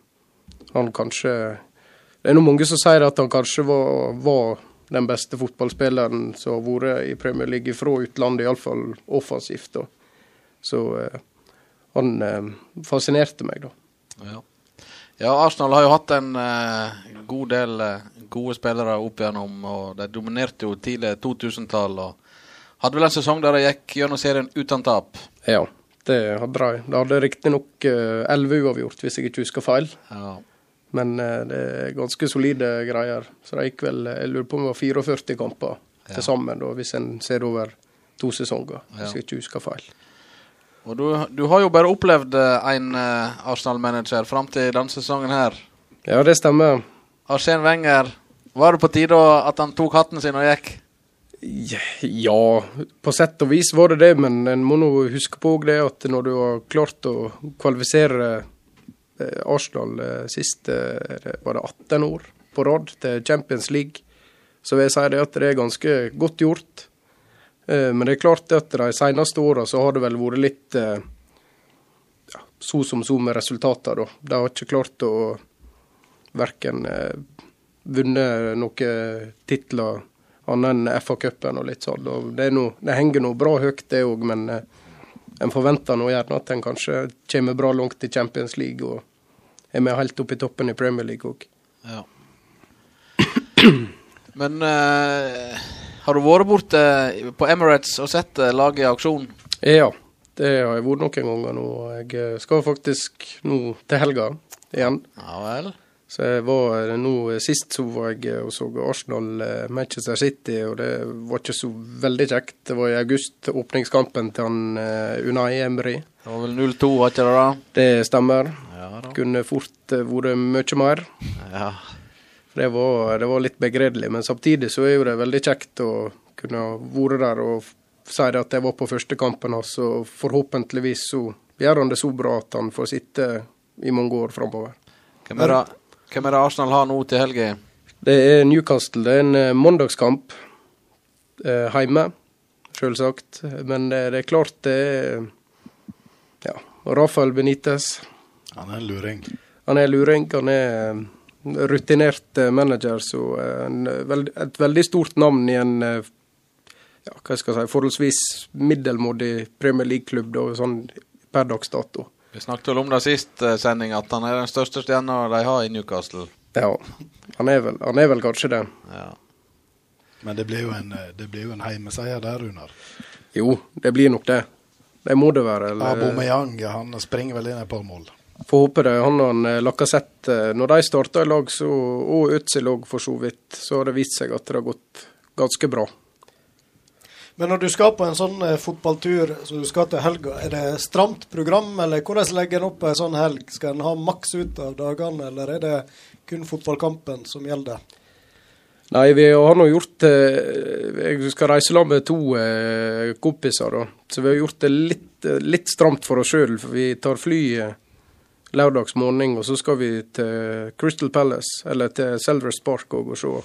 han kanskje Det er nå mange som sier at han kanskje var, var den beste fotballspilleren som har vært i Premier League fra utlandet, iallfall offensivt. da. Så eh, han eh, fascinerte meg, da. Ja. ja, Arsenal har jo hatt en eh, god del eh, gode spillere opp igjennom, og de dominerte jo tidlig 2000-tall. og Hadde vel en sesong der de gikk gjennom serien uten tap. Ja, det hadde de. Det hadde riktignok elleve uavgjort, hvis jeg ikke husker feil. Ja. Men eh, det er ganske solide greier. Så det gikk vel Jeg lurer på om det var 44 kamper Ja. til sammen, da, hvis en ser over to sesonger. Ja. Hvis jeg ikke husker feil. Og du, du har jo bare opplevd én en eh, Arsenal-manager fram til denne sesongen her. Ja, det stemmer. Arsen Wenger, var det på tide at han tok hatten sin og gikk? Ja, på sett og vis var det det, men en må nå huske på det at når du har klart å kvalifisere eh, Arsenal eh, siste eh, var det 18 år på rad til Champions League, så vil jeg si det at det er ganske godt gjort. Eh, Men det er klart at de seneste åra så har det vel vært litt eh, ja, så som så med resultatene, da. De har ikke klart å verken eh, vunnet noen titler annet enn FA-cupen og litt sånn. Det, noe, det henger nå bra høyt, det òg, men eh, en forventer nå gjerne at en kanskje kommer bra langt i Champions League og er med helt opp i toppen i Premier League òg. Ja. Men uh, har du vært borte på Emirates og sett eh, laget i aksjon? Ja, det har jeg vært noen ganger nå. Jeg eh, skal faktisk nå til helga igjen. Ja vel? Så jeg var nå eh, Sist så var jeg eh, og så Arsenal eh, Manchester City, og det var ikke så veldig kjekt. Det var i august, åpningskampen til han Unai Emery. Det var vel 0-2, var ikke det da? Det stemmer. Ja da. Kunne fort vært mye mer. Ja. Det var, det var litt begredelig, men samtidig så er jo det veldig kjekt å kunne vært der og si at jeg var på første kampen hans, og forhåpentligvis så gjør han det så bra at han får sitte i mange år framover. Hvem er, det, hvem er det Arsenal har nå til helga? Det er Newcastle. Det er en eh, mandagskamp eh, hjemme, selvsagt. Men det, det er klart det er Ja. Rafael Benitez. Han er en luring. Han er luring. Han er eh, rutinert eh, manager, så en, et veldig stort navn i en ja, hva skal jeg si, forholdsvis middelmådig Premier League-klubb sånn per dags dato. Vi snakket vel om det sist eh, sending, at han er den største stjerna de har i Newcastle. Ja, han er vel, han er vel kanskje det. Ja. Men det blir jo en, eh, det blir jo en heimeseier der, Runar. Jo, det blir nok det. Det må det være. Eller, Aubameyang han springer vel inn et par mål. Får håpe det. Han og han, eh, eh, når de starta i lag, så, og Øtzil òg for så vidt, så har det vist seg at det har gått ganske bra. Men når du skal på en sånn eh, fotballtur som du skal til helga, er det stramt program, eller hvordan legger en opp en sånn helg? Skal en ha maks ut av dagene, eller er det kun fotballkampen som gjelder? Nei, vi har nå gjort eh, Jeg skal reise sammen med to eh, kompiser, da. Så vi har gjort det litt, litt stramt for oss sjøl. For vi tar fly eh, lørdags morgen, og så skal vi til Crystal Palace, eller til Selver's Park og se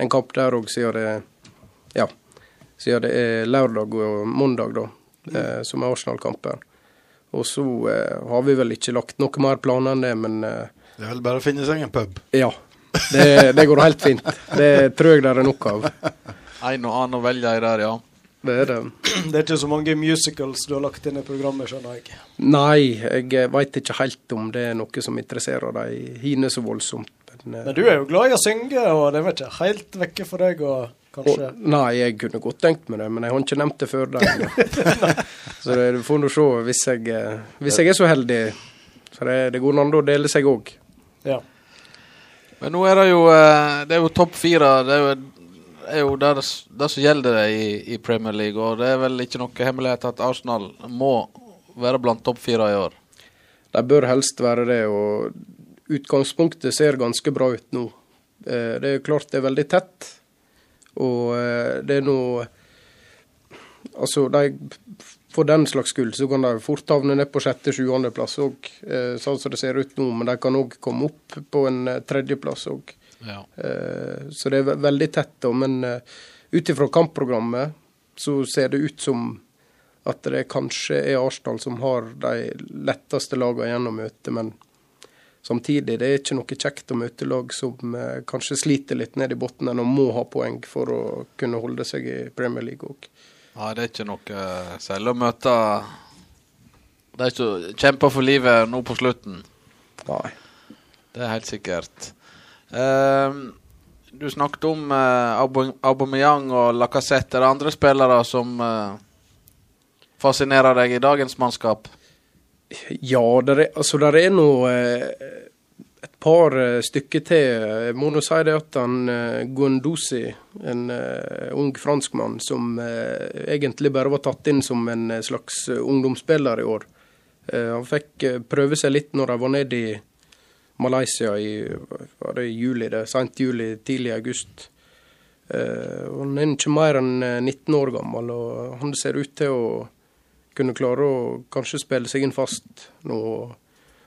en kamp der òg, siden det Ja. Siden det er lørdag og mandag, da, eh, som er Arsenal-kampen. Og så eh, har vi vel ikke lagt noe mer planer enn det, men eh, Det er vel bare å finne seg en pub. ja. Det, det går helt fint. Det tror jeg det er nok av. En og annen å velge i der, ja. Det er det. Det er ikke så mange musicals du har lagt inn i programmet, skjønner jeg. Nei, jeg veit ikke helt om det er noe som interesserer de hine så voldsomt. Men, eh, Men du er jo glad i å synge, og det er vel ikke helt vekke for deg å kanskje og, Nei, jeg kunne godt tenkt meg det, men jeg har ikke nevnt det før deg. så det, du får nå se hvis jeg, eh, hvis jeg er så heldig. Så det, det går an å dele seg òg. Ja. Men nå er det jo eh, Det er jo topp fire. Det er jo, er jo det, det som gjelder det i, i Premier League. Og det er vel ikke noe hemmelighet at Arsenal må være blant topp fire i år. De bør helst være det, og utgangspunktet ser ganske bra ut nå. Eh, Det er klart det er veldig tett, og eh, det er noe Altså, de, for den slags skyld så kan de fort havne ned på sjette-sjuendeplass òg, sånn som det ser ut nå. Men de kan òg komme opp på en eh, tredjeplass òg. Ja. Eh, Så det er veldig tett, da. Men eh, ut ifra kampprogrammet så ser det ut som at det kanskje er Arsenal som har de letteste lagene igjen å møte. Men samtidig, det er ikke noe kjekt å møte lag som eh, kanskje sliter litt ned i bunnen og må ha poeng for å kunne holde seg i Premier League òg. Nei, det er ikke noe selv særlig å møte De som kjemper for livet nå på slutten. Nei. Det er helt sikkert. Ehm, du snakket om uh, Aubameyang og Lacassette. Er det andre spillere som uh, fascinerer deg i dagens mannskap? Ja, der er, altså der er nå eh, et par eh, stykker til. Jeg må nå si det at han eh, Guendouzi, en ung franskmann som egentlig bare var tatt inn som en slags ungdomsspiller i år. Han fikk prøve seg litt når de var nede i Malaysia i var det juli, det, sent juli, tidlig august. Han er ikke mer enn eh, 19 år gammel, og han ser ut til å kunne klare å kanskje spille seg inn fast nå.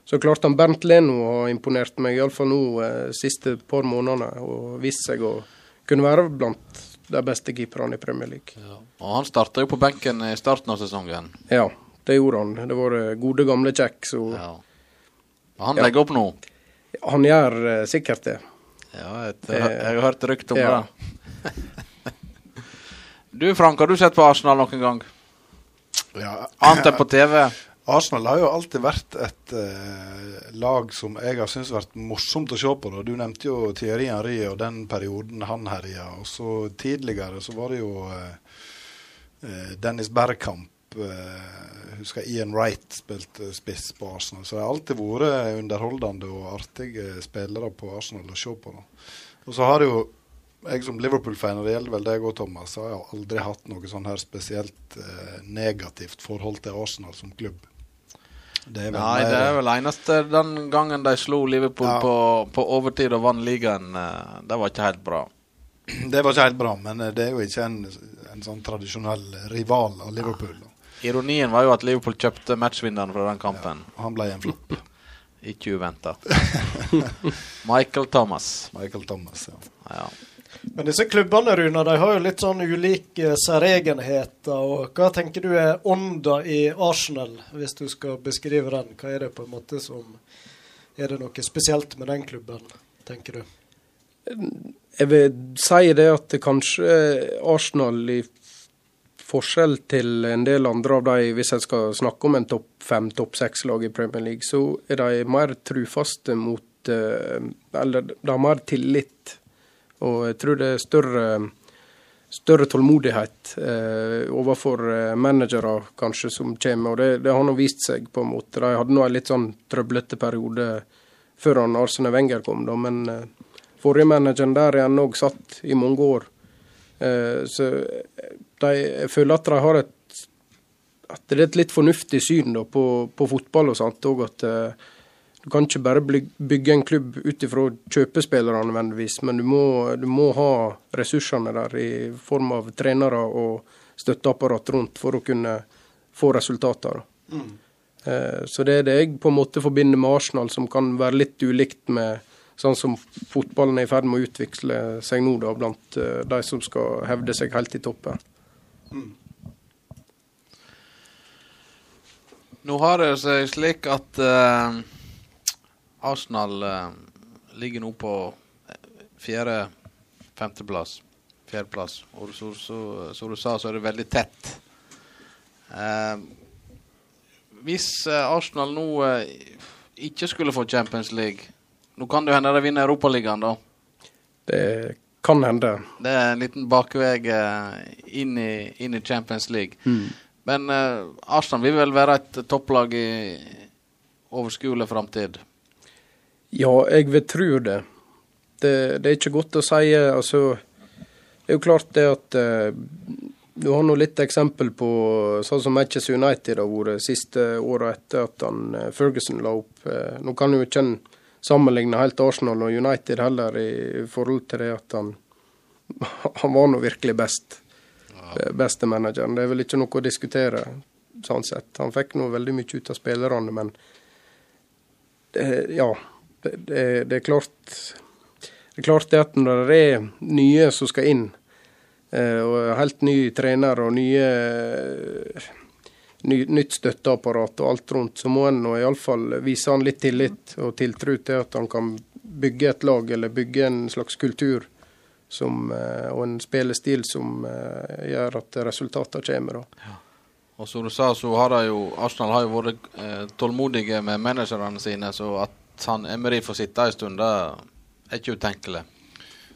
Så klart han Bernt Leno har imponert meg, iallfall nå eh, siste par månedene, og vist seg å kunne være blant de beste keeperne i Premier League. Og Han starta jo på benken i starten av sesongen. Ja, det gjorde han. Det var gode, gamle Kjekk, Så ja. Han legger opp nå. han gjør eh, sikkert det. Ja, jeg, jeg har hørt rykte om Ja. det. Du Frank, har du sett på Arsenal noen gang? Ja. Annet enn på TV? Arsenal har jo alltid vært et eh, lag som jeg har syntes har vært morsomt å se på. Da. Du nevnte jo Thierry Henry og den perioden han herja. Og så tidligere så var det jo eh, eh, Dennis Bergkamp. Eh, husker Ian Wright spilte spiss på Arsenal. Så det har alltid vært underholdende og artige spillere på Arsenal å se på. Da. Og så har det jo jeg som Liverpool-fan, og det gjelder vel deg òg, Thomas, har jeg aldri hatt noe sånn her spesielt eh, negativt forhold til Arsenal som klubb. Det Nei, mer- det er vel eneste den gangen de slo Liverpool Ja. på, på overtid og vant ligaen. eh, Det var ikke helt bra. Det var ikke helt bra, men eh, det er jo ikke en, en sånn tradisjonell rival av Liverpool. Ja. Ironien var jo at Liverpool kjøpte matchvinneren fra den kampen. Han ble en flopp. Ikke uventa. Michael Thomas. Michael Thomas, ja. ja. Men disse klubbene, Runa, de har jo litt sånn ulike særegenheter. og Hva tenker du er ånda i Arsenal, hvis du skal beskrive den? Hva er det på en måte som Er det noe spesielt med den klubben, tenker du? Jeg vil si det at kanskje Arsenal i forskjell til en del andre av de, hvis jeg skal snakke om en topp fem, topp seks-lag i Premier League, så er de mer trufaste mot eh, Eller de har mer tillit. Og jeg tror det er større, større tålmodighet eh, overfor eh, managere kanskje som kommer. Og det, det har nå vist seg, på en måte. De hadde nå en litt sånn trøblete periode før han Arsene Wenger kom, da, men eh, forrige manageren der er han òg satt i mange år. Eh, så de, jeg føler at de har et at det er et litt fornuftig syn da, på, på fotball og sånt. Og at eh, du kan ikke bare bygge en klubb ut ifra kjøpespillere nødvendigvis, men du må, du må ha ressursene der i form av trenere og støtteapparat rundt for å kunne få resultater. da. Eh, Så det er det jeg på en måte forbinder med Arsenal, som kan være litt ulikt med sånn som fotballen er i ferd med å utvikle seg nå, da, blant eh, de som skal hevde seg helt i toppen. Nå har det seg slik at eh, Arsenal eh, ligger nå på eh, fjerde, femteplass. Fjerdeplass. Og som du sa, så er det veldig tett. Eh, hvis Arsenal nå ikke skulle få Champions League Nå kan det hende de vinner Europaligaen, da. Det kan hende. Det er en liten bakvei inn, i, inn i Champions League. Mm. Men eh, Arsenal vil vel være et topplag i overskuelig framtid? Ja, jeg vil tro det. det. Det er ikke godt å si. Altså, det er jo klart det at eh, Du har nå litt eksempel på sånn som Manchester United har vært siste åra etter at han, eh, Ferguson la opp. Eh, nå kan jo ikke en sammenligne helt Arsenal og United heller i forhold til det at han Han var nå virkelig best. Beste manageren. Det er vel ikke noe å diskutere, sånn sett. Han fikk nå veldig mye ut av spillerne, men det, ja. Det, det, er klart det er klart det at når det er nye som skal inn, eh, og helt ny trener og nye ny, nytt støtteapparat og alt rundt, så må en iallfall vise han litt tillit og tiltro til at han kan bygge et lag eller bygge en slags kultur som, eh, og en spillestil som eh, gjør at resultatene kommer. Ja. Og som du sa, så har jo, Arsenal har jo vært eh, tålmodige med managerne sine, så at han Emery får sitte en stund, det er ikke utenkelig.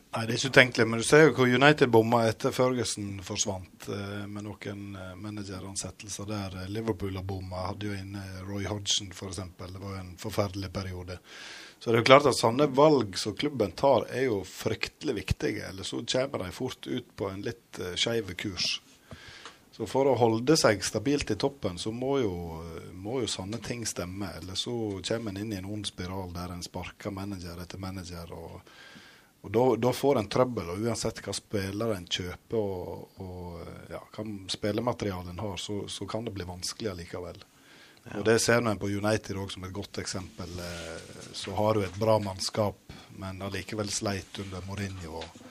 Nei, det er ikke utenkelig, men du ser jo hvor United bomma etter Førgesen forsvant eh, med noen eh, manageransettelser der. Eh, Liverpool har bomma, hadde jo inne Roy Hodgson f.eks. Det var jo en forferdelig periode. Så det er jo klart at sånne valg som klubben tar, er jo fryktelig viktige. Eller så kommer de fort ut på en litt uh, skeiv kurs. Så for å holde seg stabilt i toppen, så må jo, må jo sånne ting stemme. Eller så kommer en inn i en ond spiral der en sparker manager etter manager. og og da, får en trøbbel, og uansett hva spiller en kjøper og, og ja, hva spillemateriale en har, så, så, kan det bli vanskelig allikevel. Ja. Og Det ser en på United òg som et godt eksempel. Eh, så har du et bra mannskap, men allikevel sleit under Mourinho. og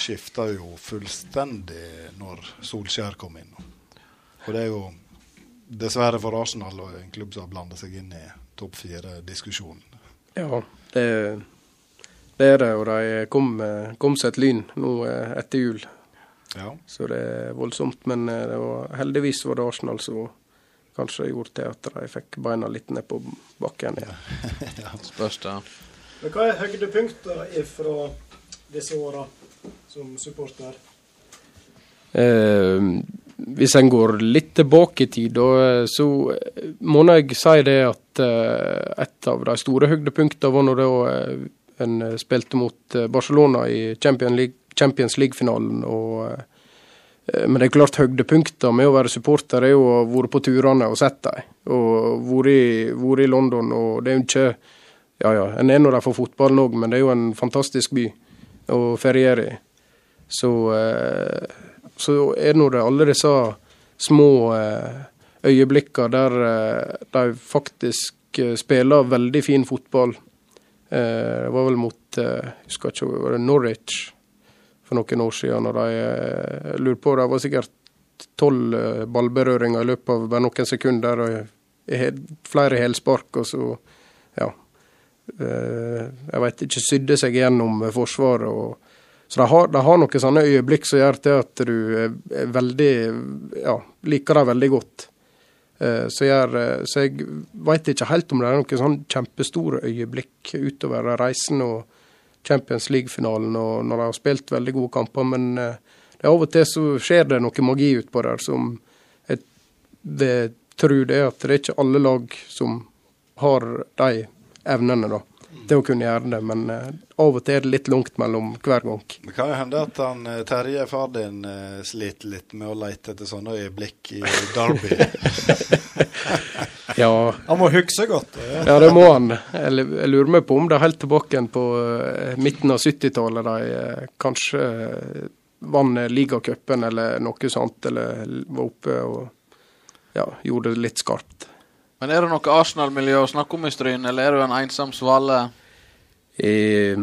Skifta jo fullstendig når Solskjær kom inn. Og det er jo dessverre for Arsenal og en klubb som har blanda seg inn i topp fire-diskusjonen. Ja, det det er det, og de kom, kom seg et lyn nå eh, etter jul. Ja. Så det er voldsomt. Men eh, det var, heldigvis var det Arsenal som kanskje gjorde til at de fikk beina litt ned på bakken igjen. ja, spørs det. Men hva er høydepunkter fra disse åra som supporter? Eh, hvis en går litt tilbake i tid, så må jeg si det at eh, et av de store høydepunktene var når det en eh, spilte mot eh, Barcelona i Champions League-finalen. League eh, men det er klart høydepunktene med å være supporter er jo å være på turene og sett dem. Og vært vært i London. og det er jo ikke Ja ja, en er nå der for fotballen òg, men det er jo en fantastisk by feriere i. Så, så er nå det alle disse små øyeblikkene der de faktisk spiller veldig fin fotball det eh, var vel mot jeg eh, ikke, Norwich for noen år siden. og de eh, lurer på, Det var sikkert tolv ballberøringer i løpet av bare noen sekunder. og Flere helspark. og så, ja, Jeg vet ikke, sydde seg gjennom Forsvaret. og så de har, har noen sånne øyeblikk som gjør til at du er veldig, ja, liker dem veldig godt. Eh, så, jeg, eh, så jeg veit ikke helt om det er noen sånn kjempestore øyeblikk utover reisen og Champions League-finalen og når de har spilt veldig gode kamper, men det er av og til så skjer det noe magi utpå der som jeg det, tror det er at det er ikke alle lag som har de evnene, da til å kunne gjøre det, men uh, av og til er det litt langt mellom hver gang. Det kan jo hende at han, eh, Terje, far din, uh, sliter litt med å lete etter sånne øyeblikk i Derby. ja. Han må huske godt. Ja. ja, det må han. Jeg, lurer meg på om det er helt tilbake på uh, midten av 70-tallet de kanskje vant ligacupen eller noe sånt, eller var oppe og ja, gjorde det litt skarpt. Men er det noe Arsenal-miljø å snakke om i Stryn, eller er du en ensom svale? Eh,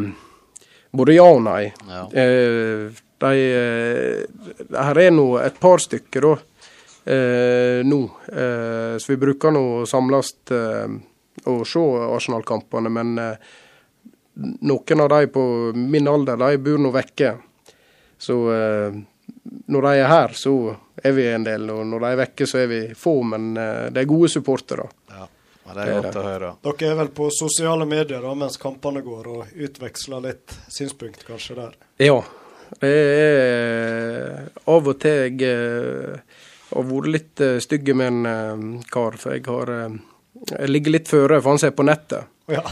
både ja og nei. Ja. Eh, de, eh, her er nå et par stykker da, eh, nå. Eh, så vi bruker nå å samles eh, og se Arsenal-kampene. Men noen av de på min alder de bor nå vekke. Så når de er her, så er vi en del. Og når de er vekke, så er vi få, men uh, det er gode supportere. Ja, det er godt å høre. Dere er vel på sosiale medier da, mens kampene går, og utveksler litt synspunkt kanskje der? Ja. Det er av og til jeg uh, har vært litt stygge stygg med en kar, for jeg har jeg ligger litt føre, for han ser på nettet. Ja.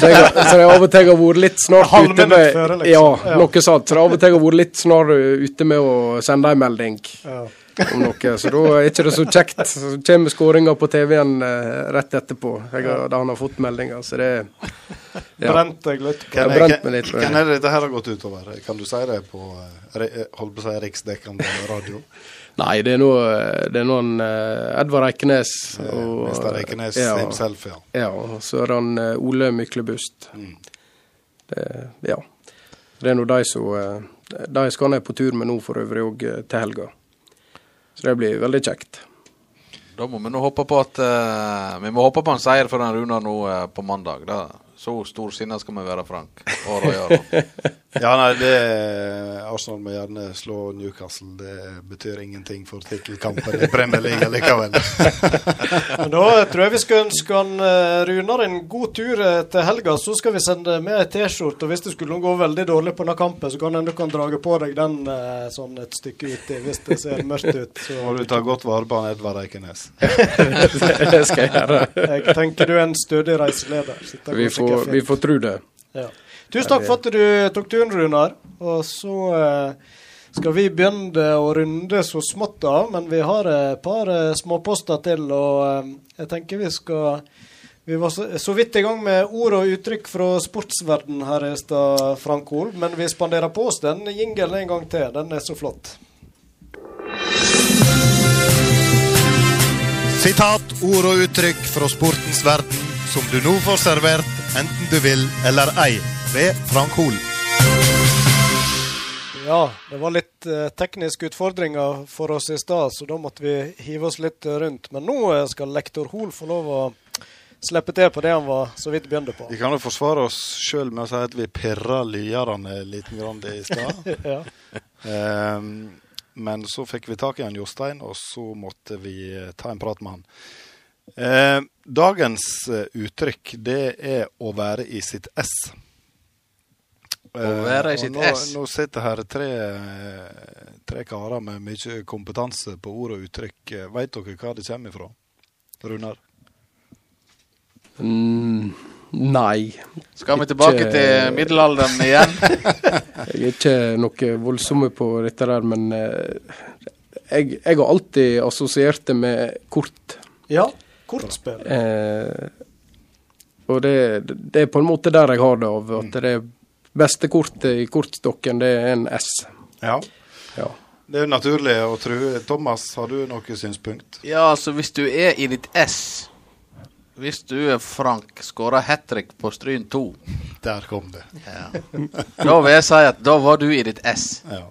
så, jeg, så jeg av og til har vært litt snart ute med føre, liksom. ja, ja, noe sånt. Så jeg av og til har vært litt snart ute med å sende en melding. Ja. Om noe, Så da er ikke det så kjekt. Så kommer skåringa på TV-en eh, rett etterpå. Jeg, da han har fått meldinger. Så det ja. Brent deg litt? Hvem er, hvem er det dette her har gått utover? Kan du si det på, eh, holdt på å si riksdekkende radio? Nei, det er nå, det er noen uh, Edvard Eikenes. Og, Mr. Eikenes ja, himself, ja. Ja, og så er han uh, Ole Myklebust. Mm. Det, ja. Det er nå de som eh, De skal han på tur med nå for øvrig òg til helga. Så det blir veldig kjekt. Da må vi nå håpe på at uh, Vi må håpe på en seier for den Runar nå uh, på mandag. Da. Så storsinna skal vi være, Frank. Og Roy Aron. Ja, nei, det Arsenal må gjerne slå Newcastle. Det betyr ingenting for tittelkampen i Premier League likevel. Men da tror jeg vi skal ønske han eh, Runar en god tur eh, til helga. Så skal vi sende med ei T-skjorte. Og hvis det skulle gå veldig dårlig på denne kampen, så kan du kan drage på deg den eh, sånn et stykke uti hvis det ser mørkt ut. Så. Må du ta godt vare på han Edvard Eikenes. det skal jeg gjøre. Jeg tenker du er en stødig reiseleder. Vi får, vi får tro det. Ja. Tusen takk for at du tok turen, Runar. Og så eh, skal vi begynne å runde så smått av, men vi har et par eh, småposter til. Og eh, jeg tenker vi skal Vi var så, vidt i gang med ord og uttrykk fra sportsverden her i stad, Frank Hol, men vi spanderer på oss den jingelen en gang til. Den er så flott. Sitat, ord og uttrykk fra sportens verden som du nå får servert, enten du vil eller ei, ved Frank Hol. Ja, det var litt eh, tekniske utfordringer for oss i stad, så da måtte vi hive oss litt eh, rundt. Men nå eh, skal lektor Hol få lov å slippe til på det han var så vidt begynte på. Vi kan jo forsvare oss sjøl med å si at vi pirra lyerne litt grann i stad. ja. um, men så fikk vi tak i en Jostein, og så måtte vi ta en prat med han. Ehm, dagens uttrykk, det er å være i sitt ess. Å være i sitt nå, ess. Nå sitter her tre, tre karer med mye kompetanse på ord og uttrykk. Veit Vet dere hva det kommer ifra? Runar? Mm, nei. Skal vi tilbake Ikke- til middelalderen igjen? Jeg er ikke noe voldsomme på dette der, men eh, jeg, jeg har alltid assosiert det med kort. Ja, kortspill. Eh, og det, det er på en måte der jeg har det av, at det beste kortet i kortstokken, det er en S. Ja. Ja. Det er jo naturlig å tro. Thomas, har du noe synspunkt? Ja, altså hvis du er i ditt S Hvis du er Frank, skåra hat trick på Stryn 2 Der kom det. ja. Da vil jeg si at da var du i ditt S. Ja.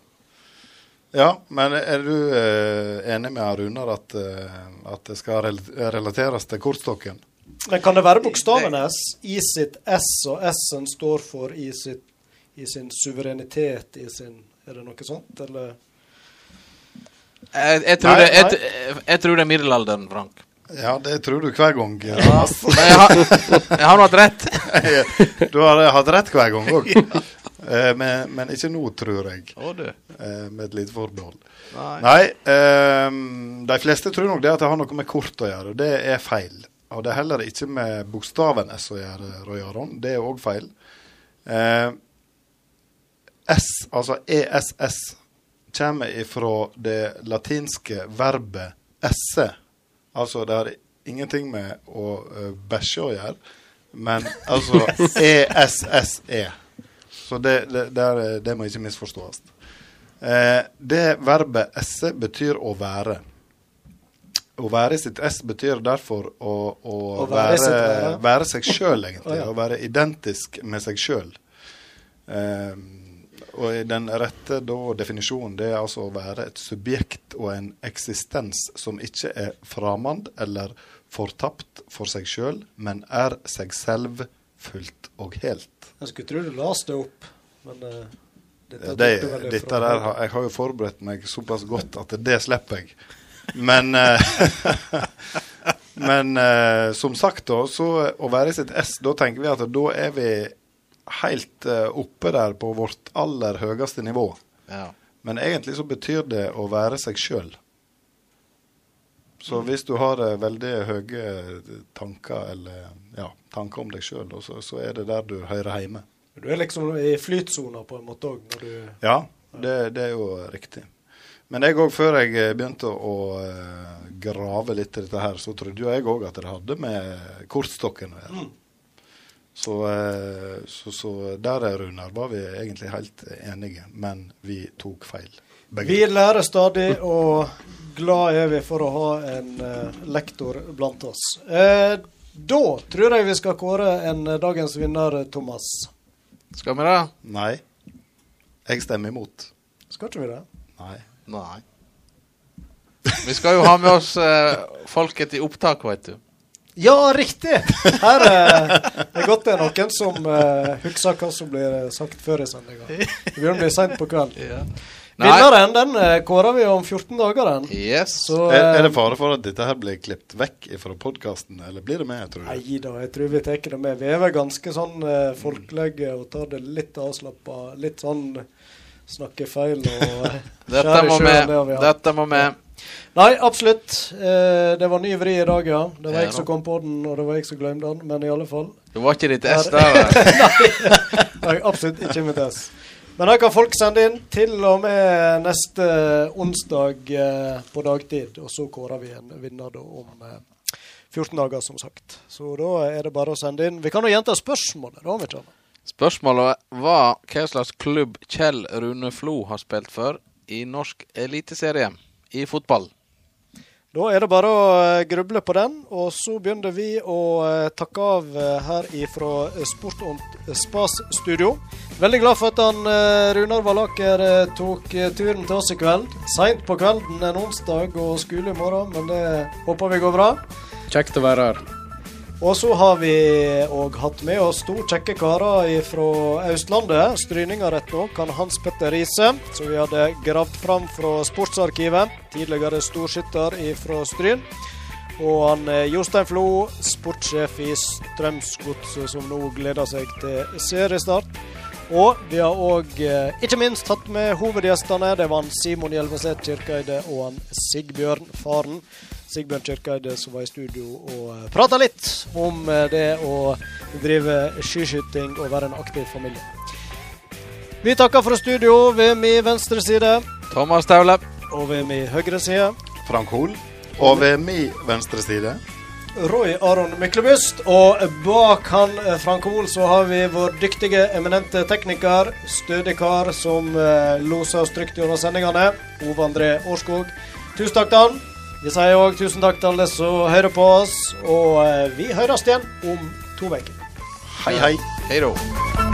ja, men er du eh, enig med Runar at, eh, at det skal rel relateres til kortstokken? Men kan det være bokstaven S i sitt S, og S-en står for i, sitt, i sin suverenitet, i sin Er det noe sånt, eller? Jeg, jeg, tror, Nei, det, jeg, jeg, jeg tror det er middelalderen, Frank. Ja, det tror du hver gang. Ja, Thomas. jeg har, jeg har nå hatt rett. du har hatt rett hver gang òg. men, men ikke nå, tror jeg. Oh. Eh, med et lite forbehold. Nei. Nei, eh, de fleste tror nok det at det har noe med kort å gjøre. Det er feil. Og det er heller ikke med bokstaven S å gjøre, Roy Aron. Det er òg feil. Eh, S, altså ESS, kommer ifra det latinske verbet esse. Altså det har ingenting med å uh, bæsje å gjøre, men altså ESSE. Så det, det, det, er, det må ikke misforstås. Eh, det verbet esse betyr å være. Å være i sitt ess betyr derfor å, å, Å være være, være. seg sjøl, egentlig. Å, ja. Å være identisk med seg sjøl. Eh, og den rette da, definisjonen det er altså å være et subjekt og en eksistens som ikke er framand eller fortapt for seg sjøl, men er seg selv fullt og helt. Jeg skulle tro du leste det opp, men uh, dette Det, tok dette der, Jeg har jo forberedt meg såpass godt at det slipper jeg. Men uh, Men eh, som sagt, da, så å være i sitt ess, da tenker vi at da er vi helt eh, oppe der på vårt aller høyeste nivå. Ja. Men egentlig så betyr det å være seg sjøl. Så hvis du har eh, veldig høye tanker, eller ja, tanker om deg sjøl, så, så er det der du hører hjemme. Du er liksom i flytsona på en måte òg, du Ja, det, det er jo riktig. Men jeg òg, før jeg eh, begynte å eh, grave litt i dette her, så trodde jo jeg òg at det hadde med kortstokken å gjøre. Så, eh, så, så der, Runar, var vi egentlig helt enige, men vi tok feil. Begge Vi lærer stadig, og glad er vi for å ha en uh, lektor blant oss. Uh, da tror jeg vi skal kåre en uh, dagens vinner, Thomas. Skal vi det? Nei. Jeg stemmer imot. Skal ikke vi det? Nei. Nei. Vi skal jo ha med oss folket i opptak, vet du. Ja, riktig! Her eh, det er godt det er noen som uh, husker hva som blir sagt før i sendinga. Det begynner å bli seint på kveld. Ja. Vinneren den uh, kårer vi om 14 dager. den. Yes. Så, Er, er det eh, fare for at dette her blir klippet vekk fra podkasten, eller blir det med, tror du? Nei da, jeg tror vi tar det med. Vi er vel ganske sånn uh, folkelige og tar det litt avslappa. Litt sånn snakke feil og uh, Dette må med. det. Dette må med. Nei, absolutt. Eh, det var ny vri i dag, ja. Det var Ja jeg som kom på den, og det var jeg som glemte den, men i alle fall. Det var ikke ditt S der. Nei, absolutt ikke mitt S. Men her kan folk sende inn til og med neste onsdag eh, på dagtid. Og så kårer vi en vinner da om eh, 14 dager, som sagt. Så da er det bare å sende inn. Vi kan jo gjenta spørsmålet, da, om. Spørsmålet var hva slags klubb Kjell Rune Flo har spilt for i norsk eliteserie i fotball. Da er det bare å eh, gruble på den, og så begynner vi å eh, takke av eh, her ifra Sport og Spas studio. Veldig glad for at han Runar Valaker eh, tok turen til oss i kveld. Seint på kvelden en onsdag og skole i morgen, men det håper vi går bra. Kjekt å være her. Og så har vi òg hatt med oss to kjekke karer fra Østlandet. Stryninga rett nå kan Hans Petter Riise, som vi hadde gravd fram fra Sportsarkivet. Tidligere storskytter fra Stryn. Og han eh, Jostein Flo, sportssjef i Strømsgodset, som nå gleder seg til seriestart. Og vi har òg ikke minst hatt med hovedgjestene. Det var han Simon Hjelmeset Kirkeide og han Sigbjørn Faren. Sigbjørn Kirkeide som var i studio og prata litt om eh, det å drive skiskyting og være en aktiv familie. Vi takker for studio ved min venstre side. Thomas Taule. Og ved min høyre side. Frank Hol. Og ved min venstre side Roy Aron Myklebust. Og bak han, eh, Frank Hoel, så har vi vår dyktige, eminente tekniker, stødig kar som eh, loser oss trygt gjennom sendingene, Ove André Årskog. Tusen takk til han. Vi sier òg tusen takk til alle som hører på oss, og eh, vi høres igjen om to uker. Hei, hei. Hei da.